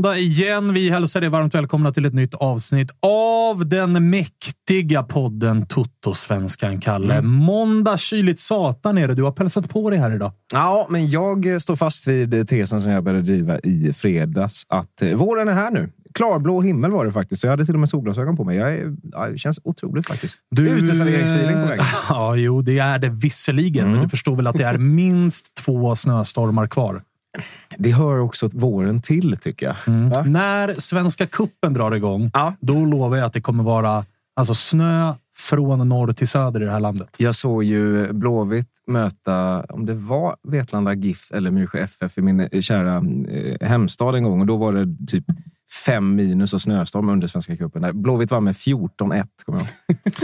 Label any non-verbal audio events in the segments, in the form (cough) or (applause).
måndag igen. Vi hälsar er varmt välkomna till ett nytt avsnitt av den mäktiga podden Toto-svenskan, Kalle. Mm. Måndag kyligt satan är det. Du har pälsat på dig här idag. Ja, men jag står fast vid tesen som jag började driva i fredags. Att eh, våren är här nu. Klarblå himmel var det faktiskt. Så jag hade till och med solglasögon på mig. Jag är, ja, det känns otroligt faktiskt. Du... Uteserveringsfeeling på väg. (laughs) Ja, jo, det är det visserligen. Mm. Men du förstår väl att det är minst två snöstormar kvar. Det hör också våren till, tycker jag. Va? När Svenska kuppen drar igång, Ja. då lovar jag att det kommer vara alltså, snö från norr till söder i det här landet. Jag såg ju Blåvitt möta, om det var Vetlanda GIF eller Myrsjö FF i min eh, kära eh, hemstad en gång. Och då var det typ fem minus och snöstorm under Svenska cupen. Blåvitt var med 14-1, kommer jag ihåg.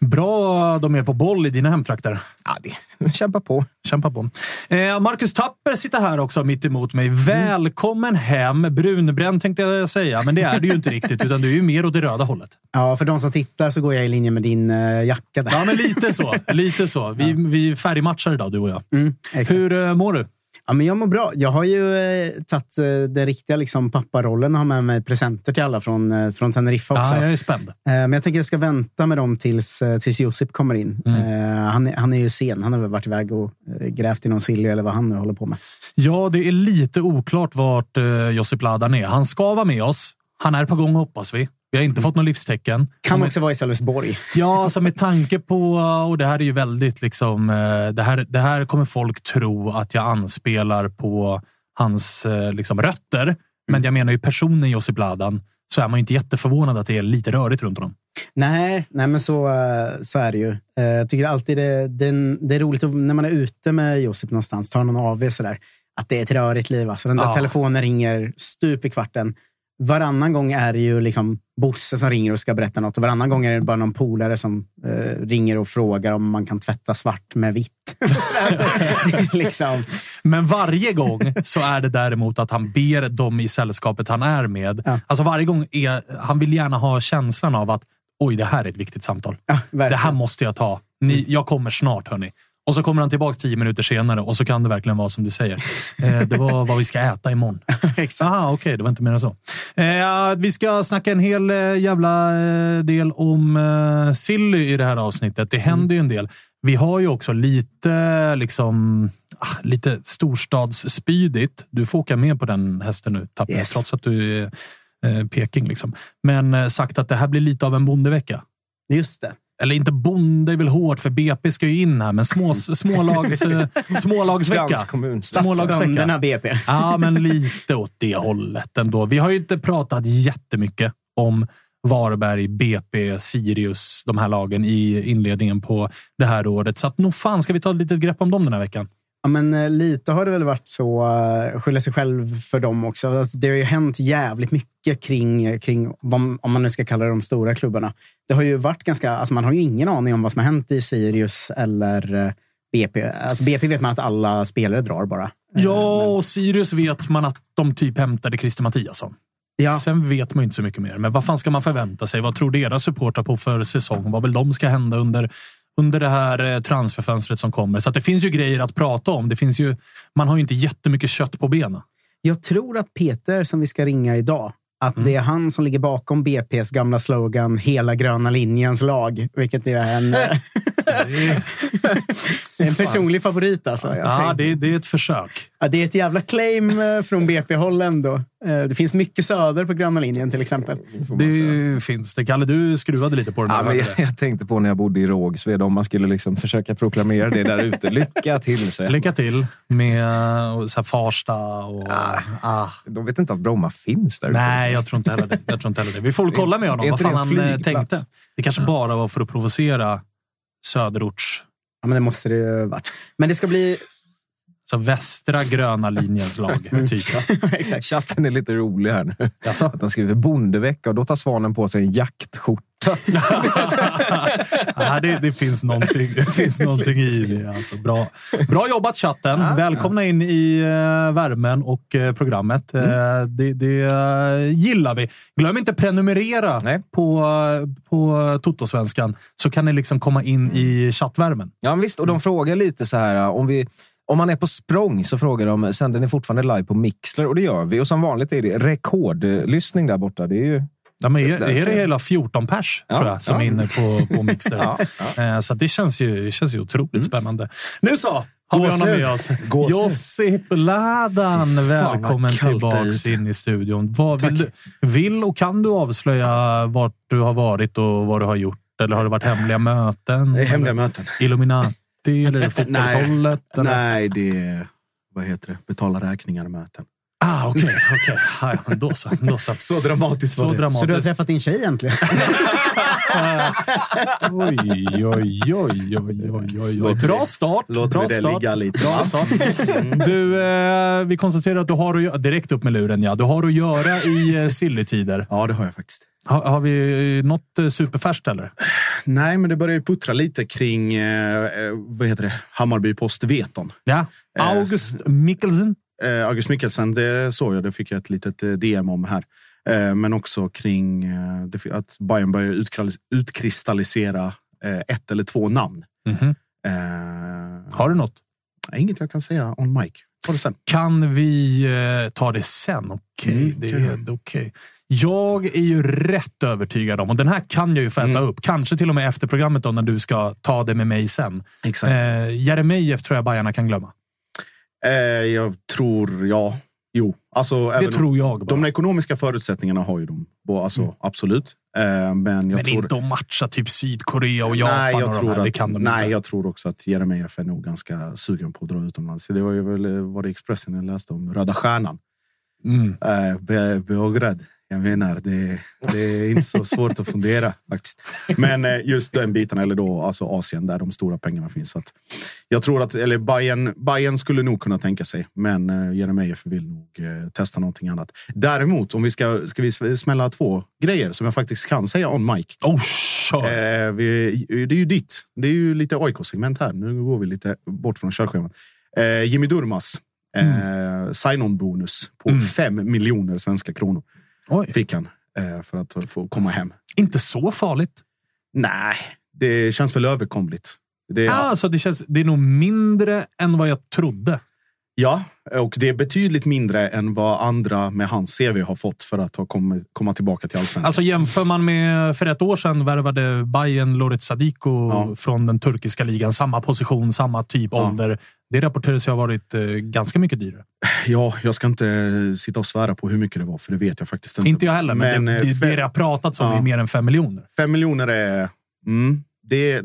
(laughs) Bra de är på boll i dina hemtrakter. Ja, det, kämpa på. Kämpa på. Eh, Marcus Tapper sitter här också mitt emot mig. Välkommen hem! Brunbränd tänkte jag säga, men det är du ju inte riktigt. Utan du är ju mer åt det röda hållet. Ja, för de som tittar så går jag i linje med din uh, jacka. Där. Ja, men lite så. Lite så. Vi, vi färgmatchar idag, du och jag. Mm. Hur eh, mår du? Ja, men jag mår bra. Jag har ju eh, tagit eh, den riktiga liksom, papparollen och har med mig presenter till alla från, eh, från Teneriffa också. Ja, jag är spänd. Eh, Men jag tänker att jag ska vänta med dem tills, eh, tills Josip kommer in. Mm. Eh, Han, han är ju sen. Han har väl varit iväg och eh, grävt i någon silly eller vad han nu håller på med. Ja, det är lite oklart vart uh, Josip Ladan är. Han ska vara med oss. Han är på gång hoppas vi. Vi har inte fått något livstecken. Kan också vara i Sölvesborg. Ja, alltså med tanke på, och det här är ju väldigt liksom, eh, det här, det här kommer folk tro att jag anspelar på hans eh, liksom, rötter. Men jag menar ju personen Josip Ladan, så är man ju inte jätteförvånad att det är lite rörigt runt honom. Nej, nej men så, eh, så är det ju. Jag tycker alltid det, det, det är roligt när man är ute med Josip någonstans, tar någon AV sådär, att det är ett rörigt liv. Alltså, den där Ja. telefonen ringer stup i kvarten. Varannan gång är det ju liksom Bosse som ringer och ska berätta något. Och varannan gång är det bara någon polare som eh, ringer och frågar om man kan tvätta svart med vitt. (laughs) Liksom, Men varje gång så är det däremot att han ber dem i sällskapet han är med. Ja. Alltså varje gång är, han vill gärna ha känslan av att oj, det här är ett viktigt samtal. ja, Det här måste jag ta. Ni, jag kommer snart, hörni. Och så kommer han tillbaka tio minuter senare och så kan det verkligen vara som du säger. Eh, det var vad vi ska äta imorgon. (laughs) Exakt. Aha, okej, okay, det var inte mer än så. Eh, vi ska snacka en hel eh, jävla eh, del om eh, Silly i det här avsnittet. Det händer ju en del. Vi har ju också lite, liksom, ah, lite storstadsspydigt. Du får åka med på den hästen nu, Tapper, Yes. trots att du är eh, Peking. Liksom. Men sagt att det här blir lite av en bondevecka. Just det. Eller inte bonde är väl hårt, för BP ska ju in här, men små, smålags, eh, (laughs) smålagsvecka. Smålagsvecka. BP. Ja, men lite åt det hållet ändå. Vi har ju inte pratat jättemycket om Varberg, BP, Sirius, de här lagen i inledningen på det här året. Så att nog fan ska vi ta ett litet grepp om dem den här veckan. Ja, men eh, lite har det väl varit så. Uh, skylla sig själv för dem också. Alltså, det har ju hänt jävligt mycket kring, kring vad, om man nu ska kalla det de stora klubbarna. Det har ju varit ganska, alltså man har ju ingen aning om vad som har hänt i Sirius eller eh, BP. Alltså BP vet man att alla spelare drar bara. Eh, Ja, och Sirius vet man att de typ hämtade Christer Mattiasson. Ja. Sen vet man ju inte så mycket mer. Men vad fan ska man förvänta sig? Vad tror deras supportrar på för säsong? Vad vill de ska hända under, under det här eh, transferfönstret som kommer? Så att det finns ju grejer att prata om. Det finns ju, man har ju inte jättemycket kött på benen. Jag tror att Peter, som vi ska ringa idag, att det är han som ligger bakom BP's gamla slogan “Hela gröna linjens lag”. Vilket är en, (laughs) eh, en personlig favorit. Alltså. Ja, det, det är ett försök. Ja, det är ett jävla claim eh, från BP-håll ändå. Eh, Det finns mycket söder på gröna linjen till exempel. Det finns det. Kalle, du skruvade lite på den. Ja, men jag, det. jag tänkte på när jag bodde i Rågsved, om man skulle liksom försöka proklamera det där ute. Lycka till, jag. Lycka till med eh, så här, Farsta och... Ah. De vet inte att Bromma finns där Nej, ute. jag tror inte heller det. Jag tror inte heller det. Vi får kolla med honom Är vad fan det han tänkte. Det kanske bara var för att provocera söderorts. Ja, men det måste det ju ha varit. Men det ska bli... Så västra gröna linjens (laughs) lag. Typ. (laughs) Chatten är lite rolig här nu. Jaså? Att de skriver bondevecka och då tar svanen på sig en jaktskjorta. (laughs) Ja, det, det, finns någonting, det finns någonting i det. Alltså, bra, bra jobbat chatten! Välkomna in i uh, värmen och eh, programmet. Eh, det det eh, gillar vi. Glöm inte prenumerera Nej. på, uh, på Totosvenskan så kan ni liksom komma in i chattvärmen. Ja, visst. Och de frågar lite så här, om vi... Om man är på språng så frågar de, sänder ni fortfarande live på Mixler? Och det gör vi. Och som vanligt är det rekordlyssning där borta. Det är ju... Ja, men är, det hela 14 pers Ja, tror jag, som ja. är inne på, på Mixer. (laughs) Ja, Eh, Så det känns ju, det känns ju otroligt spännande. Nu så! Har vi honom med oss. Gåshud. Josip Ladan, välkommen tillbaks in i studion. Vad vill, du, vill och kan du avslöja vart du har varit och vad du har gjort? Eller har det varit hemliga möten? Det är hemliga möten. Illuminati (laughs) eller är det fotbollshållet? eller? Nej, det är vad heter det? betala räkningar-möten. Ah, Okej. Ja, ja, då så. Då så. Så dramatiskt Så var det. dramatiskt. Så du har träffat din tjej äntligen? (laughs) Oj, oj, oj, oj, oj, oj, oj. Bra start. Låter Bra det start. ligga lite. Bra start. Du, eh, vi konstaterar att du har att göra, direkt upp med luren. Ja. Du har att göra i eh, Silly-tider. Ja, det har jag faktiskt. Har, har vi något eh, superfärskt eller? Nej, men det börjar ju puttra lite kring eh, eh, vad heter det? Hammarby Post-Veton. Ja. Eh, August Mikkelsen. Eh, August Mikkelsen, det såg jag. Det fick jag ett litet eh, DM om här. Eh, men också kring eh, att Bayern börjar utkristallisera eh, ett eller två namn. Mhm. Eh, Har du något? Inget jag kan säga on mic. Kan vi eh, ta det sen? Okej, Mm, det är okej. Jag är ju rätt övertygad om, och den här kan jag ju få äta Mm. upp, kanske till och med efter programmet då, när du ska ta det med mig sen. Exakt. Eh, Jeremejeff tror jag Bajarna kan glömma. Eh, jag tror, ja. Jo, alltså, Det tror jag. Bara. De ekonomiska förutsättningarna har ju de. Alltså, Absolut. Eh, men jag Mm. Men tror... inte att matcha typ Sydkorea och Japan. nej, jag och de tror här. att, det kan de nej, inte. jag tror också att Jeremejeff är nog ganska sugen på att dra utomlands. Det var ju väl eh, var det Expressen jag läste om Röda Stjärnan. Mm. Eh, Be- Beograd. Jag menar, det, det är inte så svårt att fundera (laughs) faktiskt. Men eh, just den biten, eller då alltså Asien, där de stora pengarna finns. Så att jag tror att, eller Bayern, Bayern skulle nog kunna tänka sig, men eh, Jeremejeff vill nog eh, testa någonting annat. Däremot, om vi ska, ska vi smälla två grejer som jag faktiskt kan säga on mic. Oh, kör! Eh, vi, det är ju ditt. Det är ju lite AIK-segment här. Nu går vi lite bort från körschemat. Eh, Jimmy Durmas. Eh, Sign-on-bonus på Mm. fem miljoner svenska kronor Oj. fick han eh, för att få komma hem. Inte så farligt. Nej, det känns väl överkomligt. Det är, Alltså, det, känns, det är nog mindre än vad jag trodde. Ja, och det är betydligt mindre än vad andra med hans CV har fått för att ha kommit, komma tillbaka till allsvenskan. Alltså jämför man med för ett år sedan värvade Bayern Loret Sadiko Ja. från den turkiska ligan. Samma position, samma typ Ja. ålder. Det rapporteras ju ha varit eh, ganska mycket dyrare. Ja, jag ska inte sitta och svära på hur mycket det var, för det vet jag faktiskt inte. Inte jag heller, men, det, eh, det, det har pratats om Ja. är mer än fem miljoner. fem miljoner är, mm, det är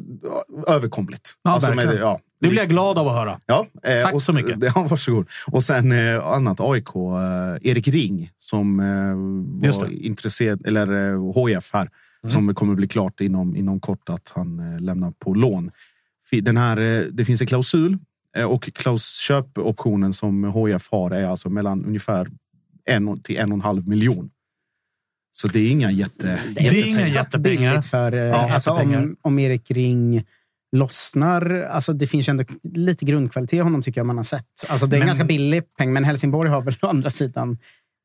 överkomligt. Ja, Alltså, verkligen. ja, Det blir jag glad av att höra. Ja, eh, Tack och, så mycket. (laughs) Ja, varsågod. Och sen eh, annat AIK, eh, Erik Ring som eh, var intresserad, eller eh, HF här, Mm. som kommer bli klart inom, inom kort att han eh, lämnar på lån. Den här, eh, det finns en klausul eh, och klaus, köpoptionen som HF har är alltså mellan ungefär en till en och en halv miljon. Så det är inga jätte... Det är inga jättepengar. billigt För, eh, Ja, alltså, jättepengar. om, om Erik Ring lossnar. Alltså, det finns ju ändå lite grundkvalitet i honom tycker jag man har sett. Alltså, det är en Men- ganska billig peng, men Helsingborg har väl å andra sidan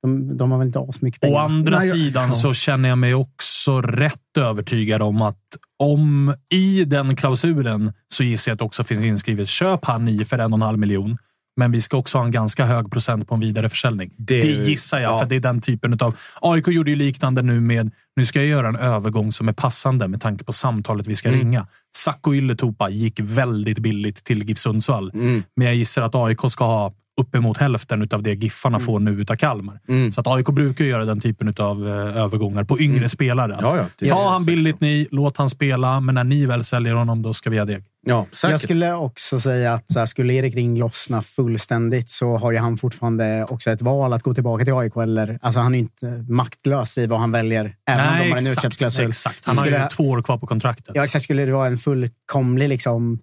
de, de har väl inte asmycket pengar. Å andra Nej, sidan ja. så känner jag mig också rätt övertygad om att om i den klausulen så gissar jag att det också finns inskrivet köp han i för en och en halv miljon. Men vi ska också ha en ganska hög procent på en vidareförsäljning. Det, Det- gissar jag, ja. för det är den typen av... AIK gjorde ju liknande nu med... Nu ska jag göra en övergång som är passande med tanke på samtalet vi ska Mm. ringa. Sacco Ylätupa gick väldigt billigt till GIF Sundsvall. Mm. Men jag gissar att AIK ska ha uppemot hälften av det Giffarna får nu utav Kalmar. Mm. Så att AIK brukar göra den typen av övergångar på yngre spelare. Att Ja, ja, Ta han billigt ni, låt han spela, men när ni väl säljer honom, då ska vi ha deg. Ja, säkert. Jag skulle också säga att så här, skulle Erik Ring lossna fullständigt så har ju han fortfarande också ett val att gå tillbaka till AIK. Eller, alltså han är ju inte maktlös i vad han väljer, även om de har en utköpsklausul. exakt. Han har Skulle ju två år kvar på kontraktet. Ja, exakt. Skulle det vara en fullkomlig liksom,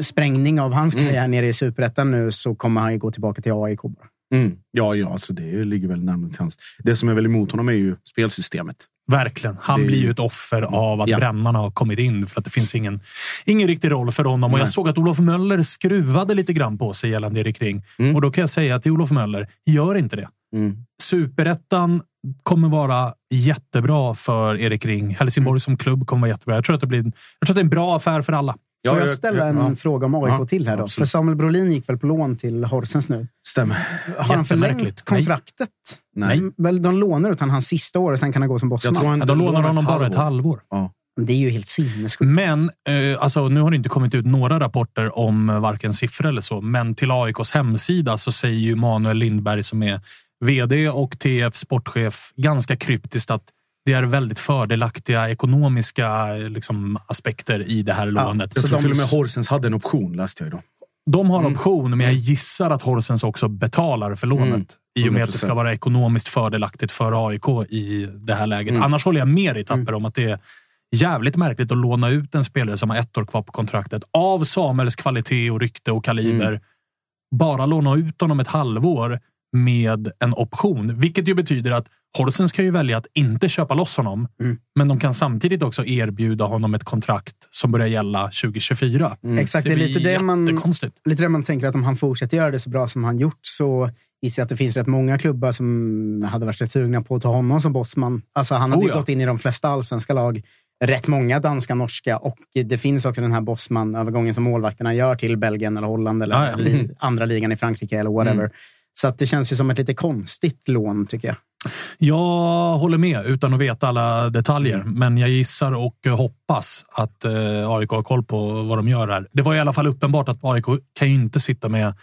sprängning av hans Mm. karriär nere i superettan nu så kommer han ju gå tillbaka till AIK. Bara. Mm. Ja, ja alltså det ligger väl närmare till hands. Det som är väl emot honom är ju spelsystemet. Verkligen. Han Det- blir ju ett offer av att Ja. brännarna har kommit in för att det finns ingen, ingen riktig roll för honom. Och jag Nej. såg att Olof Möller skruvade lite grann på sig gällande Erik Ring. Mm. Och då kan jag säga till Olof Möller, gör inte det. Mm. Superettan kommer vara jättebra för Erik Ring. Helsingborg Mm. som klubb kommer vara jättebra. Jag tror att det, blir, jag tror att det är en bra affär för alla. Ja, Får jag jag- ställa en ja. fråga om AIK Ja, till här då? absolut. För Samuel Brolin gick väl på lån till Horsens nu. Stämmer. Har han förlängt Jättemärkligt. Nej. kontraktet? Nej. Väl, de lånar ut han hans sista år och sen kan han gå som Jag tror bossman. han, Ja, de lånar lånar honom bara ett halvår. Ja. Det är ju helt sinnessjukt. Men eh, alltså, nu har det inte kommit ut några rapporter om eh, varken siffror eller så. Men till AIKs hemsida så säger ju Manuel Lindberg som är vd och TF sportchef ganska kryptiskt att det är väldigt fördelaktiga ekonomiska liksom, aspekter i det här lånet. Jag tror de- till och med Horsens hade en option, läste jag idag. De har option, men jag gissar att Horsens också betalar för lånet. Mm. I och med att det ska 100%. vara ekonomiskt fördelaktigt för AIK i det här läget. Annars håller jag med dig Tapper om att det är jävligt märkligt att låna ut en spelare som har ett år kvar på kontraktet. Av Samuels kvalitet och rykte och kaliber. Bara låna ut honom ett halvår med en option. Vilket ju betyder att Horsens kan ju välja att inte köpa loss honom. Men de kan samtidigt också erbjuda honom ett kontrakt som börjar gälla 2024. Exakt, det är lite det, man, lite det man tänker att om han fortsätter göra det så bra som han gjort så gissar jag att det finns rätt många klubbar som hade varit rätt sugna på att ta honom som bossman. Alltså han hade Oh ju ja. gått in i de flesta allsvenska lag. Rätt många danska, norska och det finns också den här bossman-övergången som målvakterna gör till Belgien eller Holland eller Ja, ja. li, andra ligan i Frankrike eller whatever. Så att det känns ju som ett lite konstigt lån tycker jag. Jag håller med utan att veta alla detaljer, Mm. men jag gissar och hoppas att eh, AIK har koll på vad de gör här. Det var i alla fall uppenbart att AIK kan inte sitta med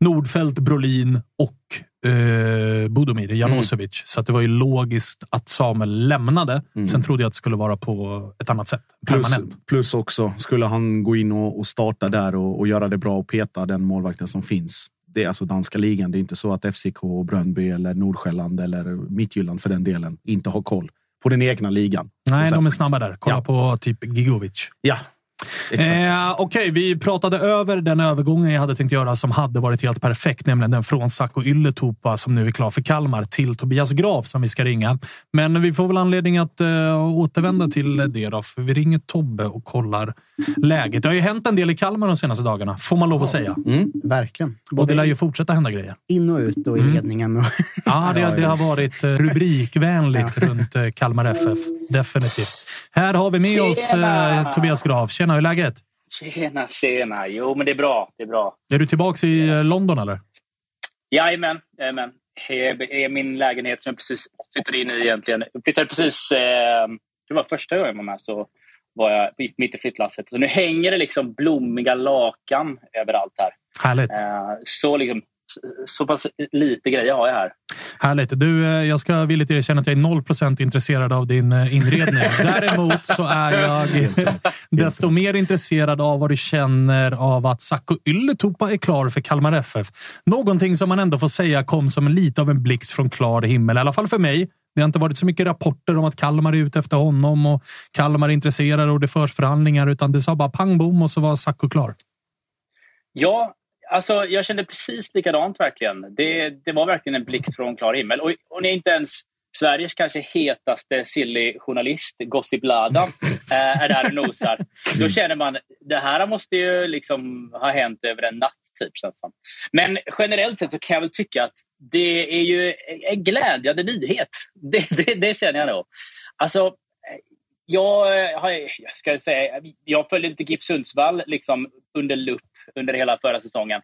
Nordfeldt, Brolin och eh, Budomir Janosevic. Så att det var ju logiskt att Samuel lämnade. Sen trodde jag att det skulle vara på ett annat sätt. Plus, Permanent. plus också, skulle han gå in och, och starta där och, och göra det bra och peta den målvakten som finns. Det är alltså danska ligan. Det är inte så att FCK, Brönnby eller Nordsjälland eller Midtjylland för den delen inte har koll på den egna ligan. Nej, de är snabba där. Kolla Ja. på typ Gigovic. Ja. Eh, Okej, vi pratade över den övergången jag hade tänkt göra som hade varit helt perfekt, nämligen den från Sacco Ylätupa som nu är klar för Kalmar till Tobias Graf som vi ska ringa. Men vi får väl anledning att eh, återvända till det då, för vi ringer Tobbe och kollar läget. Det har ju hänt en del i Kalmar de senaste dagarna, får man lov att säga. Verkligen. Och det Både lär ju fortsätta hända grejer. in och ut och i Mm. ledningen. Och Ja, det, (laughs) det har varit eh, rubrikvänligt (laughs) runt eh, Kalmar FF. Definitivt. Här har vi med oss eh, Tobias Graf. Tjena, hur är läget? Tjena, tjena. Jo, men det är bra. Det är bra. Är du tillbaka i eh, London eller? Jajamän. Jajamän. Det är min lägenhet som jag precis flyttade in i egentligen. Jag flyttade precis... Eh, det var första gången jag var med så var jag mitt i flyttlasset. Så nu hänger det liksom blommiga lakan överallt här. Härligt. Eh, så liksom så pass lite grejer har jag här. Härligt. Du, eh, jag ska villigt erkänna att jag är 0% intresserad av din eh, inredning. (laughs) Däremot så är jag (laughs) desto mer intresserad av vad du känner av att Sacco Ylätupa är klar för Kalmar FF. Någonting som man ändå får säga kom som lite av en blixt från klar himmel, i alla fall för mig. Det har inte varit så mycket rapporter om att Kalmar är ute efter honom och Kalmar är intresserade och det förs förhandlingar, utan det sa bara pang bom och så var Sacco klar. Ja, Alltså, jag kände precis likadant verkligen. Det, det var verkligen en blixt från klar himmel. Och, och ni är inte ens Sveriges kanske hetaste silly-journalist, Gossip Blada, eh, är där och nosar. Då känner man det här måste ju liksom ha hänt över en natt. Typ, Men generellt sett så kan jag väl tycka att det är ju en glädjande nyhet. (laughs) Det, det, det känner jag nog. Alltså, eh, jag, eh, jag, ska säga, jag följde inte GIF Sundsvall liksom under lupp under hela förra säsongen.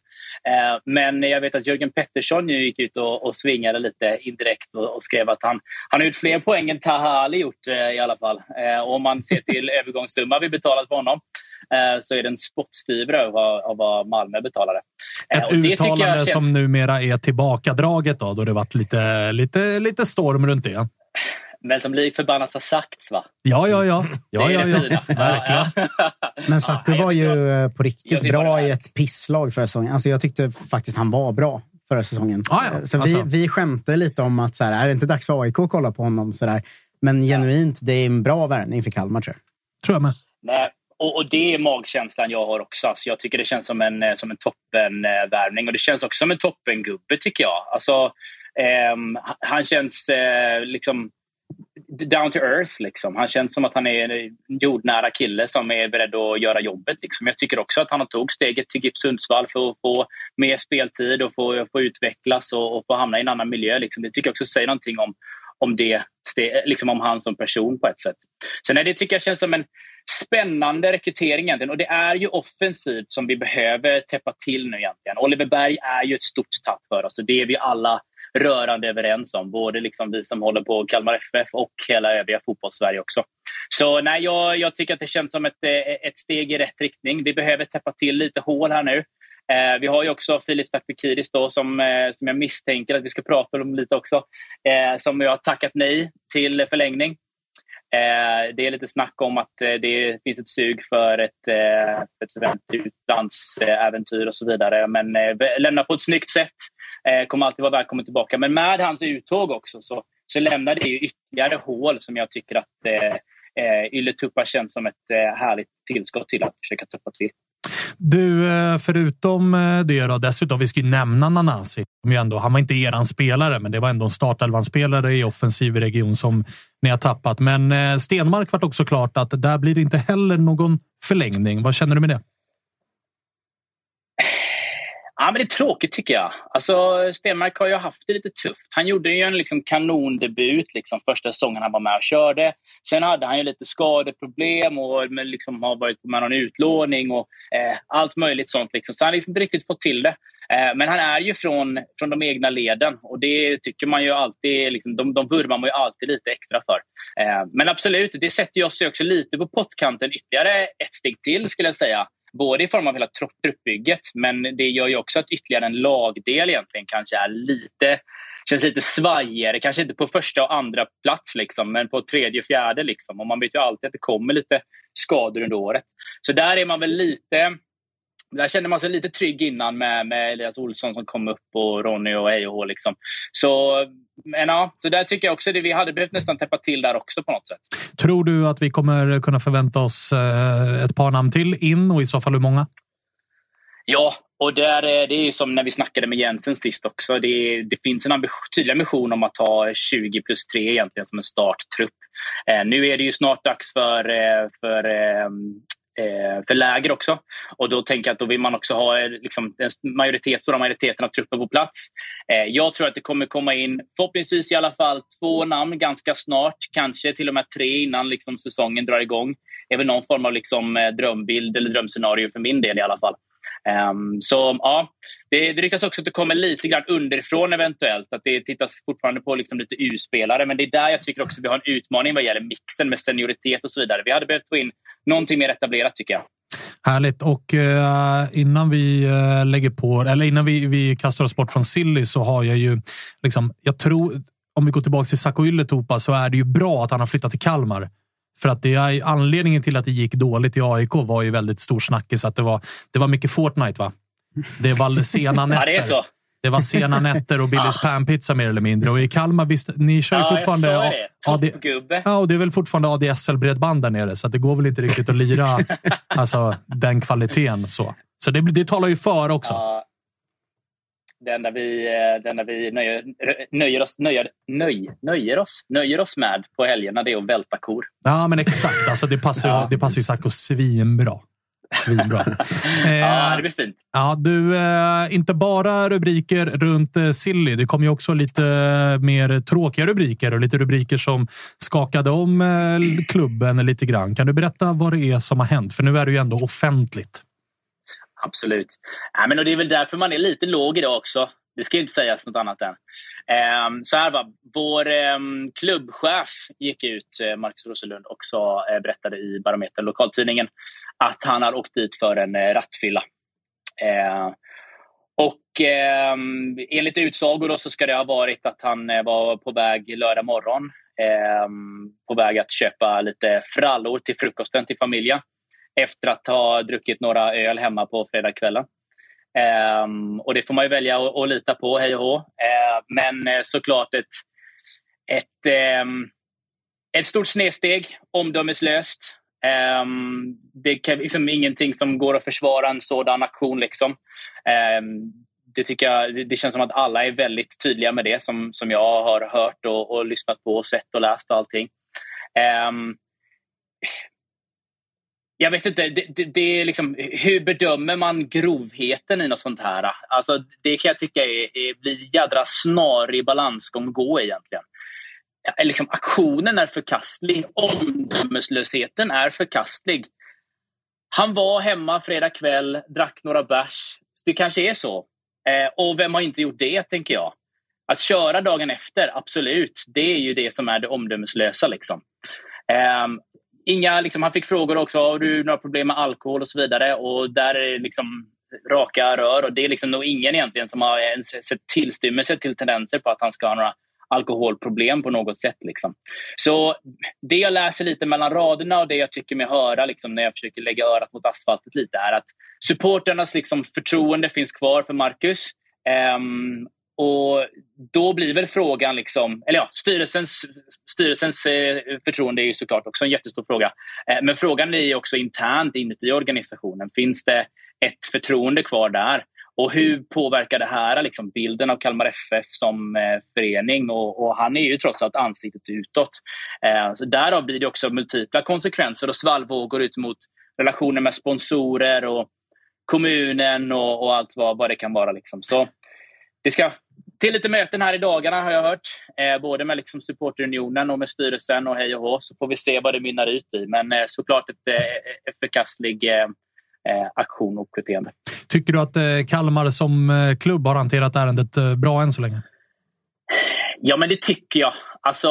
Eh, men jag vet att Jörgen Pettersson nu gick ut och, och svingade lite indirekt och, och, skrev att han, han har gjort fler poäng än Taha Ali gjort eh, i alla fall. Eh, och om man ser till (laughs) övergångssumma vi betalat för honom så är den spottstyvre av, av vad Malmö betalade. Ett uttalande känns... som numera är tillbakadraget då, då det varit lite, lite, lite storm runt det men som lik förbannat har sagts va? Ja, ja, ja. (laughs) (laughs) ja, ja, ja. (laughs) Verkligen. Men Sacco var ju eh, på riktigt bra i ett pisslag förra säsongen. Alltså, jag tyckte faktiskt han var bra förra säsongen. Ah, ja. Så alltså. vi, vi skämtade lite om att så här, är det inte dags för AIK att kolla på honom? Så där. Men genuint, det är en bra värvning för Kalmar tror jag. Tror jag med. Nej, och, och, det är magkänslan jag har också. Alltså, jag tycker det känns som en, eh, som en toppenvärvning. Och det känns också som en toppengubbe tycker jag. Alltså, eh, han känns eh, liksom down to earth. Liksom. Han känns som att han är en eh, jordnära kille som är beredd att göra jobbet. Liksom. Jag tycker också att han har tog steget till GIF Sundsvall för att få mer speltid och få, få utvecklas och, och få hamna i en annan miljö. Liksom. Det tycker jag också säger någonting om, om, det, liksom om han som person på ett sätt. Så nej, det tycker jag känns som en spännande rekrytering egentligen. Och det är ju offensivt som vi behöver täppa till nu egentligen. Oliver Berg är ju ett stort tapp för oss och det är vi alla rörande överens om. Både liksom vi som håller på Kalmar FF och hela övriga fotbollssverige också. Så nej, jag, jag tycker att det känns som ett, eh, ett steg i rätt riktning. Vi behöver täppa till lite hål här nu. Eh, vi har ju också Filip Stakfikiris då, som, eh, som jag misstänker att vi ska prata om lite också. Eh, som jag har tackat nej till förlängning. Eh, det är lite snack om att eh, det finns ett sug för ett, eh, ett utlandsäventyr och så vidare. Men eh, lämna på ett snyggt sätt. Eh, kommer alltid vara välkommen tillbaka. Men med hans uttåg också så, så lämnar det ju ytterligare hål som jag tycker att eh, eh Tuppa känns som ett eh, härligt tillskott till att försöka tuppa till. Du, eh, förutom eh, det då, dessutom, vi ska ju nämna Nanasi. han var inte eran spelare, men det var ändå en startelvan-spelare i offensiv region som ni har tappat. Men eh, Stenmark vart också klart att där blir det inte heller någon förlängning. Vad känner du med det? Ja, men det är tråkigt tycker jag. Alltså, Stenmark har ju haft det lite tufft. Han gjorde ju en liksom, kanondebut liksom, första säsongen han var med och körde. Sen hade han ju lite skadeproblem och men, liksom, har varit med någon utlåning och eh, allt möjligt sånt. Liksom. Så han har liksom inte riktigt fått till det. Eh, men han är ju från, från de egna leden och det tycker man ju alltid, liksom, de, de vurmar man ju alltid lite extra för. Eh, men absolut, det sätter ju oss också lite på pottkanten ytterligare ett steg till skulle jag säga. Både i form av hela truppbygget, men det gör ju också att ytterligare en lagdel egentligen kanske är lite känns lite svajigare. Kanske inte på första och andra plats, liksom, men på tredje och fjärde. Liksom. Och man vet ju alltid att det kommer lite skador under året. Så där är man väl lite... Där kände man sig lite trygg innan med, med Elias Olsson som kom upp och Ronny och Ejoh. Liksom. Så men ja, så där tycker jag också att vi hade behövt nästan täppa till där också på något sätt. Tror du att vi kommer kunna förvänta oss eh, ett par namn till in och i så fall hur många? Ja, och där, det är som när vi snackade med Jensen sist också. Det, det finns en ambition, tydlig ambition om att ha 20 plus 3 egentligen som en starttrupp. Eh, nu är det ju snart dags för, eh, för eh, eh, Eh, för läger också. Och då tänker jag att då vill man också ha eh, liksom, den majoritet, stora majoriteten av truppen på plats. Eh, jag tror att det kommer komma in förhoppningsvis i alla fall två namn ganska snart. Kanske till och med tre innan liksom, säsongen drar igång. Det är väl någon form av liksom, eh, drömbild eller drömscenario för min del i alla fall. Um, så ja, det, det ryktas också att det kommer lite grann underifrån eventuellt. Att det tittas fortfarande på liksom lite U-spelare. Men det är där jag tycker också vi har en utmaning vad gäller mixen med senioritet och så vidare. Vi hade behövt få in någonting mer etablerat tycker jag. Härligt. Och uh, innan vi uh, lägger på, eller innan vi, vi kastar oss bort från Silly så har jag ju, liksom, jag tror, om vi går tillbaka till Saco Ylätupa så är det ju bra att han har flyttat till Kalmar. För att det är anledningen till att det gick dåligt i AIK var ju väldigt stor snackis. Att det var, det var mycket Fortnite, va? Det var sena nätter. (laughs) ja, det är så. Det var sena nätter och (laughs) Billys ah. panpizza mer eller mindre. Och i Kalmar, visst, ni kör ju ja, fortfarande... Det. Toppgubbe. Ja, och det är väl fortfarande ADSL-bredband där nere, så det går väl inte riktigt att lira (laughs) alltså, den kvaliteten. Så, så det, det talar ju för också. Ja. Det enda vi, eh, det enda vi nöjer, nöjer, oss, nöjer, nöj, nöjer, oss, nöjer oss med på helgerna det är att välta kor. Ja, men exakt. Alltså, det passar, ja. det passar ju Sacco svinbra. Svinbra. (laughs) eh, ja, det blir fint. Ja, du, eh, inte bara rubriker runt eh, Silly. Det kom ju också lite eh, mer tråkiga rubriker och lite rubriker som skakade om eh, klubben lite grann. Kan du berätta vad det är som har hänt? För nu är det ju ändå offentligt. Absolut. Ja, men och det är väl därför man är lite låg idag också. Det ska inte sägas något annat än. Eh, så här var Vår eh, klubbchef gick ut, eh, Marcus Roselund, och sa, eh, berättade i Barometern, lokaltidningen, att han har åkt dit för en eh, rattfylla. Ehm, och eh, enligt utsagor då så ska det ha varit att han eh, var på väg lördag morgon. Ehm, på väg att köpa lite frallor till frukosten till familjen. Efter att ha druckit några öl hemma på fredagskvällen. Um, och det får man ju välja att, att lita på, hej och hå. Uh, men eh, såklart ett, ett, ehm, ett stort snedsteg, omdömeslöst. Um, det är liksom ingenting som går att försvara en sådan aktion. Liksom. Um, det, tycker jag, det, det, känns som att alla är väldigt tydliga med det som, som jag har hört och, och lyssnat på och sett och läst och allting. Jag vet inte, det, det, det, är liksom, hur bedömer man grovheten i något sånt här? Alltså, det kan jag tycka är, är, blir jädra snarig balansgång att gå egentligen liksom, aktionen är förkastlig. Omdömeslösheten är förkastlig. Han var hemma fredag kväll, drack några bärs. Det kanske är så. Eh, och vem har inte gjort det, tänker jag? Att köra dagen efter, absolut. Det är ju det som är det omdömeslösa. Liksom. Eh, inga, liksom, han fick frågor också. Har du några problem med alkohol och så vidare? Och där är det liksom raka rör. Och det är liksom nog ingen egentligen som har sett tillstymmelse till tendenser på att han ska ha några alkoholproblem på något sätt. Liksom. Så det jag läser lite mellan raderna och det jag tycker mig höra liksom, när jag försöker lägga örat mot asfaltet lite är att supporternas liksom, förtroende finns kvar för Marcus. Um, och då blir väl frågan, liksom, eller ja, styrelsens, styrelsens eh, förtroende är ju såklart också en jättestor fråga. Eh, men frågan är också internt inuti organisationen. Finns det ett förtroende kvar där? Och hur påverkar det här liksom, bilden av Kalmar FF som eh, förening? Och, och, han är ju trots allt ansiktet utåt. Eh, så därav blir det också multipla konsekvenser och svallvågor ut mot relationer med sponsorer och kommunen och, och allt vad, vad det kan vara. Liksom. Så det ska till lite möten här i dagarna har jag hört. Eh, både med liksom supporterunionen och med styrelsen och hej och hå. Så får vi se vad det mynnar ut i. Men eh, såklart ett, eh, ett förkastlig eh, eh, aktion och beteende. Tycker du att eh, Kalmar som eh, klubb har hanterat ärendet eh, bra än så länge? Ja, men det tycker jag. Alltså,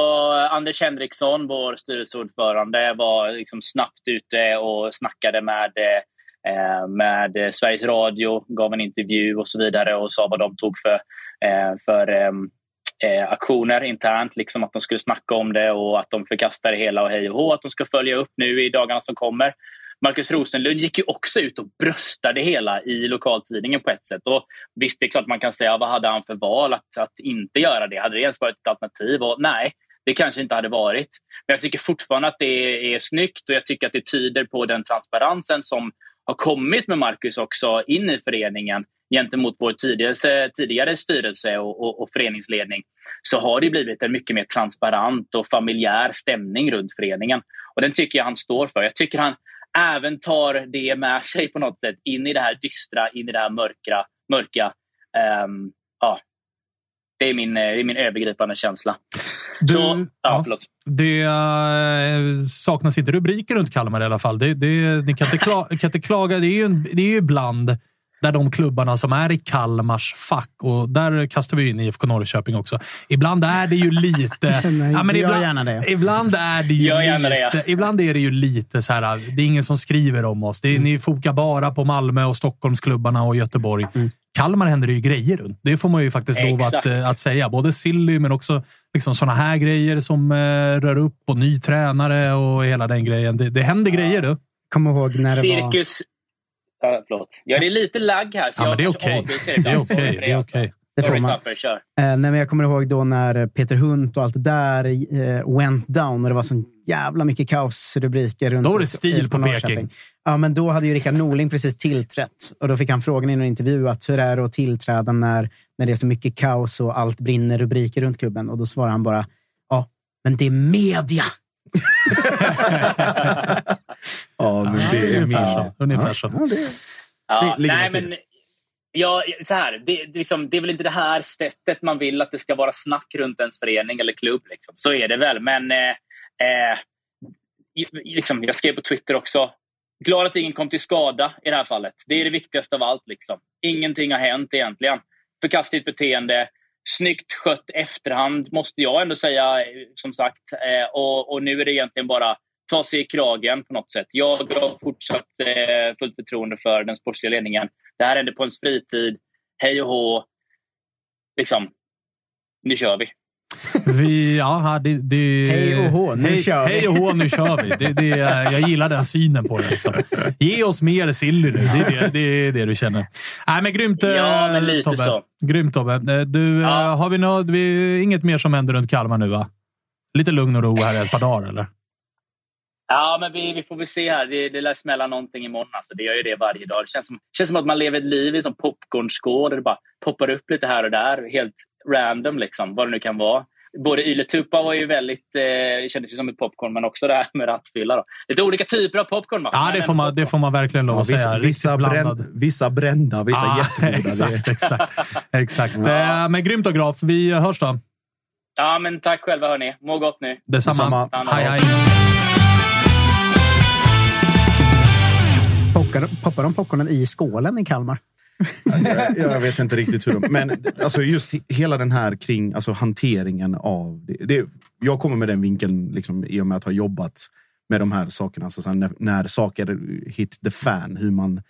Anders Henriksson, vår styrelseordförande, var liksom snabbt ute och snackade med, eh, med Sveriges Radio, gav en intervju och så vidare och sa vad de tog för, eh, Eh, för ehm, eh, aktioner internt. Liksom att de skulle snacka om det och att de förkastar det hela och hej och hå. Att de ska följa upp nu i dagarna som kommer. Markus Rosenlund gick ju också ut och bröstade hela i lokaltidningen på ett sätt. Och visst, det är klart man kan säga vad hade han för val att, att inte göra det? Hade det ens varit ett alternativ? Och nej, det kanske inte hade varit. Men jag tycker fortfarande att det är snyggt och jag tycker att det tyder på den transparensen som har kommit med Markus också in i föreningen gentemot vår tidigare, tidigare styrelse och, och, och, föreningsledning så har det blivit en mycket mer transparent och familjär stämning runt föreningen. Och den tycker jag han står för. Jag tycker han, även tar det med sig på något sätt in i det här dystra, in i det här mörka, mörka um, ja, Det är min, det är min övergripande känsla. Du, Så, ja, ja. Det eh, saknas inte rubriker runt Kalmar i alla fall. Det, det, ni kan inte, kla, kan inte klaga. Det är ju, en, det är ju ibland där de klubbarna som är i Kalmars fack, och där kastar vi in IFK Norrköping också. Ibland är det ju lite... (laughs) Nej, ja, men gör ibland, gärna det. ibland är det ju lite, det. ibland är det ju lite så här. Det är ingen som skriver om oss. Det är, Ni fokar bara på Malmö och Stockholmsklubbarna och Göteborg. Kalmar händer det ju grejer runt. Det får man ju faktiskt lov att, eh, att säga. Både silly, men också liksom såna här grejer som eh, rör upp och ny tränare och hela den grejen. Det, det händer grejer du. Kom ihåg när det var... Ja, förlåt. Ja, det är lite lagg här. Så Ja, jag men det är okej. Det är okej. Det är okej. Det får man. Tapper. Eh, nej, men jag kommer ihåg då när Peter Hunt och allt det där eh, went down och det var så jävla mycket kaosrubriker. Runt Då var det stil på Norrköping. Peking. Ja, men då hade ju Rickard Norling precis tillträtt och då fick han frågan i en intervju att hur är det att tillträda när, när det är så mycket kaos och allt brinner rubriker runt klubben? Och då svarar han bara ja, men det är media. Ja, men det är min... Ungefär så. Ungefär så. Ja, det, Ja, Det nej, men, ja, så här, det, det, liksom, det är väl inte det här sättet man vill att det ska vara snack runt ens förening eller klubb. Liksom. Så är det väl. Men eh, eh, liksom, jag skrev på Twitter också. Glad att ingen kom till skada i det här fallet. Det är det viktigaste av allt. Liksom. Ingenting har hänt egentligen. Förkastligt beteende. Snyggt skött efterhand, måste jag ändå säga. Som sagt. Eh, och, och nu är det egentligen bara ta sig i kragen på något sätt. Jag har fortsatt eh, fullt förtroende för den sportsliga ledningen. Det här hände på ens fritid. Hej och hå. Liksom, nu kör vi. Vi, ja, det, det, Hej och hå, nu hej, kör vi. Hej och hå, nu kör vi. Det, det, jag gillar den synen på det. Liksom. Ge oss mer silly nu. Det är det, det, är det du känner. Nej, men grymt, eh, Ja, men lite Tobbe. så. Grymt, Tobbe. Eh, Du, Ja. eh, har vi, nå, vi inget mer som händer runt Kalmar nu, va? Lite lugn och ro här i ett par dagar, eller? Ja, men vi, vi får väl se här. Det, det lär smälla någonting imorgon. Alltså, det gör ju det varje dag. Det känns som, känns som att man lever ett liv i som popcornskål där det bara poppar upp lite här och där. Helt random, liksom, vad det nu kan vara. Både Yle Tupa var ju väldigt, eh, kändes ju som ett popcorn, men också det här med rattfylla. Då. Lite olika typer av popcorn. va? Ja, det får man, popcorn. det får man verkligen lov Ja, att vissa, säga. vissa, bränd, vissa brända, vissa Ja, (laughs) jättegoda. Exakt, exakt. exakt. Eh, Men grymt då, Graf. Vi hörs då. Ja, men tack själva, hörni. Må gott nu. Detsamma. Detsamma. Hej, hej. poppar de popcornen i skålen i Kalmar? Jag, jag vet inte riktigt hur de... Men alltså just hela den här kring alltså hanteringen av... Det, det, jag kommer med den vinkeln liksom, i och med att ha jobbat med de här sakerna. Alltså, när, när saker hit the fan, hur man...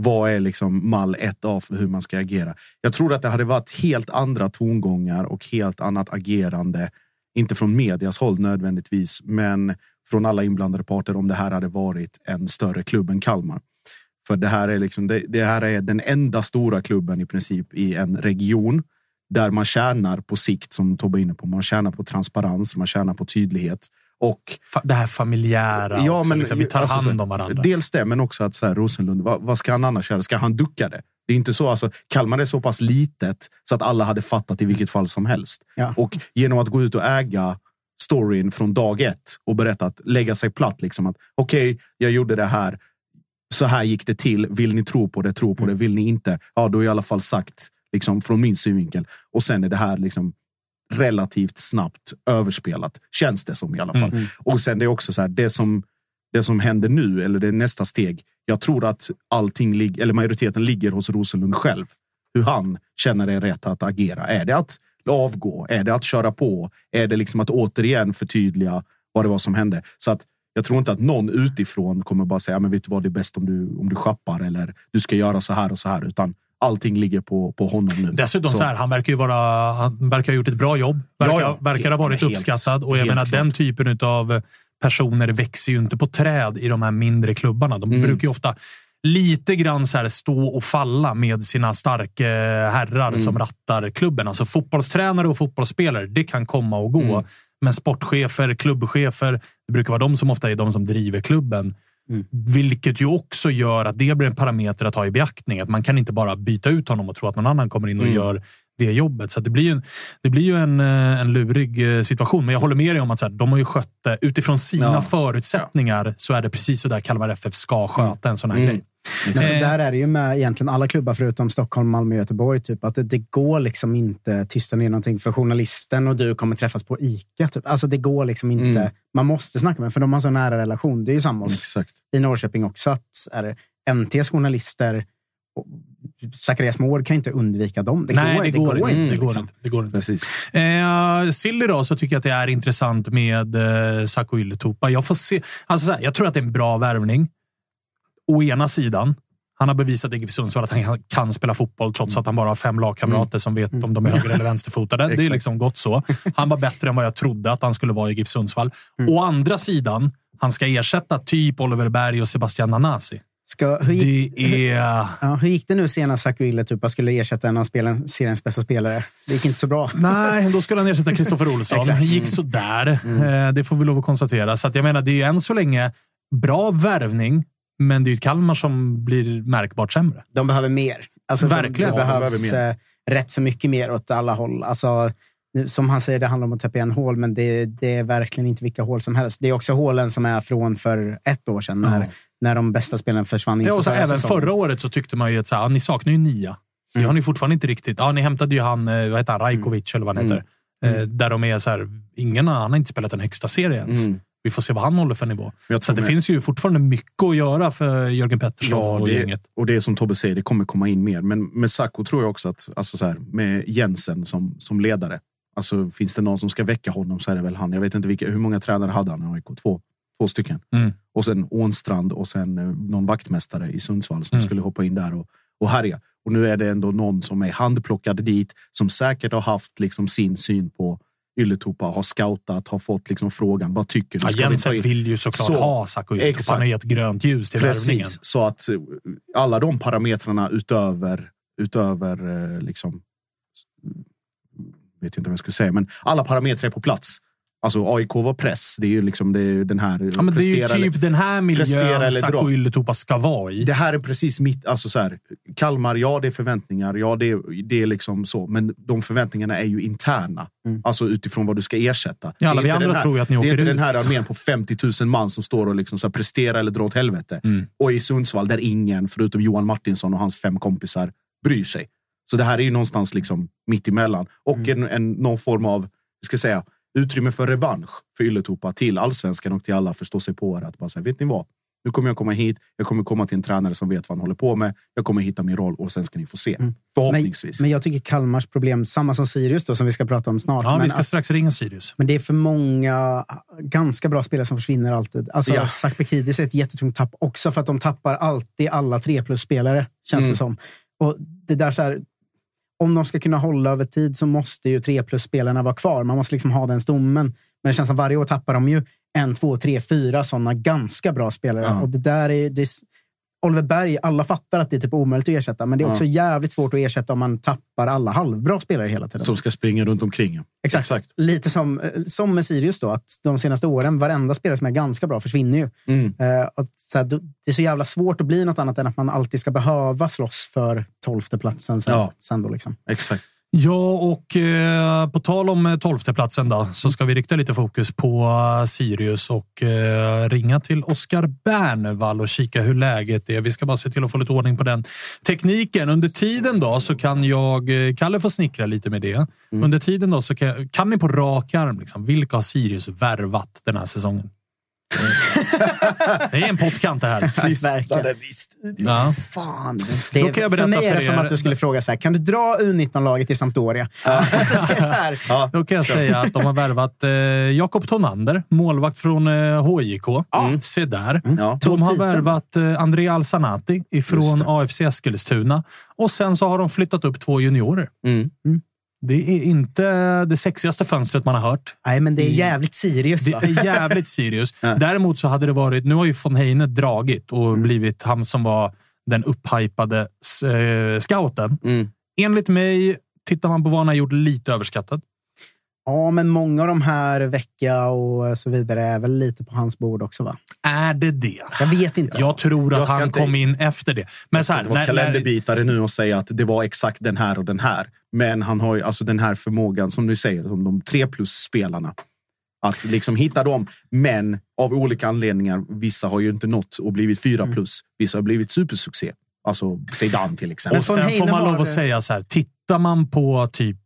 Vad är liksom mall 1A för hur man ska agera? Jag tror att det hade varit helt andra tongångar och helt annat agerande. Inte från medias håll nödvändigtvis, men från alla inblandade parter om det här hade varit en större klubb än Kalmar. För det här är liksom det, det här är den enda stora klubben i princip i en region där man tjänar på sikt som Tobbe är inne på. Man tjänar på transparens, man tjänar på tydlighet och Det här familjära Ja, också. men, liksom. Vi tar alltså, så- hand om varandra. Dels det, men också att så här, Rosenlund, vad, vad ska han annars göra? Ska han ducka det? Det är inte så. Alltså, Kalmar är så pass litet så att alla hade fattat i vilket fall som helst. Ja. Och genom att gå ut och äga storyn från dag ett och berätta att lägga sig platt. Liksom att okej, jag gjorde det här. Så här gick det till. Vill ni tro på det, tro på det. Vill ni inte, ja, då är i alla fall sagt liksom, från min synvinkel. Och sen är det här liksom relativt snabbt överspelat. Känns det som i alla fall. Och sen det är också så här, det som, det som händer nu, eller det nästa steg. Jag tror att allting, lig- eller majoriteten ligger hos Rosenlund själv. Hur han känner det är rätt att agera. Är det att avgå? Är det att köra på? Är det liksom att återigen förtydliga vad det var som hände? Så att jag tror inte att någon utifrån kommer bara säga, men vet du vad, det är bäst om du, om du schappar eller du ska göra så här och så här. Utan allting ligger på, på honom nu. Dessutom så här, han verkar ju vara, han verkar ha gjort ett bra jobb. Verkar, Ja, ja. verkar ha varit Helt- uppskattad. Och jag menar, klart. den typen av personer växer ju inte på träd i de här mindre klubbarna. De Mm. brukar ju ofta lite grann så här stå och falla med sina starka herrar Mm. som rattar klubben. Alltså fotbollstränare och fotbollsspelare, det kan komma och gå. Mm. Men sportchefer, klubbchefer, det brukar vara de som ofta är de som driver klubben. Mm. Vilket ju också gör att det blir en parameter att ha i beaktning. Att man kan inte bara byta ut honom och tro att någon annan kommer in och Mm. gör det jobbet. Så det blir ju, en, det blir ju en, eh, en lurig eh, situation. Men jag håller med dig om att så här, de har ju skött det utifrån sina Ja. förutsättningar. Så är det precis så där Kalmar FF ska sköta en sån här Mm. grej. Men så där är det ju med egentligen alla klubbar förutom Stockholm, Malmö och Göteborg. Typ, att det, det går liksom inte tysta ner någonting för journalisten och du kommer träffas på ICA. Typ. Alltså det går liksom inte. Mm. Man måste snacka med för de har så nära relation. Det är ju samma Exakt. i Norrköping också. Att är det NTs journalister och Zacharias Mård kan inte undvika dem. Det Nej, går, det går inte. inte. Det går liksom. inte. Det går inte. Precis. Eh, Silly då, så tycker jag att det är intressant med eh, Saku Ylätupa. Jag får se. Alltså, här, jag tror att det är en bra värvning. Å ena sidan. Han har bevisat i Sundsvall att han kan- spela fotboll trots att han bara har fem lagkamrater som vet om de är höger eller vänsterfotade. Det är liksom gott så. Han var bättre än vad jag trodde att han skulle vara i GIF Sundsvall. Å andra sidan, han ska ersätta typ Oliver Berg och Sebastian Nanasi. Ska, hur, gick, Det är... ja, hur gick det nu senast Sakuille typ, skulle ersätta en av spelen, seriens bästa spelare? Det gick inte så bra. Nej, då skulle han ersätta Kristoffer (laughs) Olsson. Det gick sådär. Eh, Det får vi lov att konstatera. Så att jag menar, det är än så länge bra värvning, men det är ju Kalmar som blir märkbart sämre. De behöver mer. Alltså, Verkligen. Det Ja, de behövs behöver eh, rätt så mycket mer åt alla håll. Alltså, som han säger, det handlar om att täppa igen hål, men det, det är verkligen inte vilka hål som helst. Det är också hålen som är från för ett år sedan, när, när de bästa spelarna försvann Ja, och så även säsongen. förra året så tyckte man ju att så här, ja, ni saknar ju nia. Det har ni fortfarande inte riktigt. Ja, ni hämtade ju han, eh, vad heter han, Rajkovic eller vad han heter. Eh, Där de är så här, ingen han har inte spelat en högsta serie ens. Mm. Vi får se vad han håller för nivå. Så det med- finns ju fortfarande mycket att göra för Jörgen Pettersson Ja, och det, gänget. och det är som Tobbe säger, det kommer komma in mer. Men med Sacco tror jag också att, alltså så här, med Jensen som, som ledare, alltså finns det någon som ska väcka honom så är det väl han. Jag vet inte vilka, hur många tränare hade han i AIK? Två, två stycken. Mm. Och sen Ånstrand och sen eh, någon vaktmästare i Sundsvall som Mm. skulle hoppa in där och, och härja. Och nu är det ändå någon som är handplockad dit, som säkert har haft liksom sin syn på Ylätupa, har scoutat, har fått liksom frågan, vad tycker du? Ja, vi Jensen in- vill ju såklart Så, ha Saku Ylätupa. Han har gett grönt ljus till värvningen. Så att eh, alla de parametrarna utöver, utöver eh, liksom, vet inte vad jag skulle säga, men alla parametrar är på plats. Alltså AIK var press, det är ju liksom det är den här... Ja, men det är ju typ eller- den här miljön. Saku Ylätupa ska vara i. Det här är precis mitt, alltså så här, Kalmar, ja det är förväntningar, ja det är, det är liksom så, men de förväntningarna är ju interna. Alltså utifrån vad du ska ersätta. Ja, alla Det är vi andra den här, tror ju att ni Det är åker inte den här armén på 50 000 man som står och liksom så här eller drar åt helvete. Mm. Och i Sundsvall där ingen, förutom Johan Martinsson och hans fem kompisar, bryr sig. Så det här är ju någonstans liksom mitt emellan. Och Mm. en, en, någon form av, ska säga, utrymme för revansch för Ylätupa till allsvenskan och till alla förstå sig på det. Att bara säga, vet ni vad? Nu kommer jag komma hit. Jag kommer komma till en tränare som vet vad han håller på med. Jag kommer hitta min roll och sen ska ni få se. Men, Förhoppningsvis. men jag tycker Kalmars problem, samma som Sirius då, som vi ska prata om snart. Ja, men vi ska att- strax ringa Sirius. Men det är för många ganska bra spelare som försvinner alltid. Alltså, Ja. Sakbekidis är ett jättetungt tapp också för att de tappar alltid alla tre plus-spelare, känns Mm. det som. Och det där så här, om de ska kunna hålla över tid så måste ju tre plus-spelarna vara kvar. Man måste liksom ha den stommen. Men det känns som varje år tappar de ju en, två, tre, fyra sådana ganska bra spelare. Ja. Och det där är, det är, Oliver Berg, alla fattar att det är typ omöjligt att ersätta, men det är Ja. också jävligt svårt att ersätta om man tappar alla halvbra spelare hela tiden. Som ska springa runt omkring. Exakt. Lite som, eh, som med Sirius då, att de senaste åren, varenda spelare som är ganska bra försvinner ju. Mm. Eh, och så här, det är så jävla svårt att bli något annat än att man alltid ska behöva slåss för tolfte platsen sen, Ja. sen då liksom. Exakt. Ja, och eh, på tal om eh, tolfteplatsen då, så ska vi rikta lite fokus på eh, Sirius och eh, ringa till Oskar Bernevall och kika hur läget är. Vi ska bara se till att få lite ordning på den tekniken. Under tiden då så kan jag, eh, Kalle får snickra lite med det. Under tiden då så kan, kan ni på rak arm, liksom, vilka har Sirius värvat den här säsongen? (laughs) det är en pottkant det här. Verkligen. Ja. Fan. Det Då är, kan jag för mig är för det som att du skulle fråga så här, kan du dra U19-laget i Sampdoria? (laughs) Alltså, det är så här, Ja. Då kan jag säga att de har värvat eh, Jakob Tonander, målvakt från eh, HJK. Se där. Ja. De har värvat eh, André Alsanati från. AFC Eskilstuna. Och sen så har de flyttat upp två juniorer. Mm. Det är inte det sexigaste fönstret man har hört. nej, men det är jävligt Sirius. Det va? är (laughs) jävligt seriöst. Däremot så hade det varit... Nu har ju von Heine dragit och Mm. blivit han som var den upphypade eh, scouten. Mm. Enligt mig, tittar man på vad han har gjort, lite överskattad. Ja, men många av de här vecka och så vidare är väl lite på hans bord också, va? Är det det? Jag vet inte. Jag tror Jag att ska han inte- kom in efter det. Men så här, det var när, när, kalenderbitare nu och säga att det var exakt den här och den här. Men han har ju alltså den här förmågan som du säger, som de tre plus-spelarna. Att liksom hitta dem. Men av olika anledningar, vissa har ju inte nått och blivit fyra Mm. plus. Vissa har blivit supersuccé. Alltså Zidane till exempel. Och sen får man lov att säga så här. Tittar man på typ...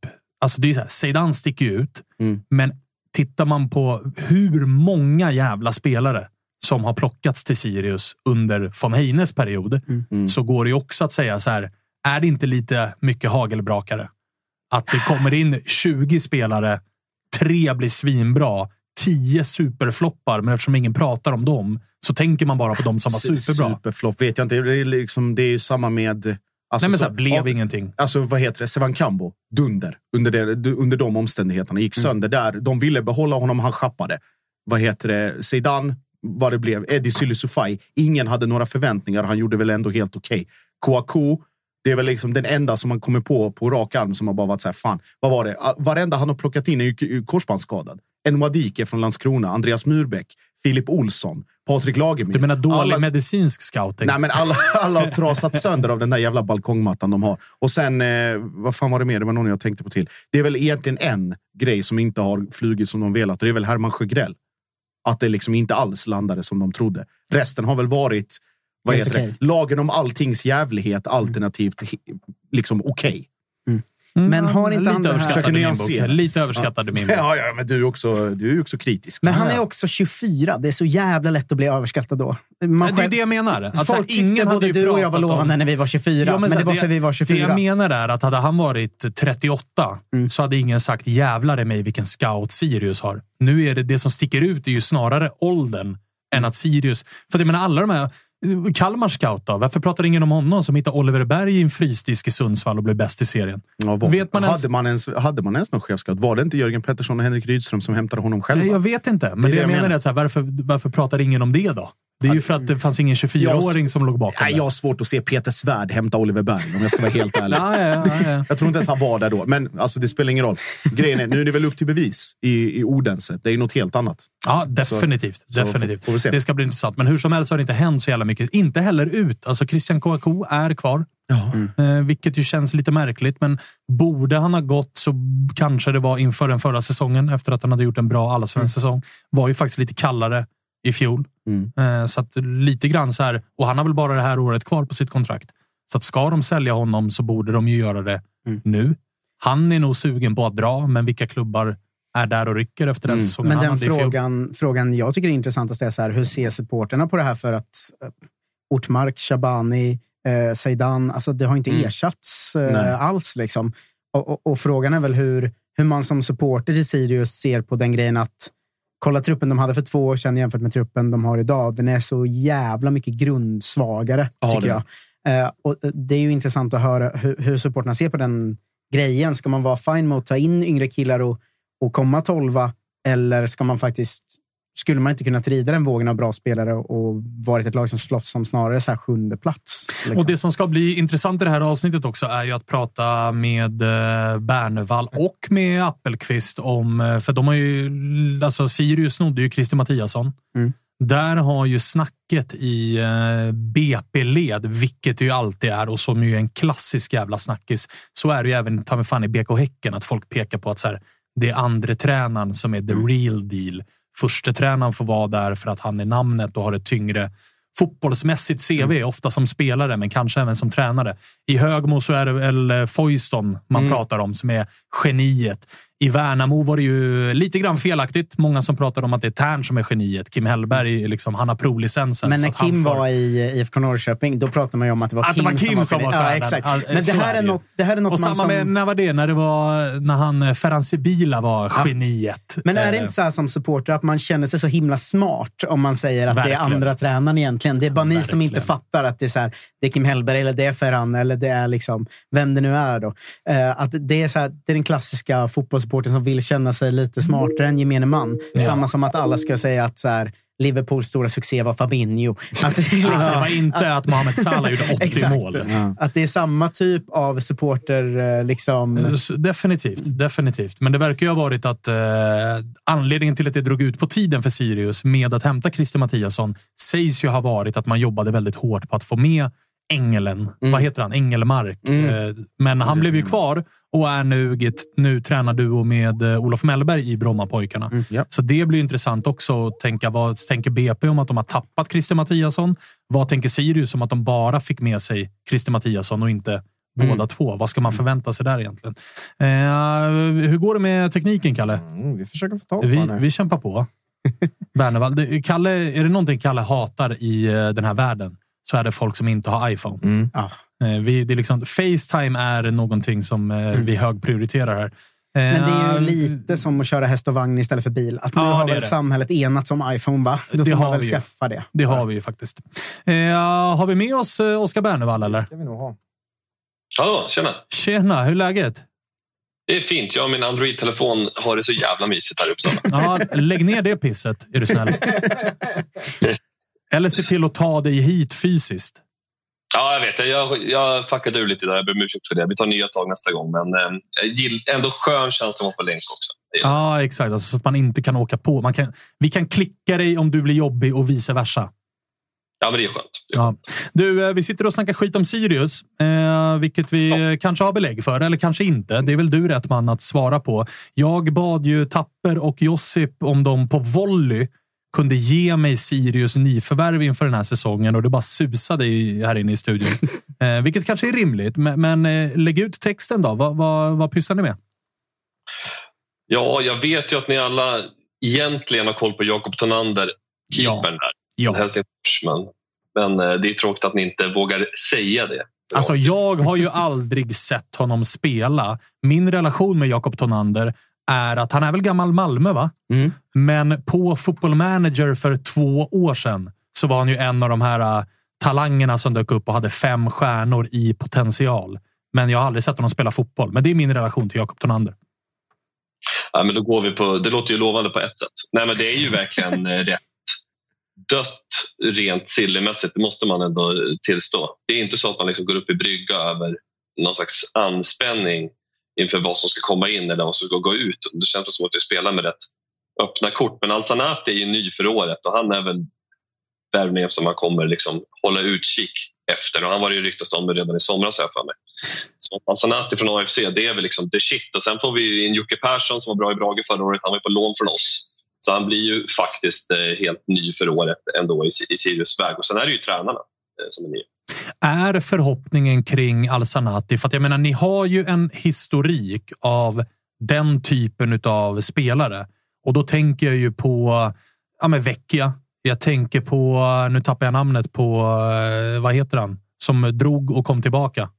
Alltså det är så här, Zidane sticker ju ut. Mm. Men tittar man på hur många jävla spelare som har plockats till Sirius under von Heines period Mm. så går det ju också att säga så här. Är det inte lite mycket hagelbrakare? Att det kommer in 20 spelare, tre blir svinbra, 10 superfloppar, men eftersom ingen pratar om dem så tänker man bara på de som var Su- superbra. Superflopp vet jag inte. Det är, liksom, det är ju samma med... Alltså, Nej, men så här, blev av- ingenting. Alltså vad heter det? Sevan Kambo. Dunder. Under, det, under de omständigheterna. Gick Mm. sönder där. De ville behålla honom, han schappade. Vad heter det? Zidane, vad det blev. Eddie Sylisufaj. Ingen hade några förväntningar. Han gjorde väl ändå helt okej. Kouakou. Det är väl liksom den enda som man kommer på på rak arm som har bara varit så här, fan, vad var det? Varenda han har plockat in är ju korsbandsskadad. En Wadike från Landskrona, Andreas Murbeck, Filip Olsson, Patrik Lagemyr. Du menar dålig Alla- medicinsk scouting? Nej, men alla, alla har trasat sönder av den där jävla balkongmattan de har. Och sen, eh, vad fan var det mer? Det var någon jag tänkte på till. Det är väl egentligen en grej som inte har flugit som de velat och det är väl Herman Sjögrell. Att det liksom inte alls landade som de trodde. Resten har väl varit, vad heter okej. det? Lagen om alltings jävlighet alternativt liksom okej. Men har inte lite han det här- nyansera. bok. Lite överskattad i min bok. Ja, ja, men du är också, du är ju också kritisk. Men han Ja, är ja. också 24. Det är så jävla lätt att bli överskattad då. Man Men det är själv- det jag menar. Alltså, Folk ingen både du och jag var pratat om- lovande när vi var 24. Ja, men, så det var för vi var Det 24. jag menar är att hade han varit 38 Mm. så hade ingen sagt jävlar i mig vilken scout Sirius har. Nu är det det som sticker ut är ju snarare åldern än att Sirius... För jag menar alla de här... Kalmar scout då? Varför pratar ingen om honom som hittade Oliver Berg i en frysdisk i Sundsvall och blev bäst i serien? Ja, vad- Vet man ens- hade, man ens, hade man ens någon chefscout? Var det inte Jörgen Pettersson och Henrik Rydström som hämtade honom själva? Nej, jag vet inte. Men det, det jag menar är att så här, varför, varför pratar ingen om det då? Det är ju för att det fanns ingen 24-åring som låg bakom Nej, det. jag har svårt att se Peter Svärd hämta Oliver Berg om jag ska vara helt (laughs) ärlig. Ja, ja, ja, ja. Jag tror inte ens han var där då. Men alltså, det spelar ingen roll. Grejen är, nu är det väl upp till bevis i, i Odense. Det är ju något helt annat. Ja, definitivt. så definitivt. se. Det ska bli intressant. Men hur som helst har det inte hänt så jävla mycket. Inte heller ut. Alltså Christian Kouakou är kvar. Eh, vilket ju känns lite märkligt. Men borde han ha gått så kanske det var inför den förra säsongen. Efter att han hade gjort en bra allsvensk säsong. Var ju faktiskt lite kallare i fjol. Mm. Eh, så att lite grann så här. Och han har väl bara det här året kvar på sitt kontrakt. Så att ska de sälja honom så borde de ju göra det Mm. nu. Han är nog sugen på att dra, men vilka klubbar är där och rycker efter den säsongen Men den i frågan, frågan jag tycker är intressantast är så här, hur ser supporterna på det här? För att eh, Ortmark, Shabani, eh, Zeidan, alltså det har inte Mm. ersatts eh, alls. Liksom. Och, och, och frågan är väl hur, hur man som supporter till Sirius ser på den grejen att kolla truppen de hade för två år sedan jämfört med truppen de har idag. Den är så jävla mycket grundsvagare, Ja, tycker det. jag. Eh, och eh, det är ju intressant att höra hur, hur supporterna ser på den grejen. Ska man vara fine med att ta in yngre killar och, och komma tolva? Eller ska man faktiskt, skulle man inte kunnat rida den vågen av bra spelare och varit ett lag som slåss om snarare så här sjunde plats? Liksom? Och det som ska bli intressant i det här avsnittet också är ju att prata med eh, Bernevall och med Appelqvist om, eh, för de har ju, alltså Sirius snodde ju Christer Mattiasson. Mm. Där har ju snacket i eh, BP-led, vilket det ju alltid är och som ju är en klassisk jävla snackis. Så är det ju även ta mig fan i BK Häcken, att folk pekar på att så här, det är andre tränaren som är the real deal. Förste tränaren får vara där för att han är namnet och har ett tyngre fotbollsmässigt CV, ofta som spelare, men kanske även som tränare. I Högmo så är det väl eh, Foyston man pratar om som är geniet. I Värnamo var det ju lite grann felaktigt. Många som pratar om att det är Tern som är geniet. Kim Hellberg, liksom, han har provlicensen. Men när Kim får- var i IFK Norrköping, då pratade man ju om att det var Att det Kim, var Kim som geni. var ja, exakt. Ja, Men det här, är det något, det här är något Och samma som... med, när var det? När det var när han eh, Ferhan Sibila var geniet. Men är det Eh, inte så här som supporter att man känner sig så himla smart om man säger att det Verkligen. är andra tränaren egentligen? Det är bara ni som Verkligen. inte fattar att det är, så här, det är Kim Hellberg eller det är Ferran eller det är liksom, vem det nu är. Då. Eh, att det, är så här, det är den klassiska fotbollssupporten som vill känna sig lite smartare än gemene man. Samma som att alla ska säga att så här, Liverpools stora succé var Fabinho. Att liksom, det var inte att Mohamed Salah gjorde (laughs) 80 Exakt. mål. Att det är samma typ av supporter. eh, Liksom, S- Definitivt, definitivt. Men det verkar ju ha varit att eh, anledningen till att det drog ut på tiden för Sirius med att hämta Christer Mattiasson sägs ju ha varit att man jobbade väldigt hårt på att få med ängeln. Vad heter han? Engelmark. Eh, Men han blev ju kvar och är nu, nu tränarduo med eh, Olof Mellberg i Brommapojkarna. ja. Så det blir intressant också att tänka. Vad tänker BP om att de har tappat Christer Mattiasson? Vad tänker Sirius om att de bara fick med sig Christer Mattiasson och inte båda två? Vad ska man förvänta sig där egentligen? Eh, hur går det med tekniken, Kalle? Mm, vi försöker få tag på Vi, vi kämpar på. (laughs) Bernevall, Kalle, är det någonting Kalle hatar i eh, den här världen så är det folk som inte har iPhone. Mm. Ja. Eh, Vi, det är liksom, Facetime är någonting som eh, vi högprioriterar här. Men det är ju Eh, lite som att köra häst och vagn istället för bil. Att nu Ja, har det väl det. samhället enats om iPhone, va? Då Det får har man väl vi ju. skaffa det. Det har vi ju faktiskt. Eh, har vi med oss Oskar Bernevall eller? ska vi nog ha. Hallå, tjena. Tjena, hur är läget? Det är fint. Jag och min Android-telefon har det så jävla mysigt här i Uppsala. Ja, lägg ner det pisset, är du snäll. (laughs) Eller se till att ta dig hit fysiskt. Ja, jag vet. Jag, jag fuckade ur lite där. Jag ber om ursäkt för det. Vi tar nya tag nästa gång. Men eh, ändå skön känsla att vara på länk också. Ja, exakt. Alltså, så att man inte kan åka på. Man kan, vi kan klicka dig om du blir jobbig och vice versa. Ja, men det är skönt. Ja. Du, eh, vi sitter och snackar skit om Sirius, eh, vilket vi eh, kanske har belägg för, eller kanske inte. Det är väl du rätt man att svara på. Jag bad ju Tapper och Josip om de på volley kunde ge mig Sirius nyförvärv inför den här säsongen och det bara susade i, här inne i studion. (laughs) eh, vilket kanske är rimligt, men, men eh, lägg ut texten då. Vad, vad, vad pysslar ni med? Ja, jag vet ju att ni alla egentligen har koll på Jakob Tonander, keepern där. Ja. Helsingfors. Men, men eh, det är tråkigt att ni inte vågar säga det. Alltså, jag har ju aldrig sett honom spela. Min relation med Jakob Tonander är att han är väl gammal Malmö, va? Mm. Men på Football Manager för två år sedan så var han ju en av de här äh, talangerna som dök upp och hade fem stjärnor i potential. Men jag har aldrig sett honom spela fotboll. Men det är min relation till Jakob Tonander. Ja, men då går vi på, det låter ju lovande på ett sätt. Nej, men det är ju verkligen eh, rätt dött rent sillymässigt, det måste man ändå tillstå. Det är inte så att man liksom går upp i brygga över någon slags anspänning inför vad som ska komma in eller vad som ska gå ut. Det känns som att vi spelar med rätt öppna kort. Men Alsanati är ju ny för året och han är väl värvningen som man kommer liksom hålla utkik efter. Och han var det ju ryktas om redan i somras har jag för mig. Så Alsanati från AFC, det är väl liksom the shit. Och sen får vi ju in Jocke Persson som var bra i Brage förra året. Han var ju på lån från oss. Så han blir ju faktiskt eh, helt ny för året ändå i, i Sirius väg. Och sen är det ju tränarna eh, som är nya. Är förhoppningen kring Al-Sanati, för att jag menar, ni har ju en historik av den typen av spelare. Och då tänker jag ju på ja, men Vecchia. Jag tänker på, nu tappar jag namnet på, eh, vad heter han? Som drog och kom tillbaka.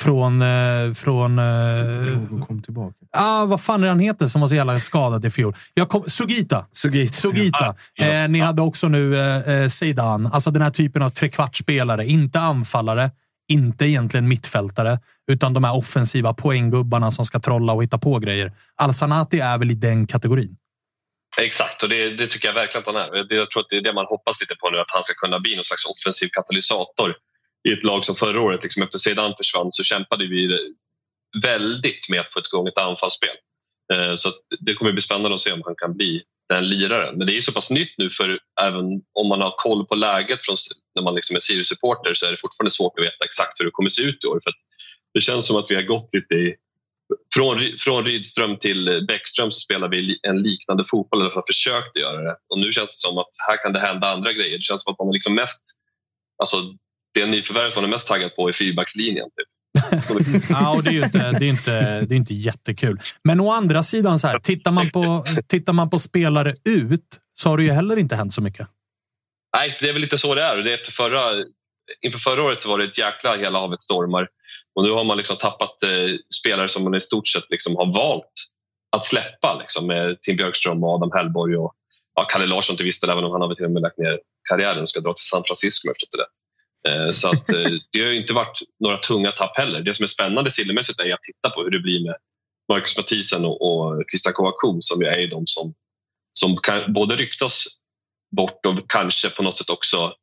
Från... Eh, från... Eh, drog och Kom tillbaka ah, vad fan är han heter som var så jävla skadad i fjol? Jag kom, Sugita. Sugita. Sugita. Eh, ni hade också nu eh, eh, Zeidan. Alltså den här typen av trekvartsspelare. Inte anfallare, inte egentligen mittfältare, utan de här offensiva poänggubbarna som ska trolla och hitta på grejer. Al-Sanati är väl i den kategorin. Exakt, och det, det tycker jag verkligen att han är. Jag tror att det är det man hoppas lite på nu, att han ska kunna bli någon slags offensiv katalysator i ett lag som förra året. Liksom efter Zidane försvann så kämpade vi väldigt med att få igång ett anfallsspel. Eh, så att det kommer bli spännande att se om han kan bli den liraren. Men det är så pass nytt nu för även om man har koll på läget från, när man liksom är Sirius-supporter så är det fortfarande svårt att veta exakt hur det kommer se ut i år. För att det känns som att vi har gått lite i från, från Rydström till Bäckström så spelar vi en liknande fotboll, eller har försökt att göra det. Och nu känns det som att här kan det hända andra grejer. Det känns som att man är liksom mest... Alltså, det nyförvärvet man är mest taggad på är fyrbackslinjen. Typ. Ja, och det är ju inte, det är inte, det är inte jättekul. Men å andra sidan, så här, tittar, man på, tittar man på spelare ut så har det ju heller inte hänt så mycket. Nej, det är väl lite så det är. Det är efter förra, inför förra året så var det ett jäkla hela havet stormar. Och nu har man liksom tappat eh, spelare som man i stort sett liksom har valt att släppa. Liksom, med Tim Björkström och Adam Hellborg och ja, Kalle Larsson till viss del, även om han har väl till och med lagt ner karriären och ska dra till San Francisco om jag förstått det rätt. Eh, så att, eh, det har ju inte varit några tunga tapp heller. Det som är spännande sillymässigt är att titta på hur det blir med Marcus Mathisen och, och Christian Kouakou som ju är de som, som kan, både ryktas bort och kanske på något sätt också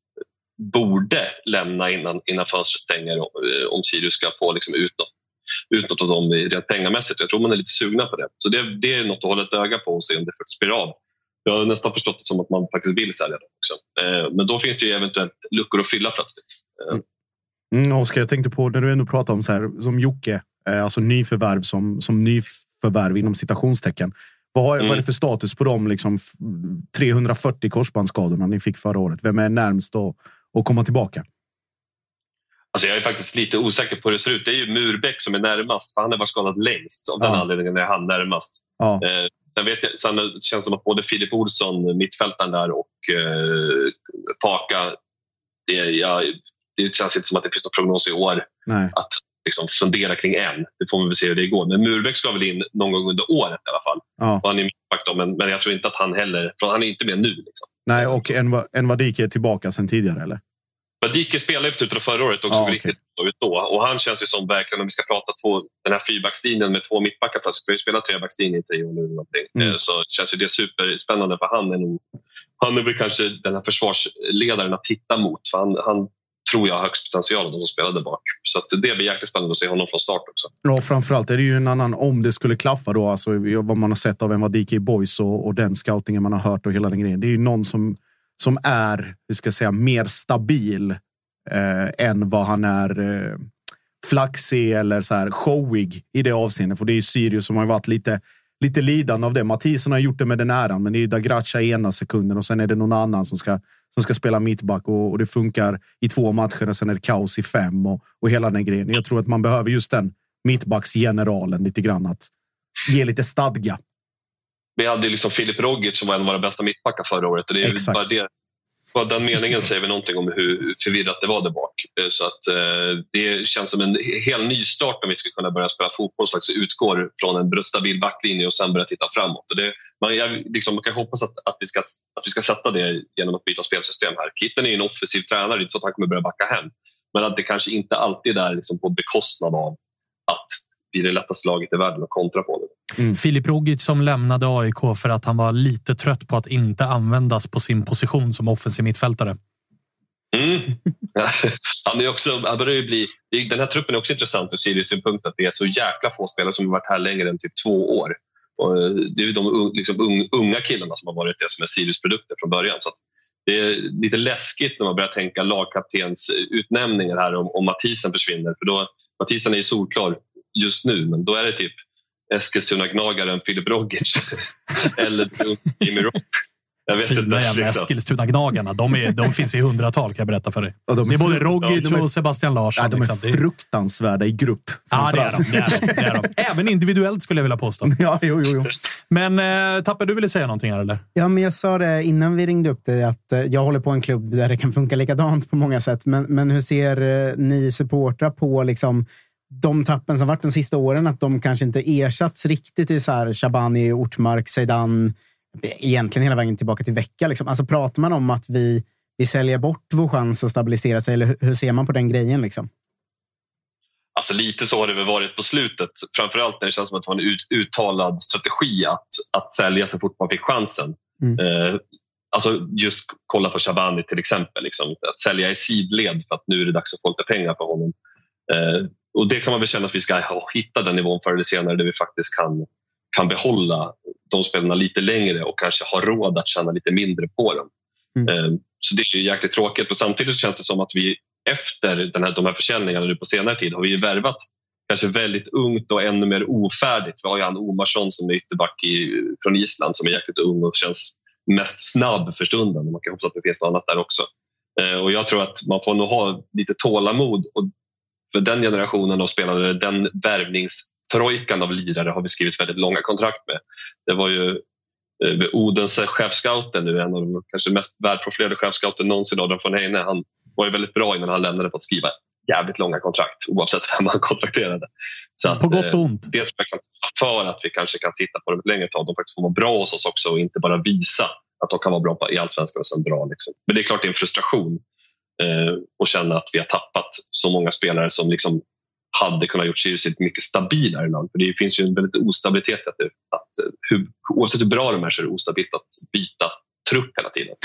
borde lämna innan, innan fönstret stänger och, eh, om Sirius ska få liksom ut, något, ut något av dem rent pengamässigt. Jag tror man är lite sugna på det. Så det, det är något att hålla ett öga på och se om det faktiskt blir av. Jag har nästan förstått det som att man faktiskt vill sälja dem också. Eh, men då finns det ju eventuellt luckor att fylla plötsligt. Eh, Mm, Oskar, jag tänkte på när du ändå pratar om så här, som Jocke, eh, alltså nyförvärv som, som nyförvärv inom citationstecken. Vad, har, vad är det för status på de liksom, f- 340 korsbandsskadorna ni fick förra året? Vem är närmst att, att komma tillbaka? Alltså jag är faktiskt lite osäker på hur det ser ut. Det är ju Murbeck som är närmast, för han har varit skadad längst. Av den Ja. anledningen är han närmast. Ja. Sen, vet jag, sen känns det som att både Filip Olsson, mittfältaren där, och eh, Paka... Det, ja, det känns inte som att det finns någon prognos i år Nej. att liksom, fundera kring än. Det får vi väl se hur det går. Men Murbeck ska väl in någon gång under året i alla fall. Ja. Han är mittback men, men jag tror inte att han heller... Han är inte med nu. Liksom. Nej, och en, en Vadike är tillbaka sen tidigare, eller? Vadike spelade ju på slutet av förra året okej. riktigt bra ut då. Och han känns ju som verkligen, om vi ska prata två, den här fyrbackslinjen med två mittbackar plötsligt. Vi har ju spelat trebackslinje i tre år nu. eller Någonting. Mm. Eh, Så känns ju det superspännande för han är nog, han är väl kanske den här försvarsledaren att titta mot. För han, han tror jag har högst potential av de som spelade bak. Så det blir jäkligt spännande att se honom från start också. Ja, framförallt är det ju en annan, om det skulle klaffa då, alltså vad man har sett av en Vadike i Boys och, och den scoutingen man har hört och hela den grejen. Det är ju någon som, som är, hur ska jag säga, mer stabil eh, än vad han är eh, flaxig eller så här showig i det avseendet. För det är ju Sirius som har varit lite, lite lidande av det. Mathisen har gjort det med den äran, men det är ju Dagracha i ena sekunden och sen är det någon annan som ska, som ska spela mittback och, och det funkar i två matcher och sen är det kaos i fem och, och hela den grejen. Jag tror att man behöver just den mittbacksgeneralen lite grann att ge lite stadga. Vi hade liksom Filip Rogic som var en av våra bästa mittbackar förra året. Det är Exakt. bara det, bara den meningen säger väl någonting om hur förvirrat det var där bak. Eh, Så att, eh, det känns som en hel ny start om vi ska kunna börja spela fotboll som faktiskt utgår från en stabil backlinje och sen börja titta framåt. Och det, man, jag, liksom, man kan hoppas att, att, vi ska, att vi ska sätta det genom att byta spelsystem här. Kitten är ju en offensiv tränare, det är inte så att han kommer börja backa hem. Men att det kanske inte alltid är liksom på bekostnad av att bli det lättaste laget i världen att kontra på. Det. Filip Rogic som lämnade AIK för att han var lite trött på att inte användas på sin position som offensiv mittfältare. Mm. (laughs) han är också, han börjar ju bli, den här truppen är också intressant ur Sirius synpunkt att det är så jäkla få spelare som har varit här längre än typ två år. Och eh, det är ju de liksom un- unga killarna som har varit det som är Sirius produkter från början. Så att det är lite läskigt när man börjar tänka lagkaptens utnämningar här om, om Mathisen försvinner. För då, Mathisen är ju solklar just nu, men då är det typ Eskilstuna-gnagaren Filip Rogic (laughs) eller Jimmy Rock. Jag vet Fina inte. jävla liksom. Eskilstuna-gnagarna. De, är- de finns i hundratal kan jag berätta för dig. Ja, de det är både Rogic ja, de är- och Sebastian Larsson. Ja, de är liksom. Är- fruktansvärda i grupp. Ja, det är, de, det, är de, det är de. (laughs) Även individuellt skulle jag vilja påstå. (laughs) Ja, jo, jo, jo. Men eh, Tapper, du ville säga någonting här eller? Ja, men jag sa det innan vi ringde upp dig att eh, jag håller på en klubb där det kan funka likadant på många sätt. Men, men hur ser eh, ni supportrar på liksom, de tappen som varit de sista åren? Att de kanske inte ersatts riktigt i så här Shabani, Ortmark, Zeidan, egentligen hela vägen tillbaka till vecka. Liksom. Alltså, pratar man om att vi, vi säljer bort vår chans att stabilisera sig? Eller hur, ser man på den grejen? Liksom? Alltså lite så har det väl varit på slutet. Framförallt när det känns som att det var en ut, uttalad strategi att, att sälja så fort man fick chansen. Mm. Eh, alltså just kolla på Shabani till exempel. Liksom, att sälja i sidled för att nu är det dags att få lite pengar på honom. Eh, och det kan man väl känna att vi ska hitta den nivån förr eller senare där vi faktiskt kan, kan behålla de spelarna lite längre och kanske ha råd att tjäna lite mindre på dem. Mm. Eh, så det är ju jäkligt tråkigt. Och samtidigt så känns det som att vi efter den här, de här försäljningarna nu på senare tid har vi värvat kanske väldigt ungt och ännu mer ofärdigt. Vi har ju han Omarsson som är ytterback i, från Island som är jäkligt ung och känns mest snabb för stunden. Man kan hoppas att det finns något annat där också. Eh, och jag tror att man får nog ha lite tålamod och för den generationen av spelare, den värvningstrojkan av lirare har vi skrivit väldigt långa kontrakt med. Det var ju eh, Odense chefscouten nu, en av de kanske mest välprofilerade chefscouten någonsin, Adrian von Heine. Han var ju väldigt bra innan han lämnade på att skriva jävligt långa kontrakt oavsett vem han (laughs) kontrakterade. Så att, På gott eh, och ont. Det tror jag kan för att vi kanske kan sitta på dem ett längre tag. De faktiskt får vara bra hos oss också och inte bara visa att de kan vara bra i allsvenskan och sen dra. Liksom. Men det är klart det är en frustration eh, känna att vi har tappat så många spelare som liksom hade kunnat gjort Sirius ett mycket stabilare lag. För det finns ju en väldigt ostabilitet att, att eh, hur, oavsett hur bra de är så är det ostabilt att byta trupp hela tiden.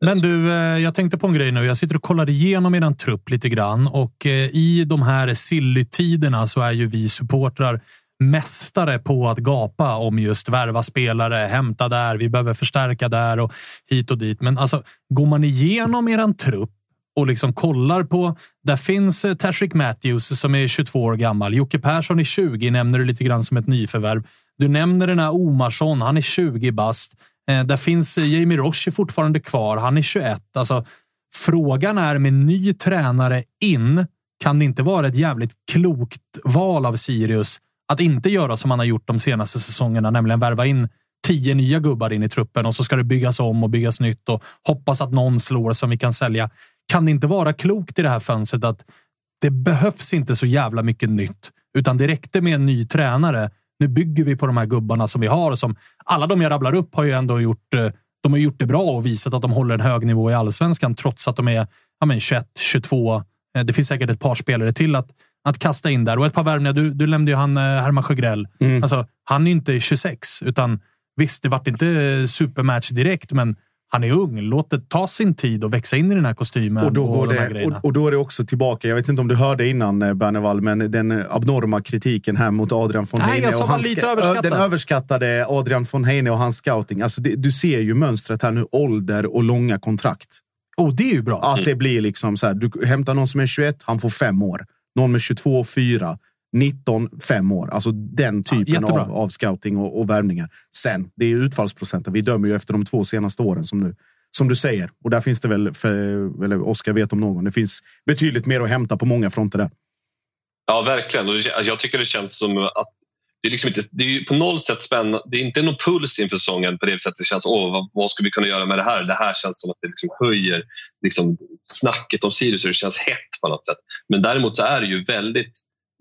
Men du, eh, jag tänkte på en grej nu. Jag sitter och kollar igenom eran trupp lite grann och eh, i de här Silly-tiderna så är ju vi supportrar mästare på att gapa om just värva spelare, hämta där, vi behöver förstärka där och hit och dit. Men alltså, går man igenom eran trupp och liksom kollar på. Där finns eh, Tashrik Matthews som är 22 år gammal. Jocke Persson är 20, nämner du lite grann som ett nyförvärv. Du nämner den här Omarsson, han är 20 bast. Eh, där finns eh, Jamie Roche fortfarande kvar, han är 21. Alltså, frågan är med ny tränare in, kan det inte vara ett jävligt klokt val av Sirius att inte göra som man har gjort de senaste säsongerna, nämligen värva in tio nya gubbar in i truppen och så ska det byggas om och byggas nytt och hoppas att någon slår som vi kan sälja. Kan det inte vara klokt i det här fönstret att det behövs inte så jävla mycket nytt, utan det räckte med en ny tränare. Nu bygger vi på de här gubbarna som vi har. Som alla de jag rabblar upp har ju ändå gjort. Eh, de har gjort det bra och visat att de håller en hög nivå i allsvenskan trots att de är ja, men 21, 22. Eh, det finns säkert ett par spelare till att, att kasta in där och ett par värvningar. Du, du nämnde ju han eh, Herman Sjögrell. Mm. Alltså, han är inte 26 utan visst, det vart inte supermatch direkt, men han är ung. Låt det ta sin tid och växa in i den här kostymen. Och då, och det, och, och, då är det också tillbaka. Jag vet inte om du hörde innan eh, Bernevall, men den abnorma kritiken här mot Adrian von Heine. Nej, jag sa och lite överskattad. Den överskattade Adrian von Heine och hans scouting. Alltså det, du ser ju mönstret här nu. Ålder och långa kontrakt. Oh, det är ju bra. Att det blir liksom så här. Du hämtar någon som är 21, han får fem år. Någon med 22, fyra. 19, fem år. Alltså den typen ja, av, av scouting och, och värvningar. Sen, det är utfallsprocenten. Vi dömer ju efter de två senaste åren som nu som du säger. Och där finns det väl, för, eller Oskar vet om någon, det finns betydligt mer att hämta på många fronter där. Ja, verkligen. Och jag tycker det känns som att det är, liksom inte, det är på noll sätt spännande. Det är inte någon puls inför säsongen på det sättet. Det känns, åh, vad, vad ska vi kunna göra med det här? Det här känns som att det liksom höjer liksom, snacket om Sirius och det känns hett på något sätt. Men däremot så är det ju väldigt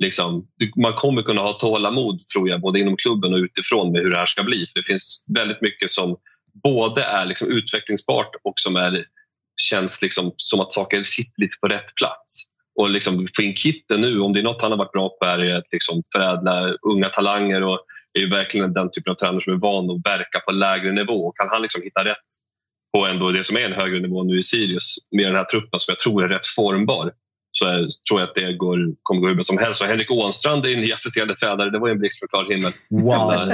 Liksom, man kommer kunna ha tålamod tror jag, både inom klubben och utifrån med hur det här ska bli. För det finns väldigt mycket som både är liksom utvecklingsbart och som är, känns liksom som att saker sitter lite på rätt plats. Och liksom få in Kitten nu, om det är något han har varit bra på är det att liksom förädla unga talanger och är verkligen den typen av tränare som är van att verka på lägre nivå. Kan han liksom hitta rätt på ändå det som är en högre nivå nu i Sirius med den här truppen som jag tror är rätt formbar så är, tror jag att det går, kommer gå hur bra som helst. Och Henrik Ånstrand är en assisterande tränare. Det var ju en blixt från klar himmel. Wow.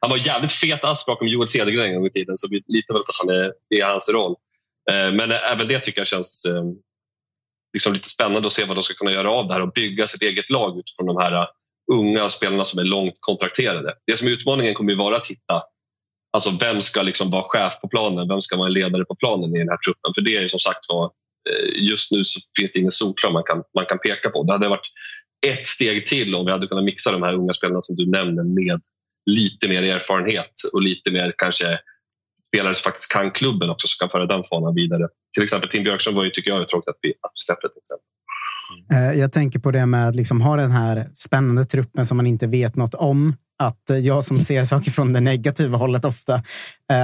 Han var jävligt fet ass bakom Joel Cedergren en gång i tiden så vi litar väl på att han är, det är hans roll. Eh, men även det tycker jag känns eh, liksom lite spännande att se vad de ska kunna göra av det här och bygga sitt eget lag utifrån de här unga spelarna som är långt kontrakterade. Det som är utmaningen kommer ju vara att hitta alltså vem ska liksom vara chef på planen, vem ska vara ledare på planen i den här truppen. För det är som sagt var Eh, Eh, just nu så finns det ingen solklar man kan, man kan peka på. Det hade varit ett steg till om vi hade kunnat mixa de här unga spelarna som du nämner med lite mer erfarenhet och lite mer kanske spelare som faktiskt kan klubben också som kan föra den fanan vidare. Till exempel Tim Björkström var ju, tycker jag, tråkigt att vi, att vi släppte. Till exempel. Eh, jag tänker på det med att liksom ha den här spännande truppen som man inte vet något om. Att eh, jag som ser saker från det negativa hållet ofta,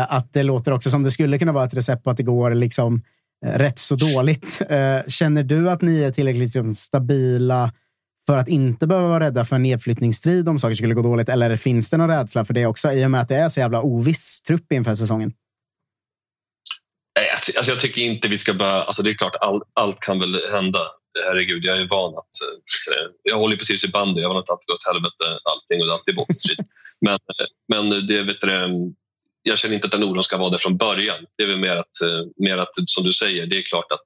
att det låter också som det skulle kunna vara ett recept på att det går liksom Eh, rätt så dåligt. Eh, känner du att ni är tillräckligt liksom, stabila för att inte behöva vara rädda för en nedflyttningsstrid om saker skulle gå dåligt? Eller finns det någon rädsla för det också i och med att det är så jävla oviss trupp inför säsongen? Alltså, alltså jag tycker inte vi ska bara... Alltså det är klart, all, allt kan väl hända. Herregud, jag är van att... Eh, jag håller precis i bandy. Jag har inte alltid gått helvete allting och alltid bottenstrid. (laughs) Men, men det, vet du, jag känner inte att den oron ska vara där från början. Det är väl mer att, eh, mer att, som du säger, det är klart att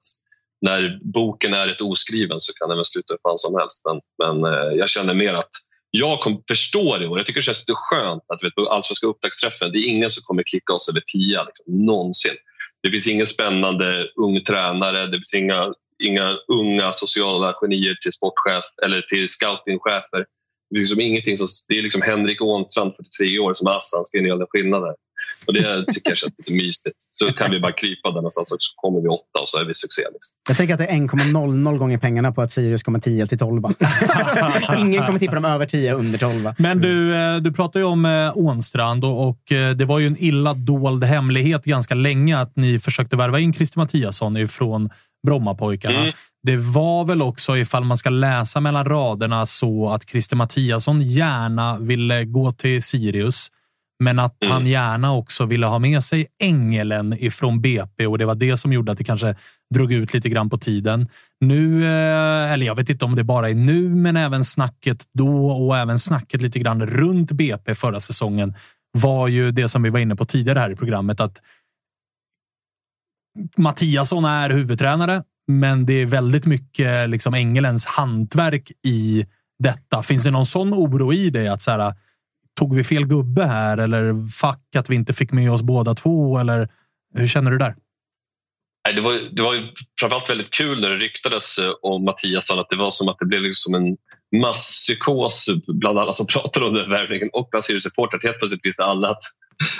när boken är ett oskriven så kan den väl sluta hur fan som helst. Men, men eh, jag känner mer att jag kom, förstår i år, jag tycker det känns lite skönt att vet, på Allsvenska upptaktsträffen, det är ingen som kommer klicka oss över tia liksom, någonsin. Det finns ingen spännande ung tränare, det finns inga, inga unga sociala genier till sportchef eller till scoutingchefer. Det är, liksom ingenting som, det är liksom Henrik Ånstrand, 43 år, som Assan ska göra skillnaden. Och det tycker jag känns lite mysigt. Så kan vi bara krypa där någonstans och så kommer vi åtta och så är vi succé. Liksom. Jag tänker att det är 1,00 gånger pengarna på att Sirius kommer 10 till 12. (laughs) Ingen kommer tippa dem över 10 under 12. Men du, eh, du pratar ju om eh, Ånstrand och, och eh, det var ju en illa dold hemlighet ganska länge att ni försökte värva in Christer Mattiasson ifrån Brommapojkarna. Mm. Det var väl också, ifall man ska läsa mellan raderna, så att Christer Mattiasson gärna ville gå till Sirius. Men att mm. han gärna också ville ha med sig Engelen ifrån BP och det var det som gjorde att det kanske drog ut lite grann på tiden. Nu, eh, eller jag vet inte om det bara är nu, men även snacket då och även snacket lite grann runt BP förra säsongen var ju det som vi var inne på tidigare här i programmet. att Mattiasson är huvudtränare, men det är väldigt mycket liksom Engelens hantverk i detta. Finns det någon sån oro i dig att så här, tog vi fel gubbe här eller fuck att vi inte fick med oss båda två? Eller hur känner du där? det, var, det var ju framförallt väldigt kul när det ryktades eh, om Mattiasson att det var som att det blev liksom en masspsykos bland alla som (laughs) pratade om den värvningen och bland Sirius-supportrar. Helt plötsligt visste alla att,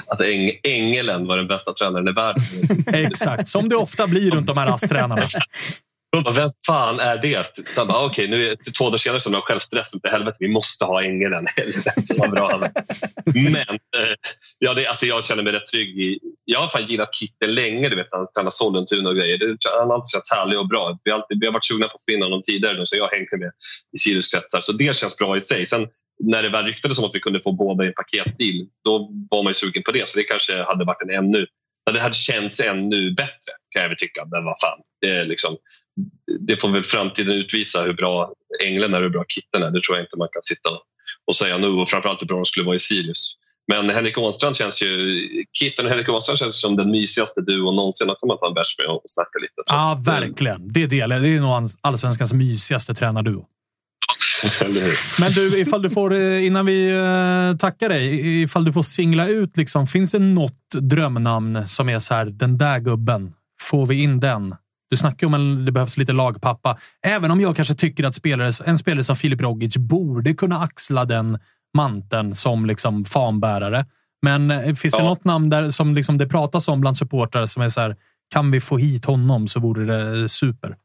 att Eng, Engelen var den bästa tränaren i världen. (laughs) Exakt, som det ofta blir runt de här ASS-tränarna. (laughs) Vem fan är det? Så bara, okay, nu är det två dagar senare som har självstressen till helvete. Vi måste ha Engelen. (laughs) Bra. Men eh, ja, det, alltså jag känner mig rätt trygg. I, jag har fan gillat Kitten länge. Du vet, han tränar Sollentuna och grejer. Det, han har alltid känts härlig och bra. Vi har, alltid, vi har varit sugna på att få in honom tidigare så jag har hängt med i Sirius-kretsar. Så det känns bra i sig. Sen när det väl ryktades om att vi kunde få båda i en paketdeal, då var man ju sugen på det. Så det kanske hade varit en ännu... Det hade känts ännu bättre kan jag väl tycka. Men vad fan. Det är liksom, det får väl framtiden utvisa hur bra Englen är hur bra Kitten är. Det tror jag inte man kan sitta och säga nu och framförallt hur bra de skulle vara i Sirius. Men Henrik Ånstrand känns ju... Kitten och Henrik Ånstrand känns som den mysigaste duon någonsin att komma ta en bärs med och snacka lite. Ja, verkligen. Det delar Det är nog allsvenskans mysigaste tränarduo. (laughs) Men du, ifall du får, eh, innan vi eh, tackar dig, ifall du får singla ut, liksom, finns det något drömnamn som är så här, den där gubben, får vi in den? Du snackar om att det behövs lite lagpappa. Även om jag kanske tycker att spelare, en spelare som Filip Rogic borde kunna axla den manteln som liksom fanbärare. Men eh, finns det något namn där som liksom det pratas om bland supportrar som är så här, kan vi få hit honom så vore det super.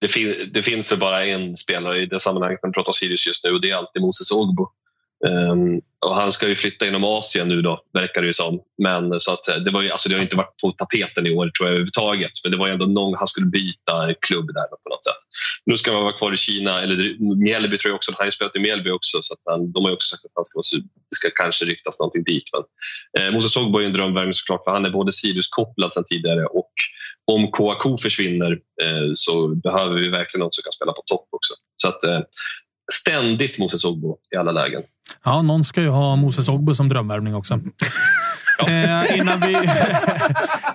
Det, fin det finns ju bara en spelare i det sammanhanget man pratar Sirius just nu och det är alltid Moses Ogbo. Um, och han ska ju flytta inom Asien nu då, verkar det ju som. Men så att, eh, det, var ju, alltså det har inte varit på tapeten i år tror jag överhuvudtaget. Men det var ju ändå någon han skulle byta klubb där på något sätt. Nu ska man vara kvar i Kina, eller Mjällby tror jag också. Han har ju spelat i Mjällby också. Så att han, de har ju också sagt att han ska vara, det ska kanske ryktas någonting dit. Men, eh, Moses Ogbo är en drömvärvning såklart för han är både Sirius-kopplad sedan tidigare och om KAK försvinner eh, så behöver vi verkligen någon som kan spela på topp också. Så att, eh, ständigt Moses Ogbo i alla lägen. Ja, någon ska ju ha Moses Ogbo som drömvärvning också. (laughs) Eh, innan, vi,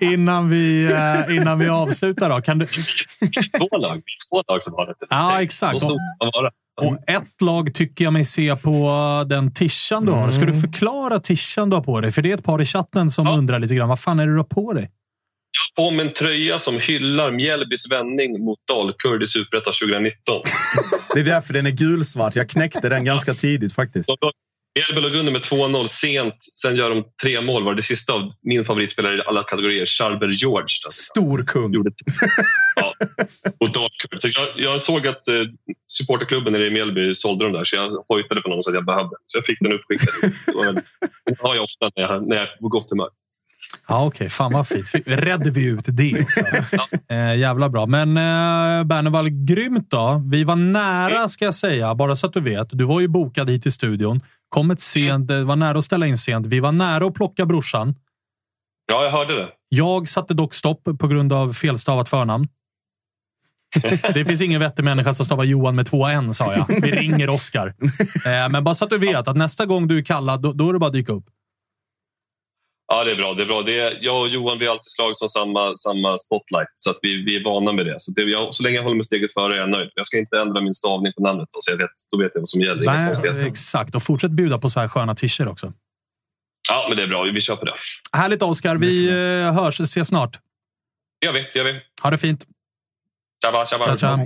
(laughs) innan, vi, eh, innan vi avslutar då. Kan du... två lag, två lag som har det. Ja, exakt. Och, och ett lag tycker jag mig se på den tishan du har. Ska du mm. förklara tishan du har på dig? För det är ett par i chatten som ja. undrar lite grann. Vad fan är det du har på dig? Jag har på mig en tröja som hyllar Mjällbys vändning mot Dalkurd i Superettan 2019. (laughs) Det är därför den är gulsvart. Jag knäckte den ganska tidigt faktiskt. Mjällby låg under med 2-0 sent. Sen gör de tre mål. Var det sista av min favoritspelare i alla kategorier, Charber George. Stor kung! Gjorde, ja, och Dalkurd. Jag, jag såg att eh, supporterklubben i Mjällby sålde dem där så jag hojtade på någon så att jag behövde. Så jag fick den uppskickad. Det har jag ofta när jag, när jag är på gott humör. Ja, Okej, okay. fan vad fint. Redde vi ut det också. Eh, jävla bra. Men eh, Bernevall, grymt då. Vi var nära, ska jag säga, bara så att du vet. Du var ju bokad hit till studion. Kommit sent, det var nära att ställa in sent. Vi var nära att plocka brorsan. Ja, jag hörde det. Jag satte dock stopp på grund av felstavat förnamn. Det finns ingen vettig människa som stavar Johan med två N, sa jag. Vi ringer Oskar. Eh, men bara så att du vet att nästa gång du är kallad, då, då är det bara att dyka upp. Ja, det är bra. Det är bra. Det är, jag och Johan vi har alltid slagit som samma, samma spotlight, så att vi, vi är vana med det. Så, det, jag, så länge jag håller mig steget före är jag nöjd. Jag ska inte ändra min stavning på namnet, då, så jag vet, då vet jag vad som gäller. Nej, exakt, och fortsätt bjuda på så här sköna t också. Ja, men det är bra. Vi kör på det. Härligt, Oskar. Vi eh, hörs. Ses snart. Det gör vi. Det gör vi. Ha det fint. Tjaba, tjaba. Tja, tja.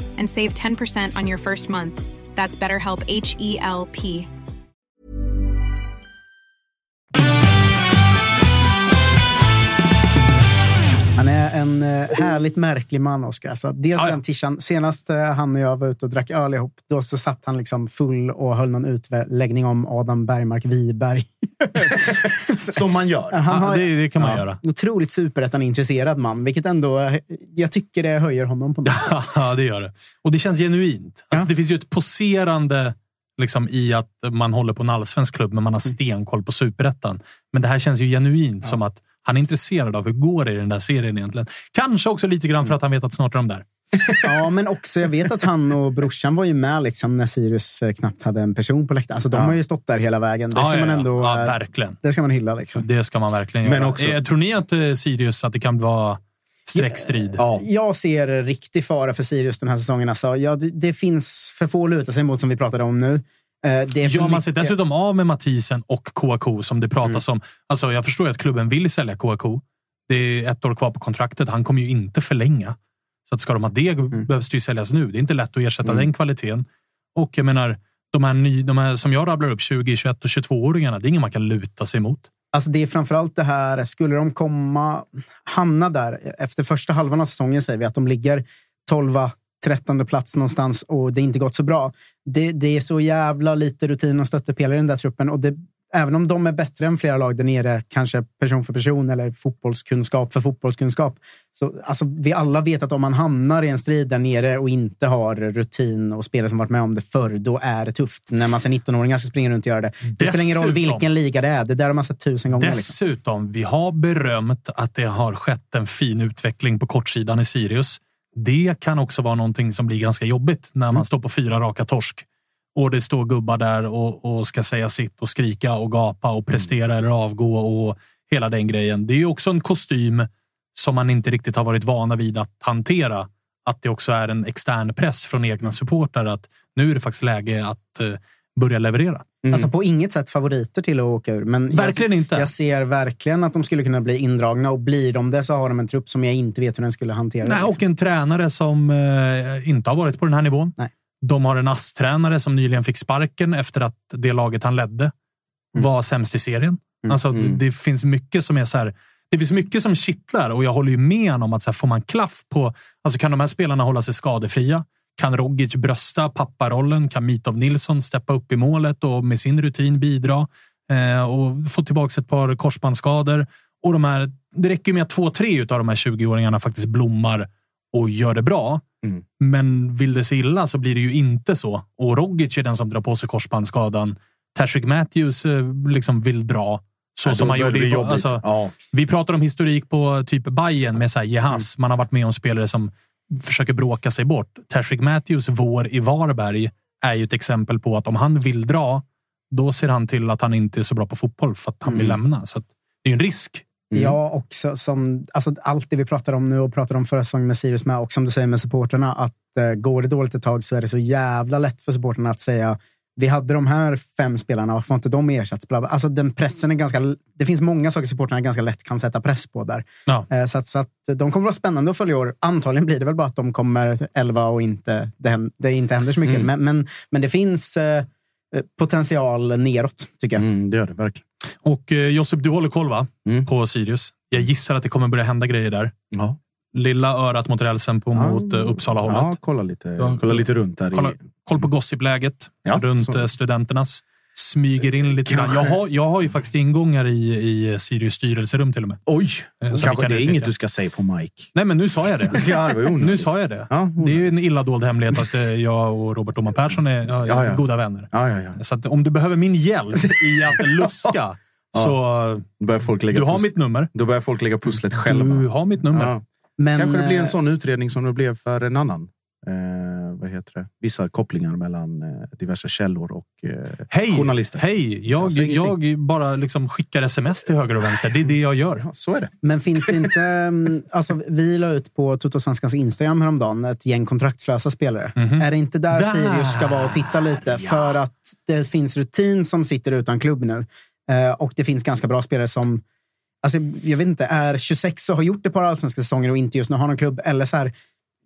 and save 10% on your first month. That's BetterHelp H E L P. Han är en eh, härligt märklig man, Oskar. Alltså, dels Ja, ja. den tishan. Senast eh, han och jag var ute och drack öl ihop, då så satt han liksom full och höll någon utläggning om Adam Bergmark Wiberg. (laughs) Som man gör. Han har- det, det kan man göra. Otroligt superettan-intresserad man, vilket ändå... Jag tycker det höjer honom på något sätt. (laughs) Ja, det gör det. Och det känns genuint. Alltså, Det finns ju ett poserande liksom, i att man håller på en allsvensk klubb, men man har stenkoll på superettan. Men det här känns ju genuint som att han är intresserad av hur går det i den där serien egentligen. Kanske också lite grann för att han vet att snart är de där. (laughs) Ja, men också, jag vet att han och brorsan var ju med liksom, när Sirius eh, knappt hade en person på läktaren. Alltså, de har ju stått där hela vägen. Det ska Ja, ja, man ja. ändå... Ja, eh, verkligen. Det ska man hylla. Liksom. Det ska man verkligen Men göra. också- Eh, Tror ni att eh, Sirius, att det kan vara streckstrid? Jag ser riktig fara för Sirius den här säsongen. Alltså, ja, det, det finns för få att luta sig mot, som vi pratade om nu. Eh, Det Gör man sig mycket- dessutom av med Mathisen och Kouakou som det pratas om. Alltså, jag förstår ju att klubben vill sälja Kouakou. Det är ett år kvar på kontraktet. Han kommer ju inte förlänga. Så att ska de ha det behövs det ju säljas nu. Det är inte lätt att ersätta den kvaliteten. Och jag menar, de här, ny, de här som jag rabblar upp, 20, 21 och 22-åringarna, det är ingen man kan luta sig mot. Alltså det är framförallt det här, skulle de komma, hamna där efter första halvan av säsongen, säger vi att de ligger 12 13 plats någonstans och det inte gått så bra. Det, det är så jävla lite rutin och stöttepelare i den där truppen. Och det, även om de är bättre än flera lag där nere, kanske person för person eller fotbollskunskap för fotbollskunskap. Så, alltså, vi alla vet att om man hamnar i en strid där nere och inte har rutin och spelare som varit med om det förr, då är det tufft. När man som 19-åringar ska springa runt och göra det. Det spelar ingen roll vilken liga det är. Det där har man sett tusen gånger. Liksom. Dessutom, vi har berömt att det har skett en fin utveckling på kortsidan i Sirius. Det kan också vara någonting som blir ganska jobbigt när Mm. man står på fyra raka torsk och det står gubbar där och, och ska säga sitt och skrika och gapa och prestera eller avgå och hela den grejen. Det är ju också en kostym som man inte riktigt har varit vana vid att hantera. Att det också är en extern press från egna supportrar att nu är det faktiskt läge att eh, börja leverera. Alltså på inget sätt favoriter till att åka ur. Men Verkligen jag, inte. Jag ser verkligen att de skulle kunna bli indragna och blir de det så har de en trupp som jag inte vet hur den skulle hantera. Nej, och en tränare som eh, inte har varit på den här nivån. Nej. De har en ASS-tränare som nyligen fick sparken efter att det laget han ledde var sämst i serien. Alltså, Det, det finns mycket som är så här. Det finns mycket som kittlar och jag håller ju med honom att så här, får man klaff på... Alltså kan de här spelarna hålla sig skadefria? Kan Rogic brösta papparollen? Kan Mitov Nilsson steppa upp i målet och med sin rutin bidra eh, och få tillbaka ett par korsbandsskador? Och de här, det räcker med att två, tre av de här 20-åringarna faktiskt blommar och gör det bra. Men vill det sig illa så blir det ju inte så. Och Rogic är den som drar på sig korsbandsskadan. Tashrik Matthews eh, liksom vill dra. Så Ja, som han gjorde i... Alltså, Ja. Vi pratar om historik på typ Bayern med så här Jehas. Man har varit med om spelare som försöker bråka sig bort. Tashrik Matthews, vår i Varberg, är ju ett exempel på att om han vill dra, då ser han till att han inte är så bra på fotboll för att han vill lämna. Så att det är ju en risk. Ja, och så, som, alltså, allt det vi pratar om nu och pratar om förra säsongen med Sirius med och som du säger med supporterna att eh, går det dåligt ett tag så är det så jävla lätt för supporterna att säga vi hade de här fem spelarna, varför får inte de ersatts? Alltså den pressen är ganska... Det finns många saker supporterna ganska lätt kan sätta press på där. Ja. Eh, Så, att, så att de kommer vara spännande att följa år. Antagligen blir det väl bara att de kommer 11 och inte, det, det inte händer så mycket. Mm. Men, men, men det finns eh, potential neråt, tycker jag. Mm, det gör det verkligen. Och eh, Josip, du håller koll va? Mm. på Sirius. Jag gissar att det kommer börja hända grejer där. Ja. Lilla örat mot rälsen på, Ja. mot eh, Uppsala-hållet. Ja, kolla lite, Ja. kolla lite runt där. Kolla, I, koll på gossipläget Ja, runt så. eh, studenternas smyger in lite grann. Jag har, jag har ju faktiskt ingångar i, i Sirius styrelserum till och med. Oj! Eh, vi Kanske kan det är inget du ska säga på mic. Nej, men nu sa jag det. (laughs) Ja, det. Nu sa jag det. Ja, Det är ju en illa dold hemlighet att eh, jag och Robert Oman Persson är ja, Ja, ja. goda vänner. Ja, ja, ja. Så om du behöver min hjälp i att (laughs) luska, så lägga du har mitt nummer. Då börjar folk lägga pusslet själva. Du har mitt nummer. Ja. Men, Kanske det blir en eh, sån utredning som det blev för en annan. Eh, vad heter det? Vissa kopplingar mellan eh, diverse källor och eh, Hej! journalister. Hej! Jag, Jag jag bara liksom skickar sms till höger och vänster. Det är det jag gör. Ja, så är det. Men finns inte... mm, Alltså, vi la ut på Totosvenskans Instagram häromdagen ett gäng kontraktslösa spelare. Är det inte där, Där! Sirius ska vara och titta lite? För att det finns rutin som sitter utan klubb nu. Eh, och det finns ganska bra spelare som alltså, jag vet inte, är 26 och har gjort ett par allsvenska säsonger och inte just nu har någon klubb. Eller så här,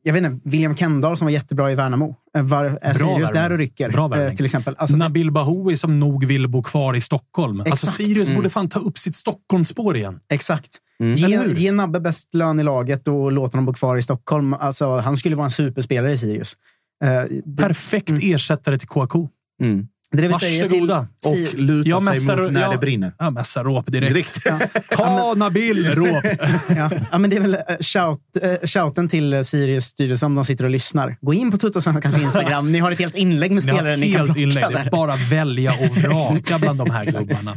jag vet inte, William Kendall som var jättebra i Värnamo. Eh, Var, är Sirius värvning. där och rycker? Bra eh, till exempel. Alltså, Nabil Bahoui som nog vill bo kvar i Stockholm. Alltså Exakt. Sirius Mm. borde fan ta upp sitt Stockholmsspår igen. Exakt. Eller Ge, ge Nabbe bäst lön i laget och låt honom bo kvar i Stockholm. Alltså, han skulle vara en superspelare i Sirius. Eh, det, Perfekt ersättare till KK. Mm. Det det till, Varsågoda. Si- Och luta Jag sig mässar- mot när jag- det brinner. Jag mässar råp direkt. Direkt. Ta Nabil råp! (laughs) ja. ja, men det är väl eh, shout, eh, shouten till eh, Sirius styrelse om de sitter och lysslar. Gå in på Tuttosvenskans Instagram. Ni har ett helt inlägg med Ni har spelare ni kan helt plocka inlägg. Bara välja och (laughs) vraka bland de här gubbarna.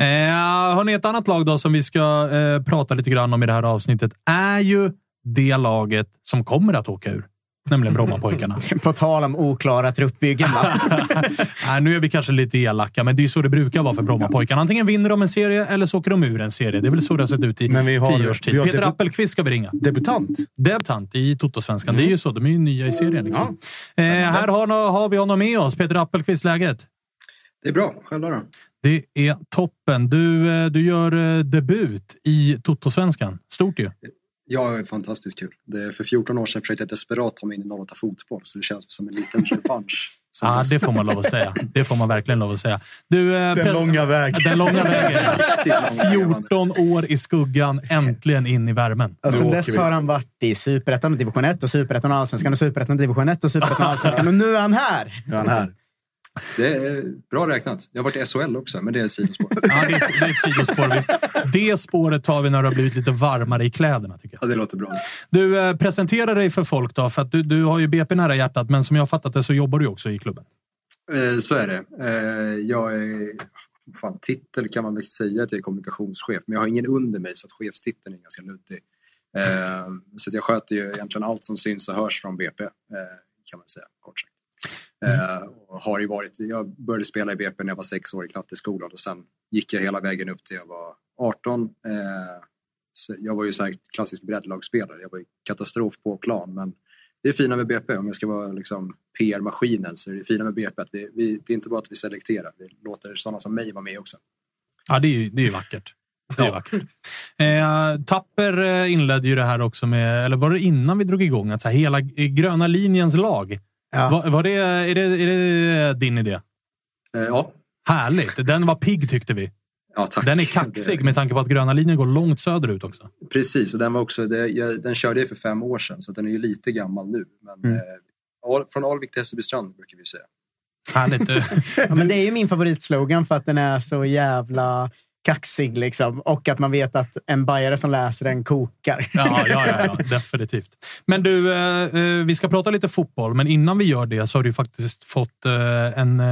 Eh, hörni, ett annat lag då som vi ska eh, prata lite grann om i det här avsnittet är ju det laget som kommer att åka ur. Nämligen Brommapojkarna. (laughs) På tal om oklara truppbyggen. (laughs) Nej, nu är vi kanske lite elaka, men det är så det brukar vara för Brommapojkarna. Antingen vinner de en serie eller så åker de ur en serie. Det är väl så det har sett ut i har- tio års tid. vi har Peter Appelqvist ska vi ringa. Debutant. Debutant i Totosvenskan. Det är ju så. De är ju nya i serien. Liksom. Eh, här har, har vi honom med oss. Peter Appelqvist, läget? Det är bra. Själva då? Det är toppen. Du, eh, du gör eh, debut i Totosvenskan. Stort ju. Ja, det är fantastiskt kul. Det är för 14 år sedan försökte jag desperat ta mig in i 08 fotboll, så det känns som en liten revansch. (laughs) Ja, dess. det får man lov att säga. Det får man verkligen lov att säga. Du, eh, Den pres- långa vägen. Den långa (laughs) vägen. Riktigt långa 14 år i skuggan, äntligen in i värmen. Och sen dess har han varit i Superettan och Division 1 och Superettan och Allsvenskan och Superettan och Division 1 och Superettan och Allsvenskan. (laughs) Och nu är han här! Nu är han här. Det är bra räknat. Jag har varit i SHL också, men det är sidospår. (laughs) Ja, det, är, det är ett sidospår. Det spåret tar vi när det har blivit lite varmare i kläderna. tycker jag. Ja, det låter bra. Du, eh, presentera dig för folk då. För att du, du har ju BP nära hjärtat, men som jag har fattat det så jobbar du också i klubben. Eh, Så är det. Eh, Jag är... Fan, titel kan man väl säga att jag är kommunikationschef, men jag har ingen under mig så att chefstiteln är ganska luddig. Eh, Så att jag sköter ju egentligen allt som syns och hörs från BP, eh, kan man säga, kort sagt. Eh, och har ju varit, jag började spela i BP när jag var sex år i knatteskolan och sen gick jag hela vägen upp till jag var 18. Eh, jag var ju så här klassisk breddlagsspelare, jag var ju katastrof på plan, men det är fina med BP, om jag ska vara liksom PR-maskinen, så är det fina med BP att vi, vi, det är inte bara att vi selekterar, vi låter sådana som mig vara med också. Ja, det är ju det är ju vackert. Det är vackert. Eh, Tapper eh, inledde ju det här också med, eller var det innan vi drog igång, att så här, hela eh, gröna linjens lag. Ja. Var, var det, är, det, är det din idé? Eh, ja, Härligt. Den var pigg tyckte vi. ja, tack. Den är kaxig med tanke på att gröna linjen går långt söderut också. Precis, och den, var också, det, jag, den körde jag för fem år sedan, så den är ju lite gammal nu. Men, Mm. eh, från Alvik till Hässelbystrand brukar vi säga. Härligt. (laughs) Ja, men det är ju min favoritslogan för att den är så jävla kaxig. Liksom. Och att man vet att en bajare som läser den kokar. Ja, ja, ja, ja, (laughs) definitivt. Men du, eh, eh, vi ska prata lite fotboll, men innan vi gör det så har du ju faktiskt fått eh, en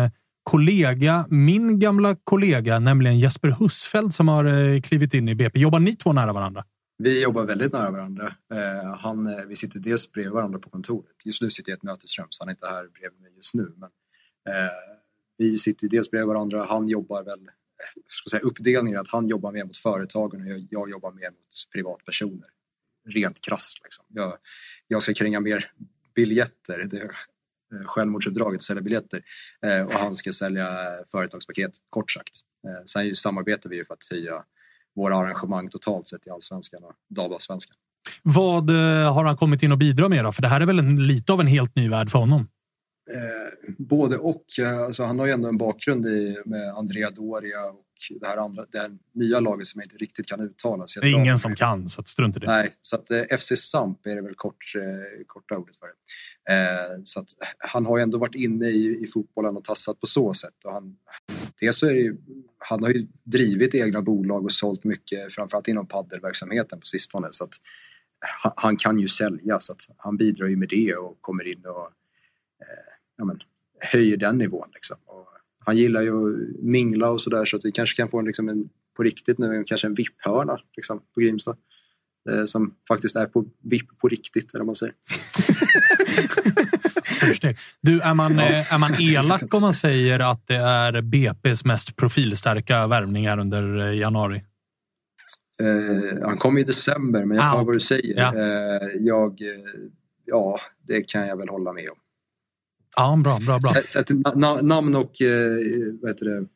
kollega, min gamla kollega, nämligen Jesper Husfeldt som har eh, klivit in i BP. Jobbar ni två nära varandra? Vi jobbar väldigt nära varandra. Eh, han, vi sitter dels bredvid varandra på kontoret. Just nu sitter jag i ett mötesrum, så han är inte här bredvid mig just nu. Men, eh, vi sitter dels bredvid varandra. Han jobbar väl, ska säga uppdelningen, att han jobbar mer mot företagen och jag, jag jobbar mer mot privatpersoner. Rent krasst liksom. Jag, jag ska kränga mer biljetter. Det är eh, självmordsuppdraget, sälja biljetter. Eh, och han ska sälja företagspaket, kort sagt. Eh, sen samarbetar vi ju för att höja våra arrangemang totalt sett i allsvenskan och damallsvenskan. Vad eh, har han kommit in och bidra med då? För det här är väl en, lite av en helt ny värld för honom? Eh, både och. Eh, Alltså, han har ju ändå en bakgrund i, med Andrea Doria och det här andra, det här nya laget som jag inte riktigt kan uttala. Så Det är ingen som kan, så strunt i det. Nej, så att eh, FC Samp är det väl kort, eh, korta ordet för det. Eh, så att han har ju ändå varit inne i, i fotbollen och tassat på så sätt. Och han, dels så är ju, han har ju drivit egna bolag och sålt mycket, framförallt inom paddelverksamheten på sistone. Så att han, han kan ju sälja, så att han bidrar ju med det och kommer in och ja, men, höjer den nivån. Liksom. Han gillar ju att mingla och sådär så att vi kanske kan få en, liksom en, på riktigt nu, kanske en VIP-hörna liksom, på Grimsta. Eh, som faktiskt är på VIP på riktigt, eller vad man säger. Du, är man, eh, är man elak om man säger att det är BP's mest profilstarka värvning här under eh, januari? Eh, han kom i december, men jag Ah, hör vad du säger. Ja. Eh, jag, eh, ja, det kan jag väl hålla med om. Ja, bra, bra, bra. Sett- Sett till na- namn och eh, vad heter det,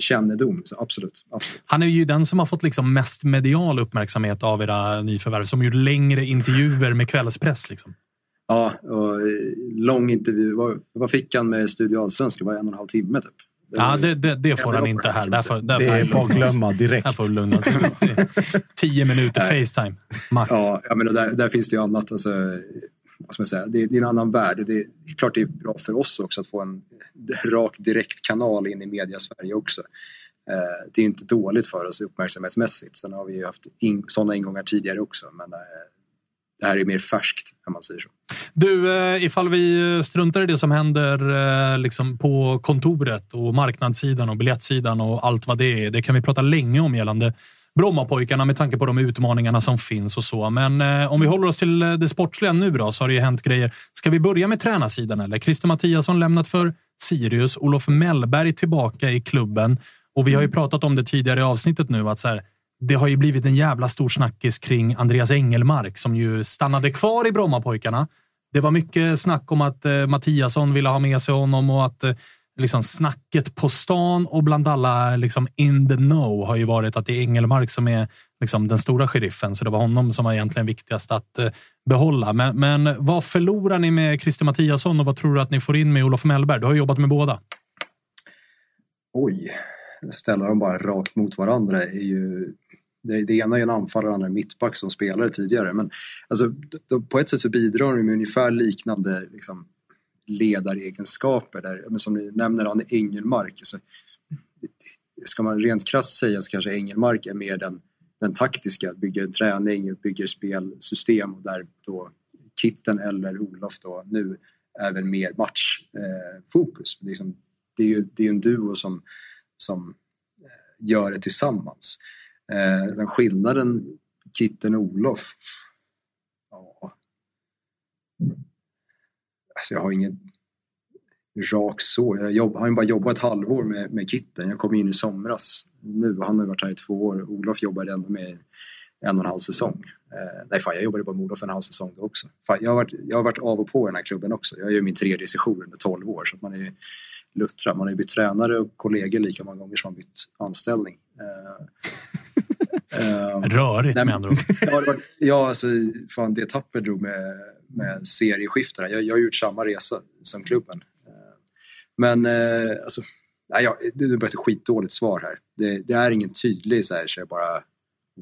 kännedom, så absolut. absolut. Han är ju den som har fått liksom mest medial uppmärksamhet av era nyförvärv. Som gjort längre intervjuer med kvällspress. Liksom. Ja, och eh, lång intervju. Vad, vad fick han med Studio Allsvenskan? Det var en och en halv timme typ. Ja, det, det, det får han det inte här. Därför, Det därför är han bara att glömma direkt. Här får lugna sig. (laughs) Tio minuter Facetime, max. Ja, men där, där finns det ju annat. Alltså, vad ska man säga? Det, är, det är en annan värld. Det är, det är klart det är bra för oss också att få en (laughs) rak direktkanal in i media-Sverige också. Eh, det är inte dåligt för oss uppmärksamhetsmässigt. Sen har vi ju haft in, sådana ingångar tidigare också. Men eh, det här är mer färskt, om man säger så. Du, eh, ifall vi eh, struntar i det som händer eh, liksom på kontoret och marknadssidan och biljettsidan och allt vad det är. Det kan vi prata länge om gällande Brommapojkarna med tanke på de utmaningarna som finns och så. Men eh, om vi håller oss till eh, det sportsliga nu då så har det ju hänt grejer. Ska vi börja med tränarsidan eller? Christer Mattiasson lämnat för Sirius. Olof Mellberg tillbaka i klubben. Och vi har ju pratat om det tidigare i avsnittet nu att så här, det har ju blivit en jävla stor snackis kring Andreas Engelmark som ju stannade kvar i Brommapojkarna. Det var mycket snack om att eh, Mattiasson ville ha med sig honom och att eh, liksom snacket på stan och bland alla liksom in the know har ju varit att det är Engelmark som är liksom den stora sheriffen. Så det var honom som var egentligen viktigast att eh, behålla. Men, men vad förlorar ni med Christer Mattiasson och vad tror du att ni får in med Olof Mellberg? Du har jobbat med båda. Oj, ställa dem bara rakt mot varandra är ju... Det, det ena är en anfallare och andra en mittback som spelare tidigare. Men alltså, på ett sätt så bidrar de med ungefär liknande liksom, ledaregenskaper. Där, men som ni nämner, han är Engelmark. Så, ska man rent krasst säga så kanske Engelmark är mer den, den taktiska, bygger en träning, bygger spelsystem och där då Kitten eller Olof då nu även mer matchfokus. Eh, det, är liksom, det är ju det är en duo som, som eh, gör det tillsammans. Eh, den skillnaden Kitten och Olof, ja. Alltså jag har ingen rak så. Jag jobb, har ju bara jobbat ett halvår med, med Kitten. Jag kom in i somras nu och han har varit här i två år. Olof jobbade ändå med en och en halv säsong. Eh, nej, fan, jag jobbade bara med Olof en halv säsong då också. Fan, jag, har varit, jag har varit av och på i den här klubben också. Jag är ju min tredje session under 12 år så att man är ju luttrad. Man har ju bytt tränare och kollegor lika många gånger som man bytt anställning. Eh, Rörigt nej, med andra ord. (laughs) Ja, alltså, fan, det Tapper drog med, med serieskiftena. Jag, jag har gjort samma resa som klubben. Eh, Men eh, alltså, nej, jag, det blev ett skitdåligt svar här. Det, det är ingen tydlig så här, så jag bara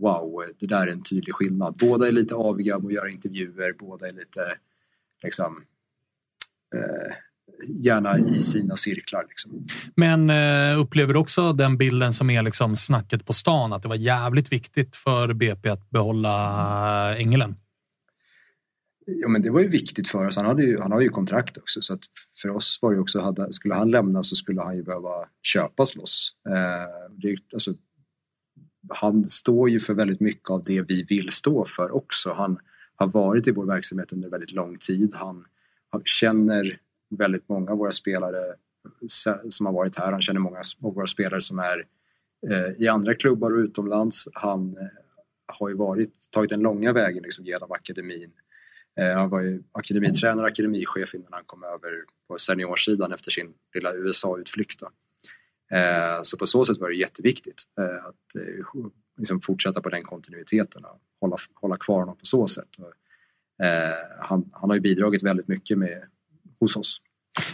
wow, det där är en tydlig skillnad. Båda är lite aviga att göra intervjuer, båda är lite liksom eh, gärna i sina cirklar. Liksom. Men eh, upplever också den bilden som är liksom snacket på stan, att det var jävligt viktigt för BP att behålla Engelen? Ja, men det var ju viktigt för oss. Han hade ju, han har ju kontrakt också. Så att för oss var det också, hade, skulle han lämna så skulle han ju behöva köpas loss. Eh, det, alltså, han står ju för väldigt mycket av det vi vill stå för också. Han har varit i vår verksamhet under väldigt lång tid. Han, han känner väldigt många av våra spelare som har varit här. Han känner många av våra spelare som är eh, i andra klubbar och utomlands. Han eh, har ju varit, tagit den långa vägen liksom, genom akademin. Eh, han var ju akademitränare, akademichef innan han kom över på seniorsidan efter sin lilla USA-utflykt. så på så sätt var det jätteviktigt att liksom fortsätta på den kontinuiteten och hålla, hålla kvar honom på så sätt. Han, han har ju bidragit väldigt mycket med, hos oss.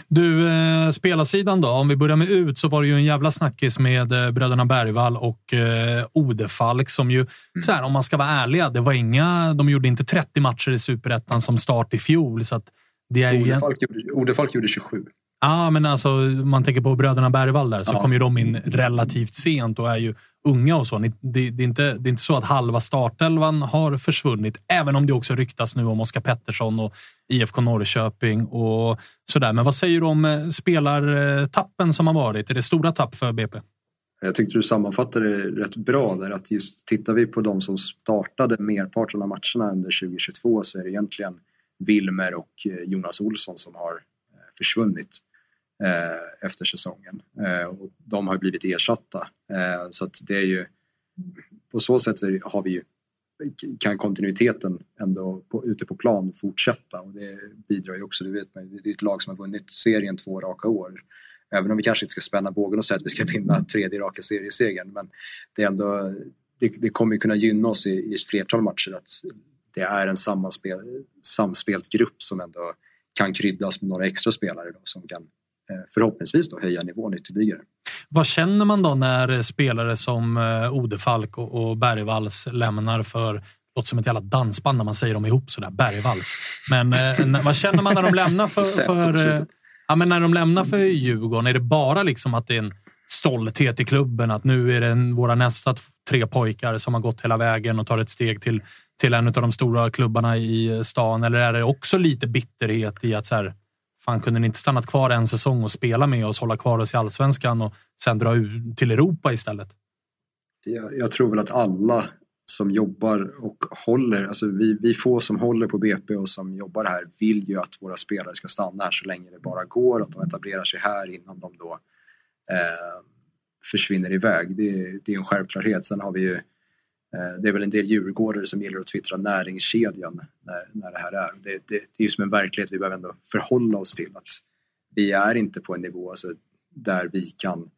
Du, eh, spelarsidan då? Om vi börjar med ut så var det ju en jävla snackis med eh, bröderna Bergvall och eh, Odefalk som ju, mm. så här, om man ska vara ärliga, det var inga, de gjorde inte 30 matcher i superettan som start i fjol. Så det är Odefalk, ju... gjorde, Odefalk gjorde 27. Ja, ah, men alltså man tänker på bröderna Bergvall där så ja. kom ju de in relativt sent och är ju unga och så. Det, det, är inte, det är inte så att halva startelvan har försvunnit, även om det också ryktas nu om Oskar Pettersson och IFK Norrköping och sådär. Men vad säger du om eh, spelartappen eh, som har varit? Är det stora tapp för BP? Jag tyckte du sammanfattade det rätt bra där att just tittar vi på de som startade merparten av matcherna under 2022 så är det egentligen Wilmer och eh, Jonas Olsson som har försvunnit. Efter säsongen. Och de har blivit ersatta. Eh, så att det är ju, på så sätt har vi ju, kan kontinuiteten ändå på, ute på plan fortsätta och det bidrar ju också, du vet man, det är ett lag som har vunnit serien två raka år. Även om vi kanske inte ska spänna bågen och säga att vi ska vinna tredje raka seriesegern men det är ändå, det, det kommer ju kunna gynna oss i, i ett flertal matcher att det är en samspel, samspelt grupp som ändå kan kryddas med några extra spelare då, som kan förhoppningsvis då höja nivån ytterligare. Vad känner man då när spelare som eh, Odefalk och Bergvalls lämnar för låter som ett jävla dansband när man säger dem ihop sådär, Bergvalls. Men eh, (laughs) vad känner man när de lämnar för, för eh, ja, men när de lämnar för Djurgården? Är det bara liksom att det är en stolthet i klubben att nu är det våra nästa tre pojkar som har gått hela vägen och tar ett steg till, till en av de stora klubbarna i stan? Eller är det också lite bitterhet i att så här, fan kunde ni inte stannat kvar en säsong och spela med oss, hålla kvar oss i allsvenskan och sen dra ut till Europa istället? Jag, jag tror väl att alla som jobbar och håller, alltså vi, vi få som håller på BP och som jobbar här vill ju att våra spelare ska stanna här så länge det bara går, att de etablerar sig här innan de då eh, försvinner iväg. Det, det är en självklarhet. Sen har vi ju Eh, Eh, det är väl en del djurgårdare som gillar att twittra näringskedjan när, när det här är. Det, det, det är ju som en verklighet vi behöver ändå förhålla oss till. att Vi är inte på en nivå alltså, där vi kan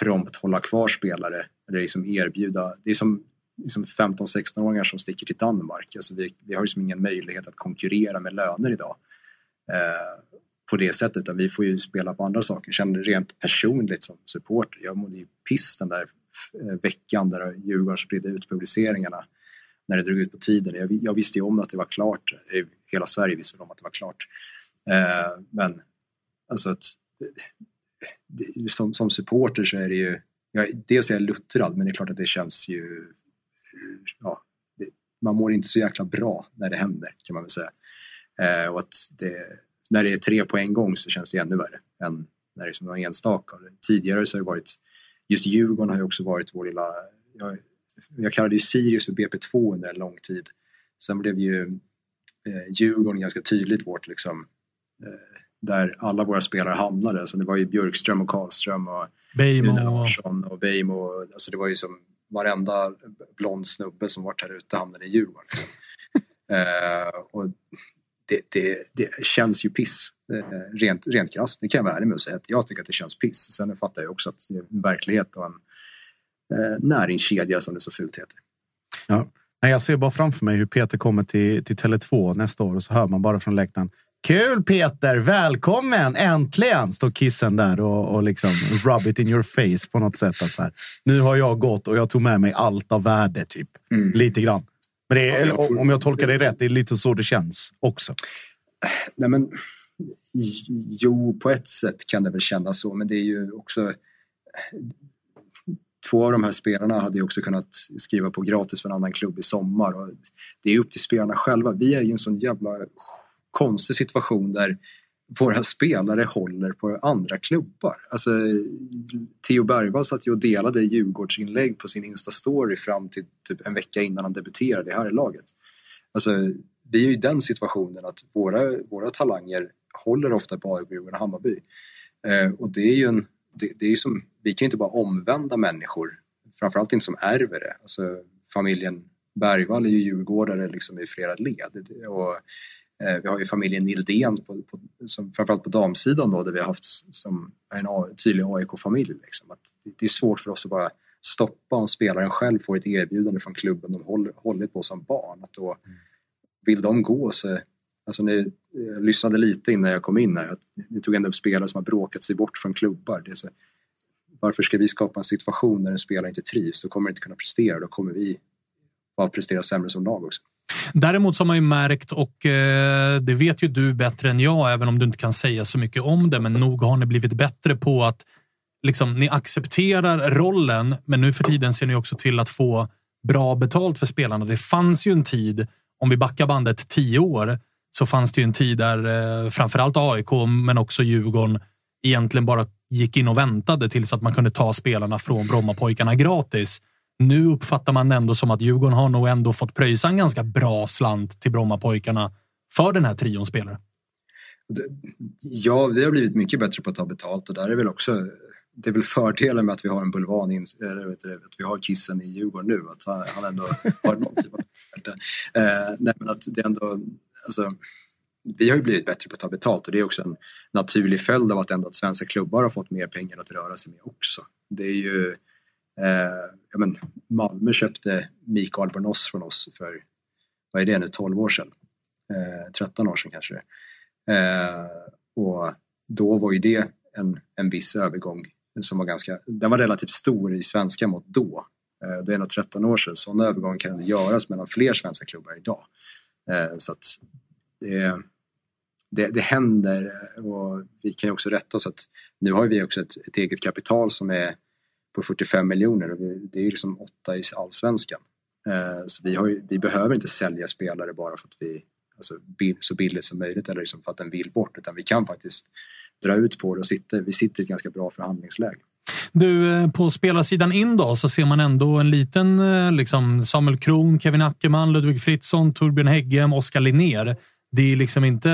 prompt hålla kvar spelare eller liksom erbjuda. Det är som liksom 15-16-åringar som sticker till Danmark. Alltså vi, vi har liksom ingen möjlighet att konkurrera med löner idag eh, på det sättet utan vi får ju spela på andra saker. Jag känner rent personligt som supporter, jag mådde ju piss den där Eh, veckan där Djurgården spridde ut publiceringarna när det drog ut på tiden. Jag, jag visste ju om att det var klart. Hela Sverige visste om att det var klart. Eh, men alltså att, det, som, som supporter så är det ju, ja, dels är jag luttrad men det är klart att det känns ju, eh, ja, det, man mår inte så jäkla bra när det händer kan man väl säga. Eh, och att det, när det är tre på en gång så känns det ännu värre än när det är som enstaka. Tidigare så har det varit just Djurgården har ju också varit vår lilla... Jag, jag kallade ju Sirius för BP2 under en lång tid. Sen blev ju eh, Djurgården ganska tydligt vårt liksom, eh, där alla våra spelare hamnade. Så det var ju Björkström och Karlström och Beijmo. Larsson och Beijmo. Alltså det var ju som varenda blond snubbe som varit här ute hamnade i Djurgården. Liksom. (laughs) eh, och det, det, det, känns ju piss. Eh, rent, rent krasst, det kan jag vara ärlig med att säga. Att jag tycker att det känns piss. Sen fattar jag också att det är en verklighet och en eh, näringskedja som det så fult heter. Ja. Jag ser bara framför mig hur Peter kommer till, till Tele2 nästa år och så hör man bara från läktaren. Kul Peter! Välkommen! Äntligen! Står kissen där och, och liksom rub it in your face på något sätt. Att så här, nu har jag gått och jag tog med mig allt av värde, typ. Mm. Lite grann. Men det är, om jag tolkar det rätt, det är lite så det känns också. Nej, men, jo, på ett sätt kan det väl kännas så, men det är ju också... Två av de här spelarna hade ju också kunnat skriva på gratis för en annan klubb i sommar. Och det är upp till spelarna själva. Vi är i en sån jävla konstig situation där våra spelare håller på andra klubbar. Alltså, Theo Bergvall satt ju och delade Djurgårdsinlägg på sin Insta-story fram till typ en vecka innan han debuterade i herrlaget. Alltså, vi är ju i den situationen att våra, våra talanger håller ofta på AIK, Djurgården och Hammarby. Eh, och det är ju en, det, det, är som, vi kan ju inte bara omvända människor, framförallt inte som ärver det. Alltså, familjen Bergvall är ju djurgårdare liksom i flera led. Och Eh, vi har ju familjen Nildén, på, på, som, framförallt på damsidan då, där vi har haft som en tydlig AIK-familj. Liksom. det, är svårt för oss att bara stoppa om spelaren själv får ett erbjudande från klubben de håll, hållit på som barn. Att då, vill de gå så Alltså ni, jag lyssnade lite innan jag kom in här. Att ni tog ändå upp spelare som har bråkat sig bort från klubbar. Det är så, varför ska vi skapa en situation där en spelare inte trivs? Då kommer inte kunna prestera. Då kommer vi bara prestera sämre som lag också. Däremot så har man ju märkt, och eh, det vet ju du bättre än jag, även om du inte kan säga så mycket om det, men nog har ni blivit bättre på att liksom, ni accepterar rollen, men nu för tiden ser ni också till att få bra betalt för spelarna. Det fanns ju en tid, om vi backar bandet tio år, så fanns det ju en tid där eh, framförallt AIK, men också Djurgården egentligen bara gick in och väntade tills att man kunde ta spelarna från Brommapojkarna gratis. Nu uppfattar man ändå som att Djurgården har nog ändå fått pröjsa en ganska bra slant till Brommapojkarna för den här trion spelare. Ja, vi har blivit mycket bättre på att ta betalt och där är väl också det är väl fördelen med att vi har en bulvan, in, eller vet du, att vi har Kissen i Djurgården nu, att han, han ändå har någon typ av... Eh, nej, men att det ändå, alltså, vi har ju blivit bättre på att ta betalt och det är också en naturlig följd av att ändå att svenska klubbar har fått mer pengar att röra sig med också. Det är ju, eh, ja, men Malmö köpte Mikael Bornoz från oss för, vad är det nu, 12 år sedan? Eh, 13 år sedan kanske. Eh, och då var ju det en, en viss övergång som var ganska, den var relativt stor i svenska mått då. Eh, det är nog 13 år sedan. Sådana övergångar kan göras mellan fler svenska klubbar idag. Eh, så att det, det, det händer eh, och vi kan ju också rätta oss att nu har vi också ett, ett eget kapital som är på 45 miljoner och vi, det är ju liksom åtta i allsvenskan. Eh, så vi, har ju, vi behöver inte sälja spelare bara för att vi, alltså, så billigt som möjligt eller liksom för att den vill bort utan vi kan faktiskt dra ut på det och sitta, vi sitter i ett ganska bra förhandlingsläge. Du, eh, på spelarsidan in då så ser man ändå en liten eh, liksom Samuel Kron, Kevin Ackerman, Ludvig Fritzson, Torbjörn Häggen, Oskar Linnér. Det är liksom inte,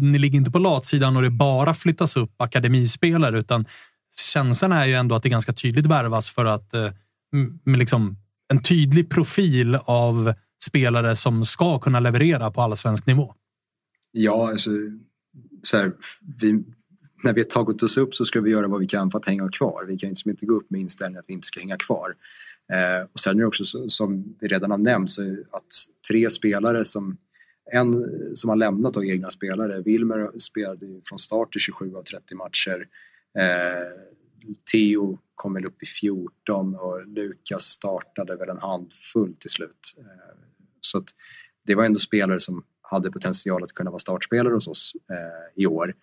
ni ligger inte på latsidan och det bara flyttas upp akademispelare, utan känslan är ju ändå att det ganska tydligt värvas för att eh, med liksom en tydlig profil av spelare som ska kunna leverera på allsvensk nivå. Ja, alltså, så här, vi, när vi har tagit oss upp så ska vi göra vad vi kan för att hänga kvar. Vi kan liksom inte gå upp med inställningen att vi inte ska hänga kvar. Eh, och sen är det också så, som vi redan har nämnt så att tre spelare som en som har lämnat då, egna spelare, Wilmer spelade från start i 27 av 30 matcher. Eh, Theo kom väl upp i 14 och Lukas startade väl en handfull till slut. Eh, så att det var ändå spelare som hade potential att kunna vara startspelare hos oss eh, i år.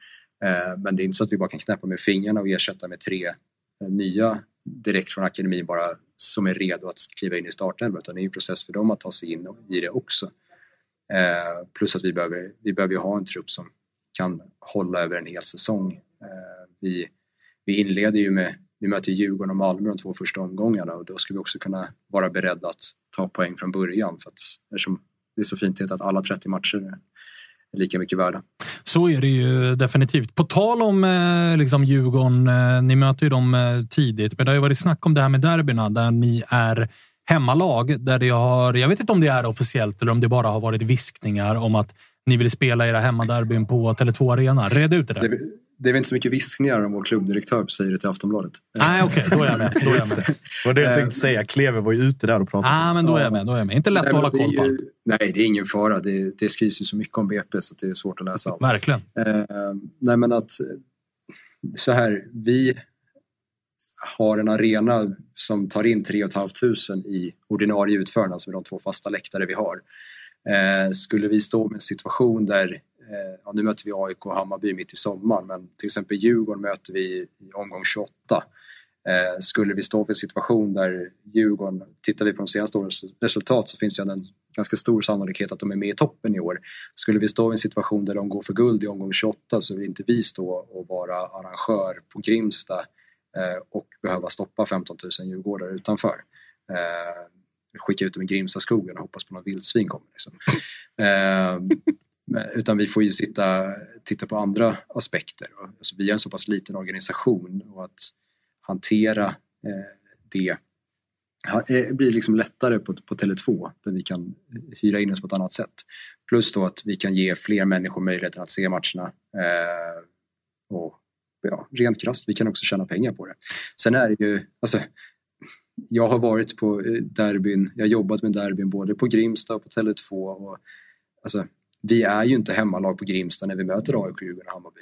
Eh, men det är inte så att vi bara kan knäppa med fingrarna och ersätta med tre eh, nya direkt från akademin bara som är redo att kliva in i startelvan utan det är en process för dem att ta sig in i det också. Eh, plus att vi behöver, vi behöver ha en trupp som kan hålla över en hel säsong. Eh, vi, vi inleder ju med, vi möter Djurgården och Malmö de två första omgångarna och då ska vi också kunna vara beredda att ta poäng från början för att eftersom det är så fint att alla 30 matcher lika mycket värda. Så är det ju definitivt. På tal om eh, liksom Djurgården, eh, ni möter ju dem eh, tidigt, men det har ju varit snack om det här med derbyna där ni är hemmalag. Där det har, jag vet inte om det är officiellt eller om det bara har varit viskningar om att ni vill spela era hemmaderbyn på Tele2 Arena. Red ut det där. Det, det är väl inte så mycket viskningar om vår klubbdirektör säger det till Aftonbladet. Nej, okej, okay, då är jag med. Då är jag med. (laughs) det var det jag tänkte säga. Kleve var ju ute där och pratade. Ah, men då är jag med. Då är jag med. Inte lätt nej, att hålla koll på allt. Nej, det är ingen fara. Det, det skrivs ju så mycket om BP så det är svårt att läsa allt. Verkligen. Eh, nej, men att så här, vi har en arena som tar in 3 500 i ordinarie utförande, alltså med de två fasta läktare vi har. Eh, skulle vi stå med en situation där Eh, ja, nu möter vi AIK och Hammarby mitt i sommaren men till exempel Djurgården möter vi i omgång 28. Eh, skulle vi stå för en situation där Djurgården, tittar vi på de senaste årens resultat så finns det en ganska stor sannolikhet att de är med i toppen i år. Skulle vi stå i en situation där de går för guld i omgång 28 så vill inte vi stå och vara arrangör på Grimsta eh, och behöva stoppa 15 000 djurgårdare utanför. Skicka ut dem i Grimstaskogen och hoppas på något vildsvin kommer. Liksom. (laughs) Utan vi får ju sitta, titta på andra aspekter. Alltså vi är en så pass liten organisation och att hantera eh, det eh, blir liksom lättare på, på Tele2 där vi kan hyra in oss på ett annat sätt. Plus då att vi kan ge fler människor möjligheten att se matcherna. Eh, och ja, rent krasst, vi kan också tjäna pengar på det. Sen är det ju, alltså, jag har varit på eh, derbyn, jag har jobbat med derbyn både på Grimsta och på Tele2 och alltså, vi är ju inte hemmalag på Grimsta när vi möter AIK, Djurgården och Hammarby.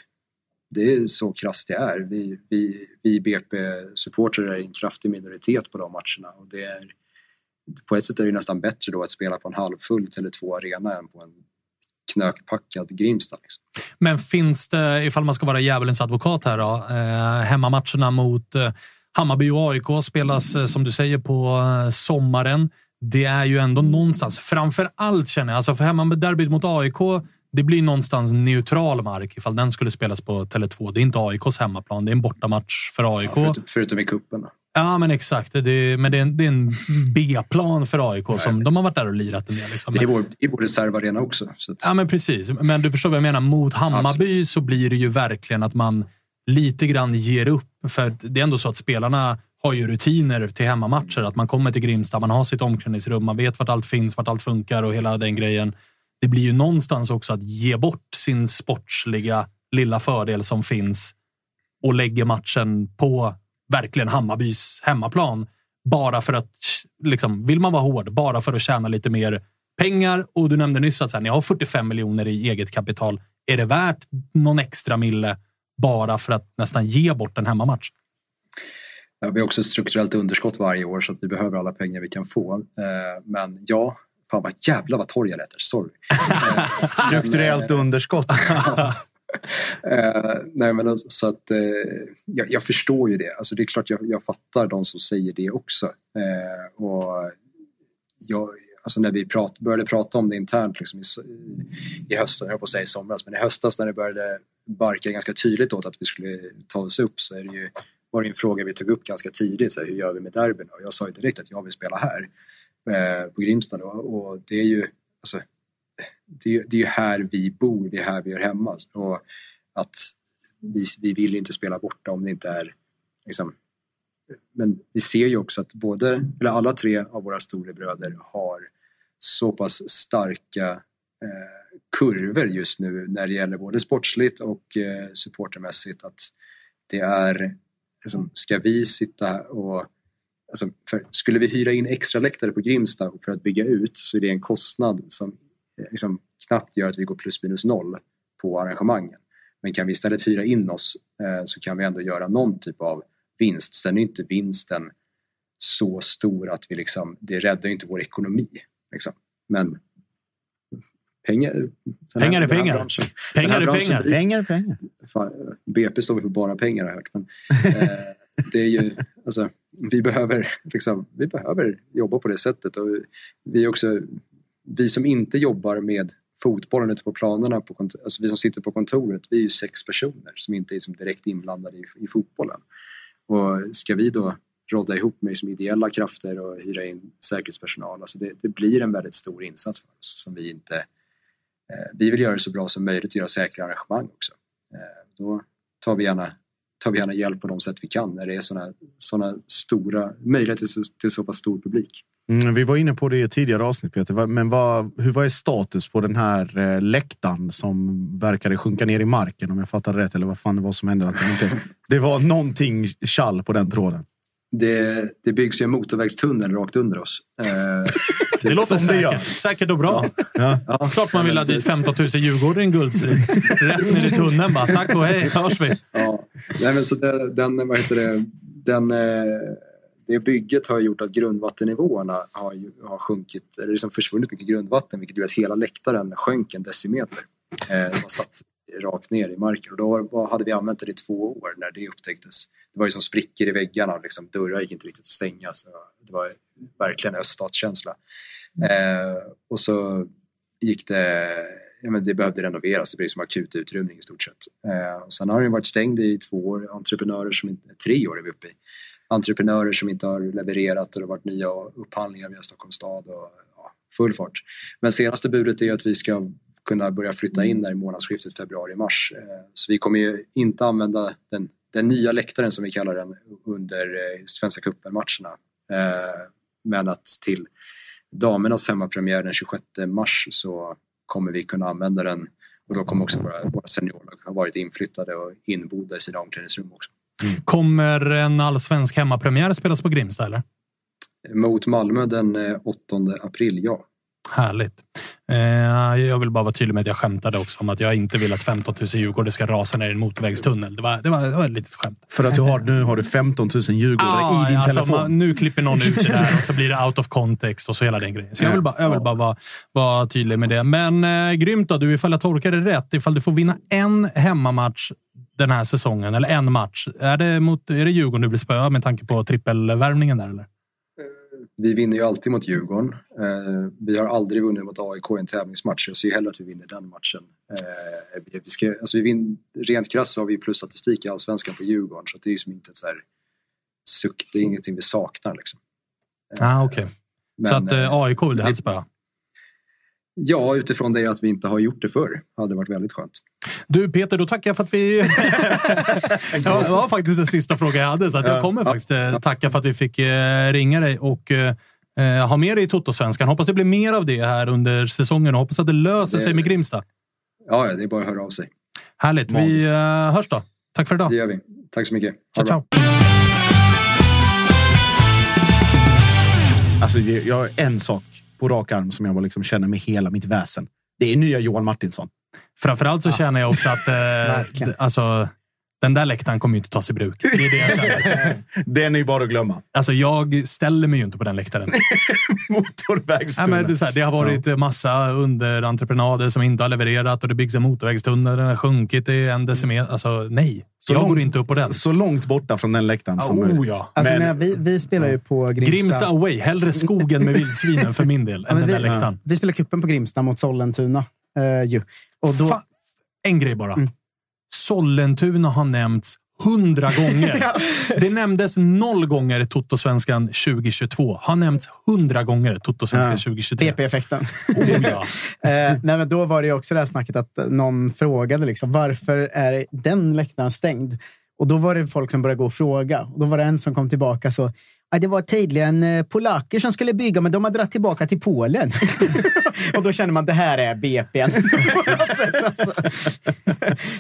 Det är så krasst det är. Vi, vi, vi BP-supportrar är en kraftig minoritet på de matcherna och det är på ett sätt är det nästan bättre då att spela på en halvfull Tele2 Arena än på en knökpackad Grimsta. Liksom. Men finns det, ifall man ska vara djävulens advokat här då, eh, hemmamatcherna mot eh, Hammarby och AIK spelas eh, som du säger på eh, sommaren. Det är ju ändå någonstans, framför allt känner jag, alltså för hemmaderbyt mot AIK, det blir någonstans neutral mark ifall den skulle spelas på Tele2. Det är inte AIKs hemmaplan, det är en bortamatch för AIK. Ja, förutom, förutom i cupen. Ja, men exakt. Det, men det är en, är en B-plan för AIK. som De har varit där och lirat en del. Liksom. Det är vår, i vår reservarena också. Att... Ja, men precis. Men du förstår vad jag menar. Mot Hammarby Absolut. så blir det ju verkligen att man lite grann ger upp. För det är ändå så att spelarna har ju rutiner till hemmamatcher. Att man kommer till Grimsta, man har sitt omklädningsrum, man vet vart allt finns, vart allt funkar och hela den grejen. Det blir ju någonstans också att ge bort sin sportsliga lilla fördel som finns och lägger matchen på verkligen Hammarbys hemmaplan. Bara för att, liksom, vill man vara hård, bara för att tjäna lite mer pengar. Och du nämnde nyss att här, ni har 45 miljoner i eget kapital. Är det värt någon extra mille bara för att nästan ge bort en hemmamatch? Vi har också ett strukturellt underskott varje år så att vi behöver alla pengar vi kan få. Eh, men ja, fan vad jävlar vad torr jag lät sorry. (laughs) strukturellt underskott. (laughs) eh, nej men alltså, så att, eh, jag, jag, förstår ju det. Alltså, det är klart jag, jag fattar de som säger det också. Eh, och jag, alltså när vi prat, började prata om det internt liksom i, i höstas, jag på att säga i somras, men i höstas när det började barka ganska tydligt åt att vi skulle ta oss upp så är det ju, var det en fråga vi tog upp ganska tidigt. Så här, hur gör vi med derbyn? Och jag sa ju direkt att jag vill spela här eh, på Grimsta. Då, och det är ju alltså, det, det är ju här vi bor, det är här vi är hemma. Och att vi, vi vill inte spela borta om det inte är liksom, men vi ser ju också att både, eller alla tre av våra storebröder har så pass starka eh, kurvor just nu när det gäller både sportsligt och eh, supportermässigt att det är, liksom, ska vi sitta och Alltså, skulle vi hyra in extra läktare på Grimsta för att bygga ut så är det en kostnad som eh, liksom knappt gör att vi går plus minus noll på arrangemangen. Men kan vi istället hyra in oss eh, så kan vi ändå göra någon typ av vinst. Sen är inte vinsten så stor att vi liksom, det räddar inte vår ekonomi. Liksom. Men pengar, pengar är pengar. Branschen, pengar är pengar. pengar är pengar. Fan, BP står vi för bara pengar har jag hört. Men, (laughs) eh, det är ju, alltså, vi, behöver, liksom, vi behöver jobba på det sättet. Och vi, också, vi som inte jobbar med fotbollen ute på planerna, på alltså vi som sitter på kontoret, vi är ju sex personer som inte är som direkt inblandade i, i fotbollen. Och ska vi då rodda ihop med som ideella krafter och hyra in säkerhetspersonal, alltså det, det blir en väldigt stor insats för oss som vi inte... Eh, vi vill göra det så bra som möjligt och göra säkra arrangemang också. Eh, då tar vi gärna tar vi gärna hjälp på de sätt vi kan när det är sådana såna stora möjligheter till, till så pass stor publik. Mm, vi var inne på det i tidigare avsnitt Peter, men vad, hur var status på den här eh, läktaren som verkade sjunka ner i marken om jag fattade rätt eller vad fan det var som hände? Att det, inte, det var någonting kall på den tråden. Det, det byggs ju en motorvägstunnel rakt under oss. Eh, (laughs) det låter säkert. Säkert och bra. Ja. Ja. Klart man vill ha dit 15 000 Djurgårdare i en guldstrid. Rätt ner i tunneln bara. Tack och hej, hörs vi. Ja. Nej, men så det, den, vad heter det, den, eh, det bygget har gjort att grundvattennivåerna har, har sjunkit, eller liksom försvunnit mycket grundvatten vilket gjorde att hela läktaren sjönk en decimeter. Eh, satt rakt ner i marken och då hade vi använt det i två år när det upptäcktes. Det var ju som sprickor i väggarna, liksom, dörrar gick inte riktigt att stänga. Så det var verkligen öststatskänsla. Eh, och så gick det, ja, men det behövde renoveras, det blev som akut utrymning i stort sett. Eh, och sen har den varit stängd i två år, entreprenörer som tre år är vi uppe i entreprenörer som inte har levererat och det har varit nya upphandlingar via Stockholms stad och ja, full fart. Men senaste budet är att vi ska kunna börja flytta in där i månadsskiftet februari-mars. Eh, så vi kommer ju inte använda den, den nya läktaren som vi kallar den under eh, Svenska cupen-matcherna. Eh, men att till damernas hemmapremiär den 26 mars så kommer vi kunna använda den och då kommer också våra, våra seniorer ha varit inflyttade och inbodda i sina omklädningsrum också. Mm. Kommer en allsvensk hemmapremiär spelas på Grimsta eller? Mot Malmö den 8 eh, april, ja. Härligt. Eh, jag vill bara vara tydlig med att jag skämtade också om att jag inte vill att 15 000 Djurgårdare ska rasa ner i en motorvägstunnel. Det var, det var, det var ett litet skämt. För att du har, nu har du 15 000 Djurgårdare Ah, i din alltså, telefon. man, nu klipper någon ut det där och så blir det out of context och så hela den grejen. Så jag vill bara, jag vill bara vara, vara tydlig med det. Men eh, grymt då, du, ifall jag tolkar det rätt. Ifall du får vinna en hemmamatch den här säsongen, eller en match. Är det, mot, är det Djurgården du blir spöa med tanke på trippelvärvningen där? Eller? Vi vinner ju alltid mot Djurgården. Eh, vi har aldrig vunnit mot AIK i en tävlingsmatch. Jag ser ju hellre att vi vinner den matchen. Eh, vi, ska, alltså vi vinner, rent krasst har vi plusstatistik i allsvenskan på Djurgården. Så det är ju som inte ett så här suck. Det är ingenting vi saknar. Liksom. Ah, okay. Så att eh, AIK vill du helst spöa? Ja, utifrån det att vi inte har gjort det förr. hade varit väldigt skönt. Du Peter, då tackar jag för att vi... (laughs) (laughs) ja, det var faktiskt den sista frågan jag hade, så att jag kommer faktiskt eh, tacka för att vi fick eh, ringa dig och eh, ha med dig i Toto-svenskan. Hoppas det blir mer av det här under säsongen och hoppas att det löser Det- sig med Grimsta. Ja, det är bara att höra av sig. Härligt. Vi eh, hörs då. Tack för idag. Det gör vi. Tack så mycket. Ha bra. ciao. Alltså, jag har en sak på rak arm som jag bara liksom känner med hela mitt väsen. Det är nya Johan Martinsson. Framförallt så känner jag också att eh, alltså, den där läktaren kommer ju inte tas i bruk. Det är det jag känner. (laughs) Den är ju bara att glömma. Alltså, jag ställer mig ju inte på den läktaren. (laughs) Nej, Motorvägstunnel. men det, här, det har varit massa underentreprenader som inte har levererat och det byggs en motorvägstunnel. Den har sjunkit i en decimeter. Alltså, nej. Så jag långt- går inte upp på den. Så långt borta från den läktaren som Oh, möjligt. ja. Alltså, Men- vi, vi spelar ju på Grimsta. Grimsta away. Hellre skogen med vildsvinen för min del Ja, än den där vi, läktaren. vi spelar kuppen på Grimsta mot Sollentuna. Ju. Och då, Fan, en grej bara. Sollentuna har nämnts hundra gånger. (laughs) Det nämndes noll gånger Toto-svenskan 2022. Har nämnts hundra gånger Toto-svenskan Ja. 2023. PP-effekten. Oh, ja. (laughs) Eh, nej, men då var det också det här snacket att någon frågade liksom, varför är den läktaren stängd? Och då var det folk som började gå och fråga. Och då var det en som kom tillbaka så Ja, det var tydligen eh, polacker som skulle bygga, men de har dragit tillbaka till Polen. (laughs) och då känner man det här är BP. (laughs) sätt, alltså.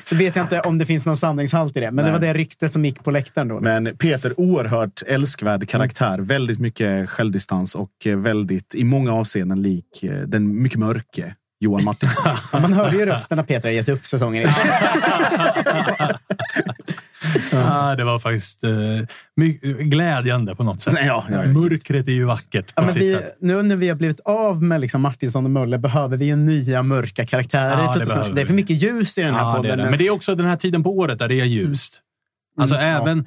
Så vet jag inte om det finns någon sanningshalt i det, men det Nej. var det ryktet som gick på läktaren då. Men Peter, oerhört älskvärd karaktär. Väldigt mycket självdistans och eh, väldigt, i många avseenden, lik eh, den mycket mörke Johan Martinsson. (laughs) Ja, man hörde ju rösten när Peter har gett upp säsongen. Ah, (laughs) det var faktiskt eh, glädjande på något sätt. Ja, ja, ja. Mörkret är ju vackert på Ja, men sitt vi, sätt. nu när vi har blivit av med liksom Martinsson och Möller behöver vi ju nya mörka karaktärer. Ja, det behöver det är för mycket ljus i den här Ja, det podden. det. nu. Men det är också den här tiden på året där det är ljust. Alltså Mm, ja. även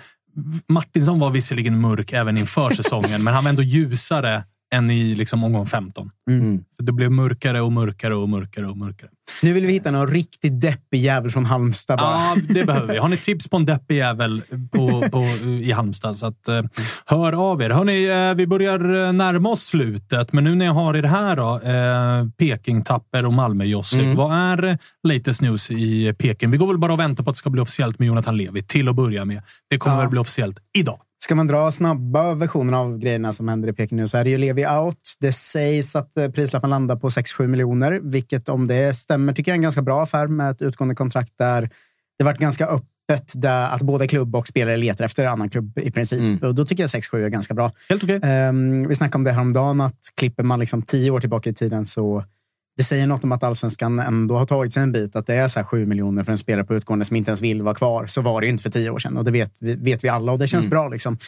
Martinsson var visserligen mörk även inför säsongen, men han var ändå ljusare än i liksom omgång 15. Mm. För det blev mörkare och mörkare och mörkare och mörkare. Nu vill vi hitta någon riktigt deppig jävel från Halmstad bara. Ja, det behöver vi. Har ni tips på en deppig jävel på, på, i Halmstad, så att, eh, hör av er. Hörrni, eh, vi börjar eh, närma oss slutet, men nu när jag har er här då, eh, Peking-Tapper och Malmö-Josse. Mm. Vad är latest news i Peking? Vi går väl bara och väntar på att det ska bli officiellt med Jonathan Levi till att börja med. Det kommer Ja. väl bli officiellt idag. Ska man dra snabba versioner av grejerna som händer i Peking nu så är det ju Levi out. Det sägs att eh, prislappen landar på 6-7 miljoner, vilket om det stämmer tycker jag är en ganska bra affär med ett utgående kontrakt där det varit ganska öppet där att både klubb och spelare letar efter en annan klubb i princip. Och då tycker jag 6-7 är ganska bra. Helt okej. Ehm, vi snackade om det häromdagen, att klipper man liksom tio år tillbaka i tiden så det säger något om att allsvenskan ändå har tagit sig en bit. Att det är så här 7 miljoner för en spelare på utgående som inte ens vill vara kvar. Så var det ju inte för tio år sedan och det vet, vi- vet vi alla och det känns bra. Liksom.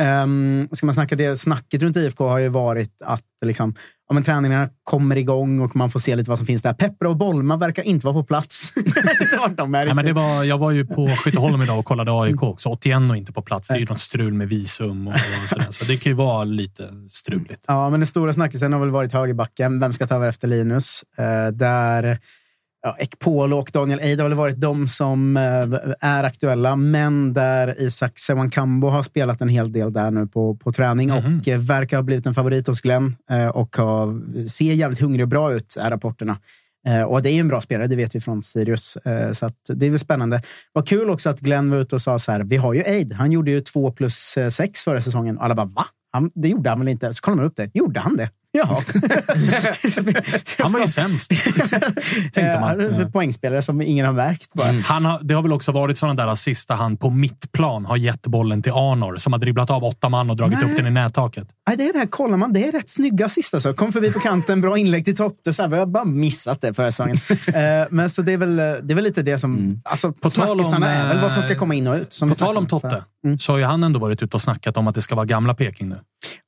Um, ska man snacka det, snacket runt IFK har ju varit att liksom, ja, men träningarna kommer igång och man får se lite vad som finns där. Peppra och Bolma verkar inte vara på plats. (laughs) De är Ja, men det var, jag var ju på Skytteholm idag och kollade AIK också. 81 och inte på plats. Det är ju något strul med visum och, och sådär. Så det kan ju vara lite struligt. Ja, men den stora snackisen har väl varit högerbacken. Vem ska ta över efter Linus? Eh, där ja, Ekpolo och Daniel Eid har väl varit de som eh, är aktuella, men där Isak Sewankambo har spelat en hel del där nu på, på träning Mhm. och eh, verkar ha blivit en favorit hos Glenn eh, och har, ser jävligt hungrig och bra ut, är rapporterna. Och det är ju en bra spelare, det vet vi från Sirius. Så det är väl spännande. Vad kul också att Glenn var ute och sa så här, vi har ju Eid. Han gjorde ju två plus eh, sex förra säsongen. Och alla bara, va? Han, det gjorde han väl inte? Så kollar man upp det. Gjorde han det? Jaha. (laughs) Han var ju sämst. Tänkte man. Ja. Poängspelare som ingen har märkt bara. Han har, det har väl också varit sådana där sista han på mittplan har gett bollen till Arnor som har dribblat av åtta man och dragit Nej. upp den i nättaket. Nej, det är det här, kollar man, det är rätt snygga assist. Alltså. Kom förbi på kanten, bra inlägg till Totte. Så här, vi har bara missat det förra säsongen. (laughs) Eh, men så det är, väl, det är väl lite det som... Alltså, På snackisarna är väl vad som ska eh, komma in och ut. På tal om Totte, förra. så har ju han ändå varit ute och snackat om att det ska vara gamla Peking nu.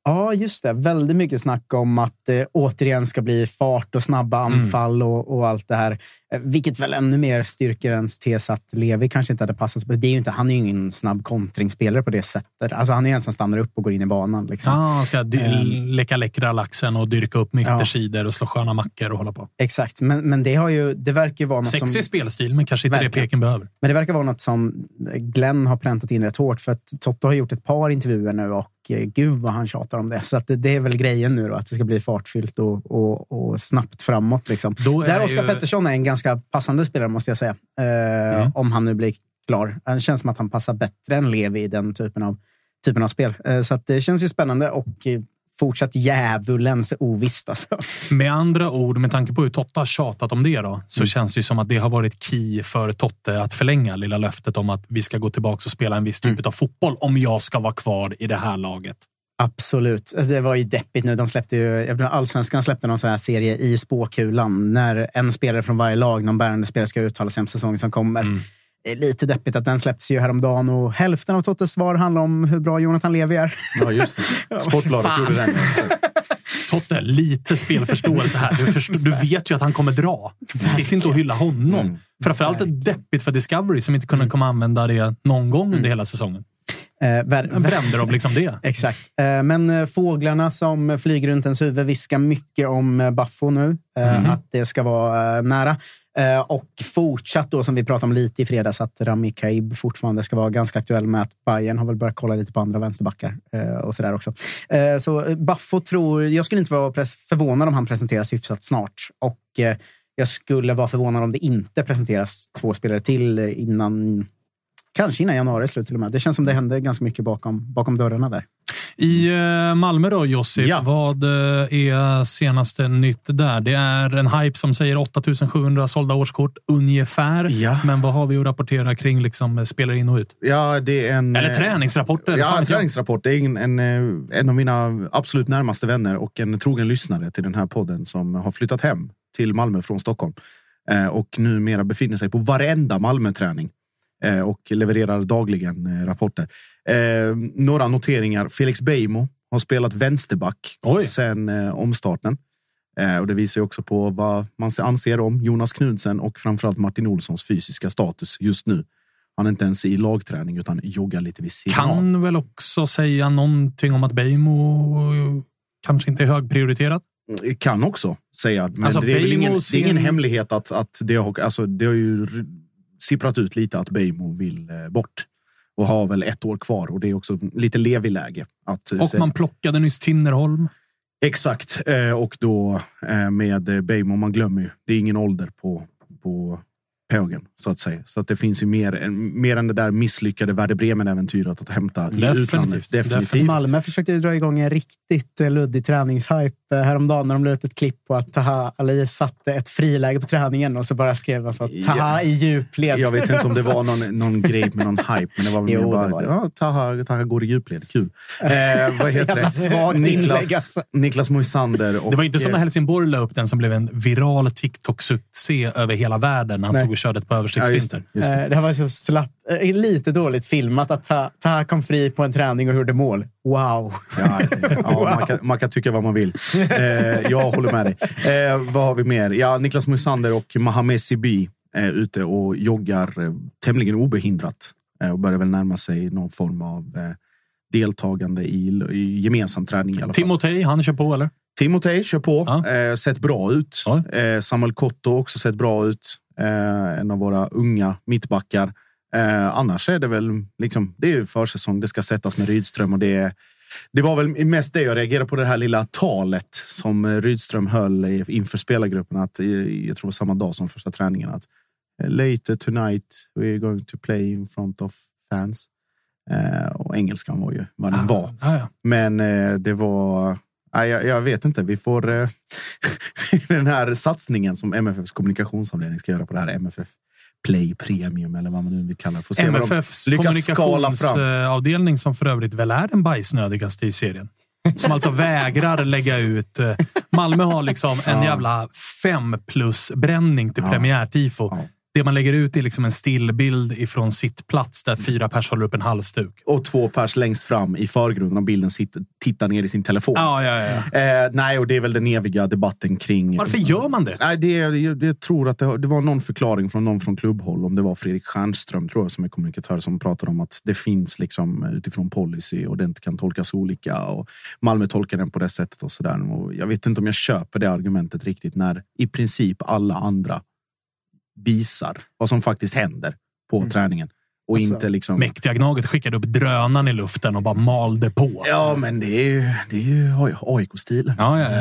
Ja, just det. Väldigt mycket snack om att det återigen ska bli fart och snabba Mm. anfall och, och allt det här. Eh, Vilket väl ännu mer styrker ens tes att Levi kanske inte hade passat. Det är ju inte, han är ju ingen snabb kontringsspelare på det sättet. Alltså, han är en som stannar upp och går in i banan. Liksom. Ja, han ska Ehm. leka läckra laxen och dyrka upp med yttersidor och slå sköna mackor och hålla på. Exakt, men, men det, har ju, det verkar ju vara något Sexig som... spelstil, men kanske inte det Verkligen. Peking behöver. Men det verkar vara något som Glenn har präntat in rätt hårt. För att Totte har gjort ett par intervjuer nu och gud vad han tjatar om det. Så att det, det är väl grejen nu då, att det ska bli fartfyllt och, och, och snabbt framåt. Liksom. Där Oskar ju- Pettersson är en ganska passande spelare måste jag säga. Eh, Mm. Om han nu blir klar. Det känns som att han passar bättre än Levi i den typen av, typen av spel. Eh, så det känns ju spännande och eh, fortsatt djävulens ovisst. Alltså. Med andra ord, med tanke på hur Totte har tjatat om det, då, så känns det som att det har varit key för Totte att förlänga lilla löftet om att vi ska gå tillbaka och spela en viss typ av fotboll om jag ska vara kvar i det här laget. Absolut. Alltså, det var ju deppigt nu. De släppte ju, Allsvenskan släppte någon sån här serie i spåkulan när en spelare från varje lag, någon bärande spelare, ska uttala sig om säsongen som kommer. Det är lite deppigt att den släpptes ju häromdagen och hälften av Tottes svar handlar om hur bra Jonathan Levi är. Ja, just det. (laughs) Sportbladet gjorde den. Totte, lite spelförståelse här. Du, förstår, du vet ju att han kommer dra. Sitt inte och hylla honom. Framförallt är det deppigt för Discovery som inte kunde komma använda det någon gång under hela säsongen. Eh, brände de liksom det? (laughs) Exakt. Eh, Men eh, fåglarna som flyger runt ens huvud viskar mycket om eh, Baffo nu. eh, Mhm. Att det ska vara eh, nära. Och fortsatt då, som vi pratade om lite i fredags, att Rami Kaib fortfarande ska vara ganska aktuell med att Bayern har väl börjat kolla lite på andra vänsterbackar och sådär också. Så Baffo tror... Jag skulle inte vara förvånad om han presenteras hyfsat snart. Och jag skulle vara förvånad om det inte presenteras två spelare till innan Kanske innan januari slut till och med. Det känns som det händer ganska mycket bakom, bakom dörrarna där. I eh, Malmö då, Josip, vad eh, är senaste nytt där? Det är en hype som säger 8700 sålda årskort ungefär. Men vad har vi att rapportera kring liksom, spelare in och ut? Ja, det är en... Eller eh, träningsrapporter. Ja, jag. träningsrapport. Det är en, en, eh, en av mina absolut närmaste vänner och en trogen lyssnare till den här podden som har flyttat hem till Malmö från Stockholm. Eh, Och numera befinner sig på varenda Malmö-träning. Eh, Och levererar dagligen eh, rapporter. Eh, Några noteringar. Felix Beijmo har spelat vänsterback sen eh, omstarten. Och det visar också på vad man anser om Jonas Knudsen och framförallt Martin Olssons fysiska status just nu. Han är inte ens i lagträning utan joggar lite vid sidan av. Kan väl också säga någonting om att Beijmo kanske inte är högprioriterad? Kan också säga. Men Alltså, det, är Beijmo ingen, det är ingen hemlighet att, att det, har, alltså, det har ju sipprat ut lite att Beijmo vill eh, bort. Och har väl ett år kvar och det är också lite Levi-läge. Att, eh, Och man plockade nyss Tinnerholm. Exakt. Eh, och då med Beijmo, man glömmer ju. Det är ingen ålder på, på Pågen, så att säga. Så att det finns ju mer, än- mer än det där misslyckade Werder Bremen-äventyret att hämta i utlandet. Definitivt. Malmö försökte dra igång en riktigt luddig träningshype häromdagen när de la ut ett klipp på att Taha Ali satte ett friläge på träningen och så bara skrev alltså att Taha Ja. i djupled. Jag vet inte om det var någon, (laughs) någon grej med någon hype, men det var väl Jo, det bara var det. ja, Taha, Taha går i djupled. Kul. (laughs) Eh, vad heter det? Niklas, alltså. Niklas Moisander. Och, Det var inte som när eh, Helsingborg la upp den som blev en viral TikTok-succé över hela världen när han Nej. stod och körde ett på översiktsfilter. Eh, Det här var så slapp, eh, lite dåligt filmat att Taha Taha kom fri på en träning och gjorde mål. Wow! Ja, ja, (laughs) man, kan, man kan tycka vad man vill. Eh, jag håller med dig. Eh, vad har vi mer? Ja, Niklas Moisander och Mohamed Sibi är ute och joggar eh, tämligen obehindrat eh, och börjar väl närma sig någon form av eh, deltagande i, i gemensam träning. I alla fall. Timotej, han kör på eller? Timotej kör på. Eh, sett bra ut. Eh, Samuel Kotto också sett bra ut. Eh, en av våra unga mittbackar. Eh, annars är det väl liksom, det är försäsong. Det ska sättas med Rydström och det är det var väl mest det jag reagerade på, det här lilla talet som Rydström höll i- inför spelargruppen. Att, jag tror samma dag som första träningen. Att eh, later tonight we're going to play in front of fans. Eh, och engelskan var ju vad den var. Ah, ja. Men eh, det var... Nej, jag, jag vet inte. Vi får eh, (laughs) den här satsningen som MFFs kommunikationsavdelning ska göra på det här MFF Play Premium eller vad man nu vill kalla det. Får MFFs kommunikationsavdelning som för övrigt väl är den bajsnödigaste i serien. som alltså vägrar lägga ut... eh, Malmö har liksom en Ja. jävla fem plus bränning till Ja. premiärtifo. Det man lägger ut är liksom en stillbild ifrån sitt plats där fyra pers håller upp en halsduk. Och två pers längst fram i förgrunden av bilden sitter, tittar ner i sin telefon. Ja, ja, ja. Eh, nej, och det är väl den eviga debatten kring... Varför gör man det? Nej, det, jag, jag tror att det, det var någon förklaring från någon från klubbhåll, om det var Fredrik Stjernström tror jag, som är kommunikatör, som pratade om att det finns liksom utifrån policy och det inte kan tolkas olika. Och Malmö tolkar den på det sättet och sådär. Och Jag vet inte om jag köper det argumentet riktigt när i princip alla andra visar vad som faktiskt händer på träningen. Och Alltså, inte liksom... Mäktiga Gnaget skickade upp drönaren i luften och bara malde på. Ja, men det är ju, det är ju AIK-stilen. Ja, ja, ja. (laughs)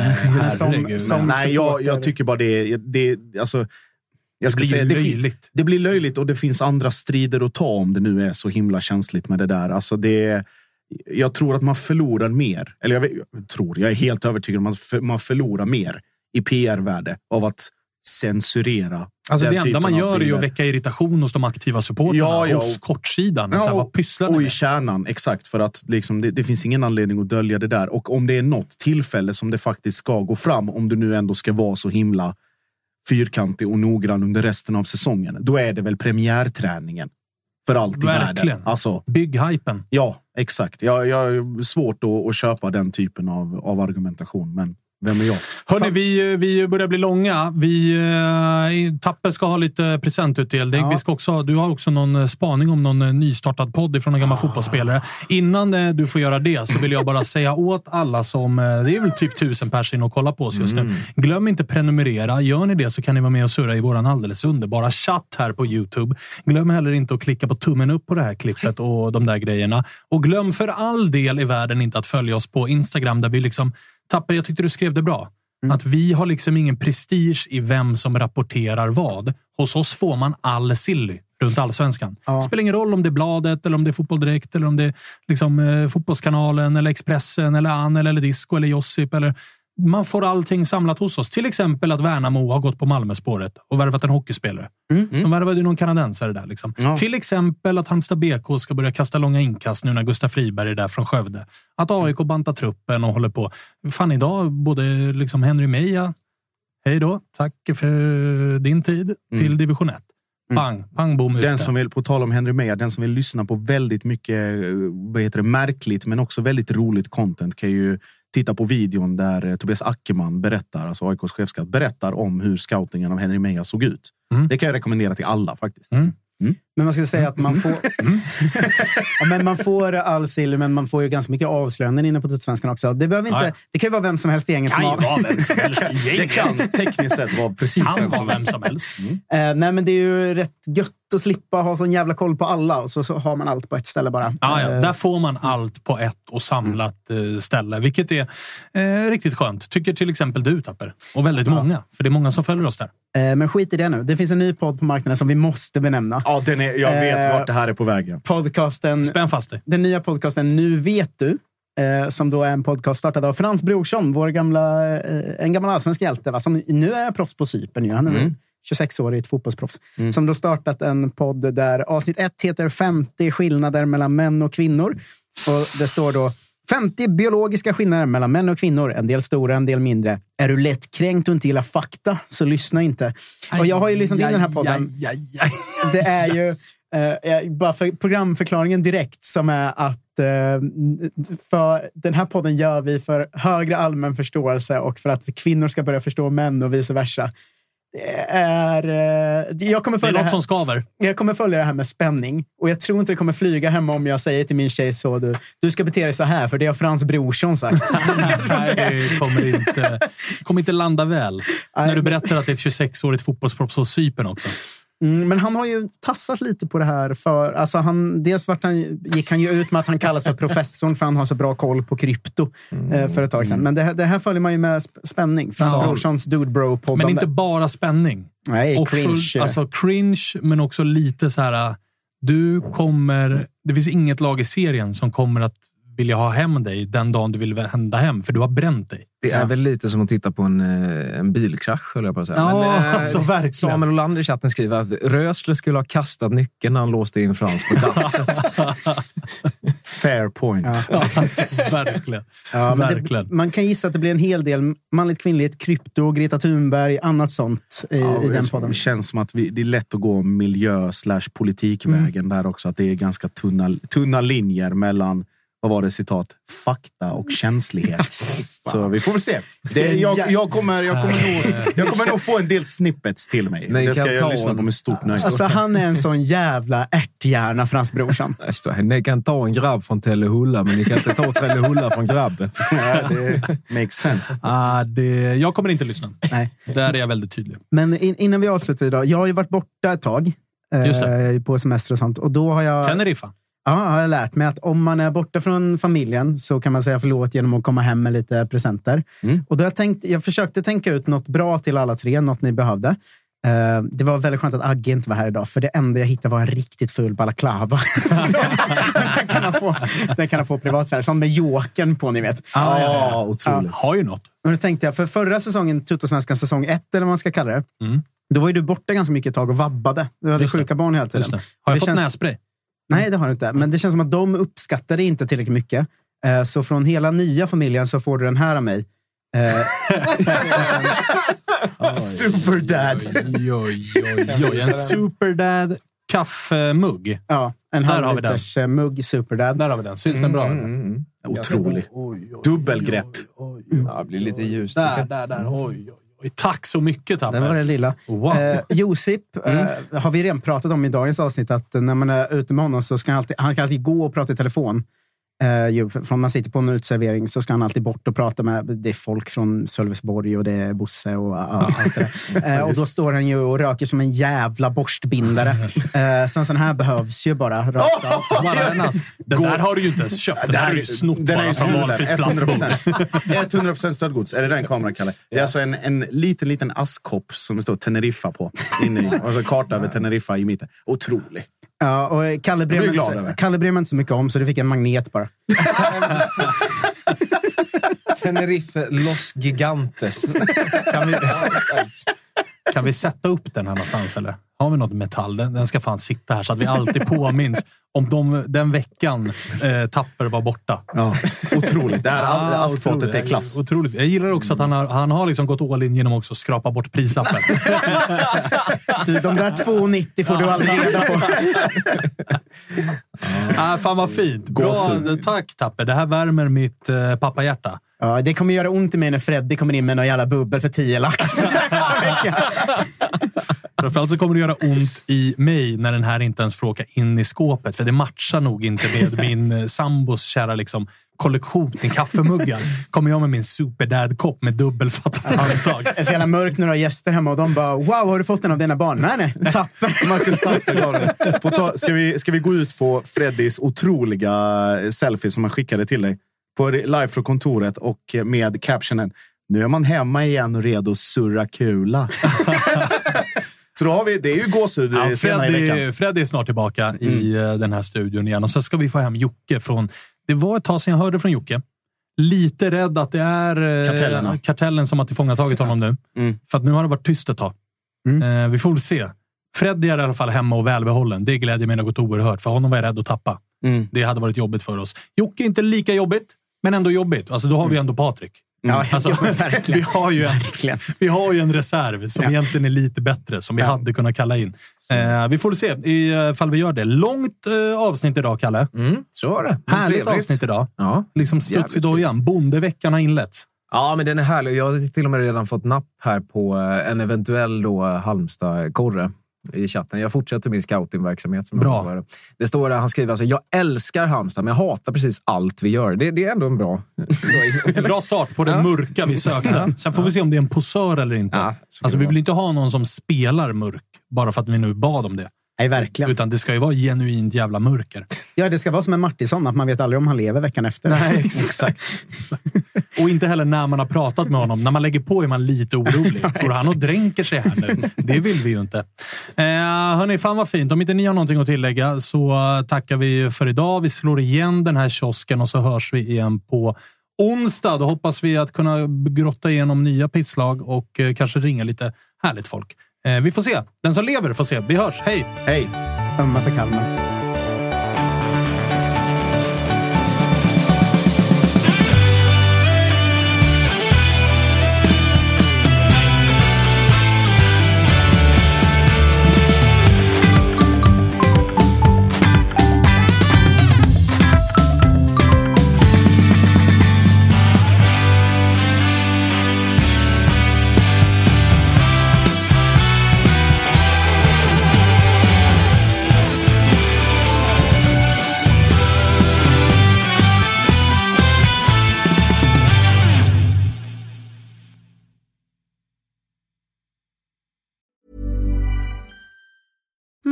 Herregud. Nej, jag, jag tycker bara det, det alltså, jag ska Det blir säga, det, löjligt. det blir löjligt och det finns andra strider att ta om det nu är så himla känsligt med det där. Alltså det, jag tror att man förlorar mer. Eller jag, vet, jag tror, jag är helt övertygad om att man förlorar mer i PR-värde av att censurera. Alltså det enda man gör är att väcka irritation hos de aktiva supportrarna. Ja, ja, hos kortsidan. så här, vad pysslar ni och i kärnan, exakt. För att liksom, det, det finns ingen anledning att dölja det där. Och om det är något tillfälle som det faktiskt ska gå fram, om du nu ändå ska vara så himla fyrkantig och noggrann under resten av säsongen, då är det väl premiärträningen. För allt i världen. Alltså, Bygghypen. ja, exakt. Jag, jag har svårt att, att köpa den typen av, av argumentation, men vem är jag? Hörni, vi, vi börjar bli långa. Vi, eh, Tapper ska ha lite presentutdelning. Ja. Vi ska också, du har också någon eh, spaning om någon eh, nystartad podd från en gammal fotbollsspelare. Innan du får göra det så vill jag bara (laughs) säga åt alla som... Det är väl typ tusen personer och kolla på oss just nu. Glöm inte prenumerera. Gör ni det så kan ni vara med och surra i vår alldeles underbara chatt här på Youtube. Glöm heller inte att klicka på tummen upp på det här klippet och de där grejerna. Och glöm för all del i världen inte att följa oss på Instagram där vi liksom Tapper, jag tyckte du skrev det bra. Att vi har liksom ingen prestige i vem som rapporterar vad. Hos oss får man all silly runt allsvenskan. Det spelar ingen roll om det är Bladet, eller om det är Fotboll Direkt, eller om det är liksom, eh, Fotbollskanalen, eller Expressen, eller Anel, eller Disco, eller Josip. Eller... Man får allting samlat hos oss. Till exempel att Värnamo har gått på Malmöspåret och värvat en hockeyspelare. De värvade ju någon kanadensare där. Liksom. Till exempel att Halmstad BK ska börja kasta långa inkast nu när Gustav Friberg är där från Skövde. Att AIK bantar truppen och håller på. Fan, idag både liksom Henry Meja, hej då, tack för din tid, till division 1. Pang, pang, bom, ute. Den som vill, på tal om Henry Meyer, den som vill lyssna på väldigt mycket eh, vad heter det, märkligt men också väldigt roligt content kan ju titta på videon där eh, Tobias Ackerman berättar, alltså AIKs chefscout, berättar om hur scoutingen av Henry Meyer såg ut. Det kan jag rekommendera till alla faktiskt. Men man skulle säga att man får... (laughs) ja, men man får all sill, men man får ju ganska mycket avslöjanden inne på Tutsvenskan också. Det, behöver inte, Ja, det kan ju vara vem som helst i gänget kan som vara vem som helst (laughs) Det kan tekniskt sett vara precis kan vem som vem helst. som helst. Nej, men det är ju rätt gött att slippa ha sån jävla koll på alla och så, så har man allt på ett ställe bara. Ja, ja. Eh, Där får man allt på ett och samlat eh, ställe, vilket är eh, riktigt skönt. Tycker till exempel du, Tapper. Och väldigt många, för det är många som följer oss där. eh, men skit i det nu. Det finns en ny podd på marknaden som vi måste benämna. Ja, den är, jag vet Eh, vart det här är på vägen. Podcasten, Spänn fast dig. den nya podcasten Nu vet du. Eh, som då är en podcast startad av Frans Brorsson, vår gamla, en gammal allsvensk hjälte. Va? Som nu är proffs på Cypern. Han är Mm. 26 år, ett fotbollsproffs. Som då startat en podd där avsnitt 1 heter 50 skillnader mellan män och kvinnor. Och det står då 50 biologiska skillnader mellan män och kvinnor. En del stora, en del mindre. Är du lättkränkt och inte gillar fakta, så lyssna inte. Och jag har ju lyssnat in den här podden. Det är ju eh, eh, bara för programförklaringen direkt som är att eh, för den här podden gör vi för högre allmän förståelse och för att kvinnor ska börja förstå män och vice versa. Är... Eh, jag, kommer Det är följa något som skaver. jag kommer följa det här med spänning och jag tror inte det kommer flyga hemma om jag säger till min tjej så du, du ska bete dig så här för det har Frans Brorsson sagt. (laughs) Nej, det kommer inte, kommer inte landa väl. När du berättar att det är ett 26-årigt fotbollsproffs på Cypern också. Mm, men han har ju tassat lite på det här. För, alltså han, dels vart han, gick han ju ut med att han kallas för (laughs) professorn för han har så bra koll på krypto eh, för ett tag sedan. Men det, här- det här följer man ju med sp- spänning. Frans Ja. Brorssons Dude Bro-poddande. Men inte bara spänning. Nej, också, cringe. Alltså cringe, men också lite så här... Du kommer... Det finns inget lag i serien som kommer att vilja ha hem dig den dagen du vill hända hem, för du har bränt dig. Det är väl lite som att titta på en, eh, en bilkrasch, höll jag på att säga. Ja, eh, (laughs) alltså verkligen. Samuel Olander i chatten skriver att Rösler skulle ha kastat nyckeln när han låste in Frans på dasset. (laughs) Fair point. Ja, alltså, (laughs) verkligen. Ja, men verkligen. Det, man kan gissa att det blir en hel del manligt, kvinnligt, krypto, Greta Thunberg, annat sånt i, Ja, i den det- podden. Det känns som att vi, det är lätt att gå miljö slash politikvägen Mm. där också. Att det är ganska tunna, tunna linjer mellan, vad var det citat, fakta och känslighet. (laughs) Så vi får väl se. Det, jag, jag, kommer, jag, kommer nog, jag kommer nog få en del snippets till mig. Ni det ska jag lyssna på med stort nöje. Alltså, han är en sån jävla ärthjärna, brorsan. (laughs) Det står här, Ni kan ta en grabb från Tellehulla, men ni kan inte ta Tellehulla från grabben. (laughs) Ja, det makes sense. Ah, det, jag kommer inte lyssna. Nej. Där är jag väldigt tydlig. Men in, innan vi avslutar idag. Jag har ju varit borta ett tag. Just Eh, på semester och sånt. Och då har jag... Teneriffa. Ja, har jag lärt mig att om man är borta från familjen så kan man säga förlåt genom att komma hem med lite presenter. Och då har jag, tänkt, jag försökte tänka ut något bra till alla tre, något ni behövde. Eh, det var väldigt skönt att Agge inte var här idag, för det enda jag hittade var en riktigt ful balaklava. (laughs) (laughs) den, kan han få, den kan han få privat, här, som med jokern på, ni vet. Ah, ja, ja, otroligt. Har ju något. Men då tänkte jag, för förra säsongen, Tuttosvenskan säsong ett, eller vad man ska kalla det, då var ju du borta ganska mycket ett tag och vabbade. Du hade Mm. Just det. sjuka barn hela tiden. Det. Har jag Det fått känns- nässpray? Nej, det har du inte. Men det känns som att de uppskattade inte tillräckligt mycket. Eh, Så från hela nya familjen så får du den här av mig. Eh, (laughs) Superdad. Oj, oj, oj, oj. En superdad kaffemugg. Ja, en Där har vi den. halvliters eh, mugg Superdad. Där har vi den. Syns den bra? Mm, Otrolig. Dubbelgrepp. Ja, det blir lite ljust. Där, där, där. Oj, oj, oj. Tack så mycket, Tapper. Det var det lilla. Wow. Eh, Josip eh, har vi redan pratat om i dagens avsnitt att när man är ute med honom så ska han alltid, han kan alltid gå och prata i telefon. Ju, för om man sitter på en uteservering så ska han alltid bort och prata med det är folk från Sölvesborg och det är Bosse och uh, allt det där. (laughs) Eh, och då står han ju och röker som en jävla borstbindare. (laughs) Eh, så en sån här behövs ju bara rakt av. (laughs) Bara en ask. Den där har du ju inte ens köpt. Den Det här här är ju snott den är bara från valfritt 100 plastbord. 100 stöldgods. Är det den kameran, Kalle? Det är alltså en, en liten, liten askkopp som det står Teneriffa på. Inne i. Och så karta över Teneriffa i mitten. Otrolig. Ja, och Kalle bryr Jag mig inte- inte så mycket om, så det fick en magnet bara. (laughs) Tenerife Los Gigantes. Kan vi, kan vi sätta upp den här någonstans? Eller? Har vi något metall? Den, den ska fan sitta här så att vi alltid påminns om de, den veckan eh, Tapper var borta. Ja, otroligt. Det här Ah, askfatet är klass. Otroligt. Jag gillar också att han har, han har liksom gått all in genom också att skrapa bort prislappen. (laughs) Du, de där 2,90 får du aldrig reda på. (laughs) ah, fan vad fint. Bra, tack Tapper. Det här värmer mitt eh, pappahjärta. Ja, det kommer göra ont i mig när Freddy kommer in med någon jävla bubbel för 10 lax. (laughs) (laughs) Framförallt så kommer det göra ont i mig när den här inte ens får åka in i skåpet. För det matchar nog inte med (laughs) min eh, sambos kära liksom, kollektion till kaffemuggar. Kommer jag med min superdad-kopp med dubbelfattat handtag. Det är så jävla mörkt när du har gäster hemma och de bara “Wow, har du fått en av dina barn?” Nej, nej. Tapper. (laughs) Marcus Tapper. På ta- ska, vi, ska vi gå ut på Freddys otroliga selfie som han skickade till dig? På live från kontoret och med captionen “Nu är man hemma igen och redo att surra kula”. (laughs) Så då har vi, det är ju gåshud Ja, senare i veckan. Freddy, Freddy är snart tillbaka i eh, den här studion igen. Och så ska vi få hem Jocke från... Det var ett tag sedan jag hörde från Jocke. Lite rädd att det är eh, Kartellerna. kartellen som har tillfångatagit honom nu. Mm. För att nu har det varit tyst ett tag. Eh, vi får väl se. Freddy är i alla fall hemma och välbehållen. Det glädjer mig något oerhört. För honom var jag rädd att tappa. Mm. Det hade varit jobbigt för oss. Jocke är inte lika jobbigt, men ändå jobbigt. Alltså, då har vi ändå Patrik. Ja, (laughs) Alltså, ja, (laughs) verkligen. vi, har ju en, Verkligen. vi har ju en reserv som Ja. egentligen är lite bättre, som vi hade kunnat kalla in. Eh, vi får se ifall vi gör det. Långt eh, avsnitt idag, Kalle. Mm, så var det. Härligt trevligt. avsnitt idag. Ja. Liksom studs i dojan. Bondeveckan har inletts. Ja, men den är härlig. Jag har till och med redan fått napp här på eh, en eventuell då Halmstad-korre i chatten. Jag fortsätter min scoutingverksamhet. Som Bra. jag. Det står där, han skriver alltså, jag älskar Halmstad, men jag hatar precis allt vi gör. Det, det är ändå en bra... (laughs) Bra start på den Ja. mörka vi sökte. Sen får vi se om det är en posör eller inte. Ja, alltså, vi vill inte ha någon som spelar mörk bara för att vi nu bad om det. Nej, verkligen. Utan det ska ju vara genuint jävla mörker. Ja, det ska vara som en Martinsson, att man vet aldrig om han lever veckan efter. Nej, exakt. (laughs) Och inte heller när man har pratat med honom. När man lägger på är man lite orolig. (laughs) Går han och dränker sig här nu? Det vill vi ju inte. Eh, hörni, fan vad fint. Om inte ni har någonting att tillägga så tackar vi för idag. Vi slår igen den här kiosken och så hörs vi igen på onsdag. Då hoppas vi att kunna grotta igenom nya pisslag och eh, kanske ringa lite härligt folk. Eh, vi får se. Den som lever får se. Vi hörs. Hej! Hej! Ömma för Kalmar.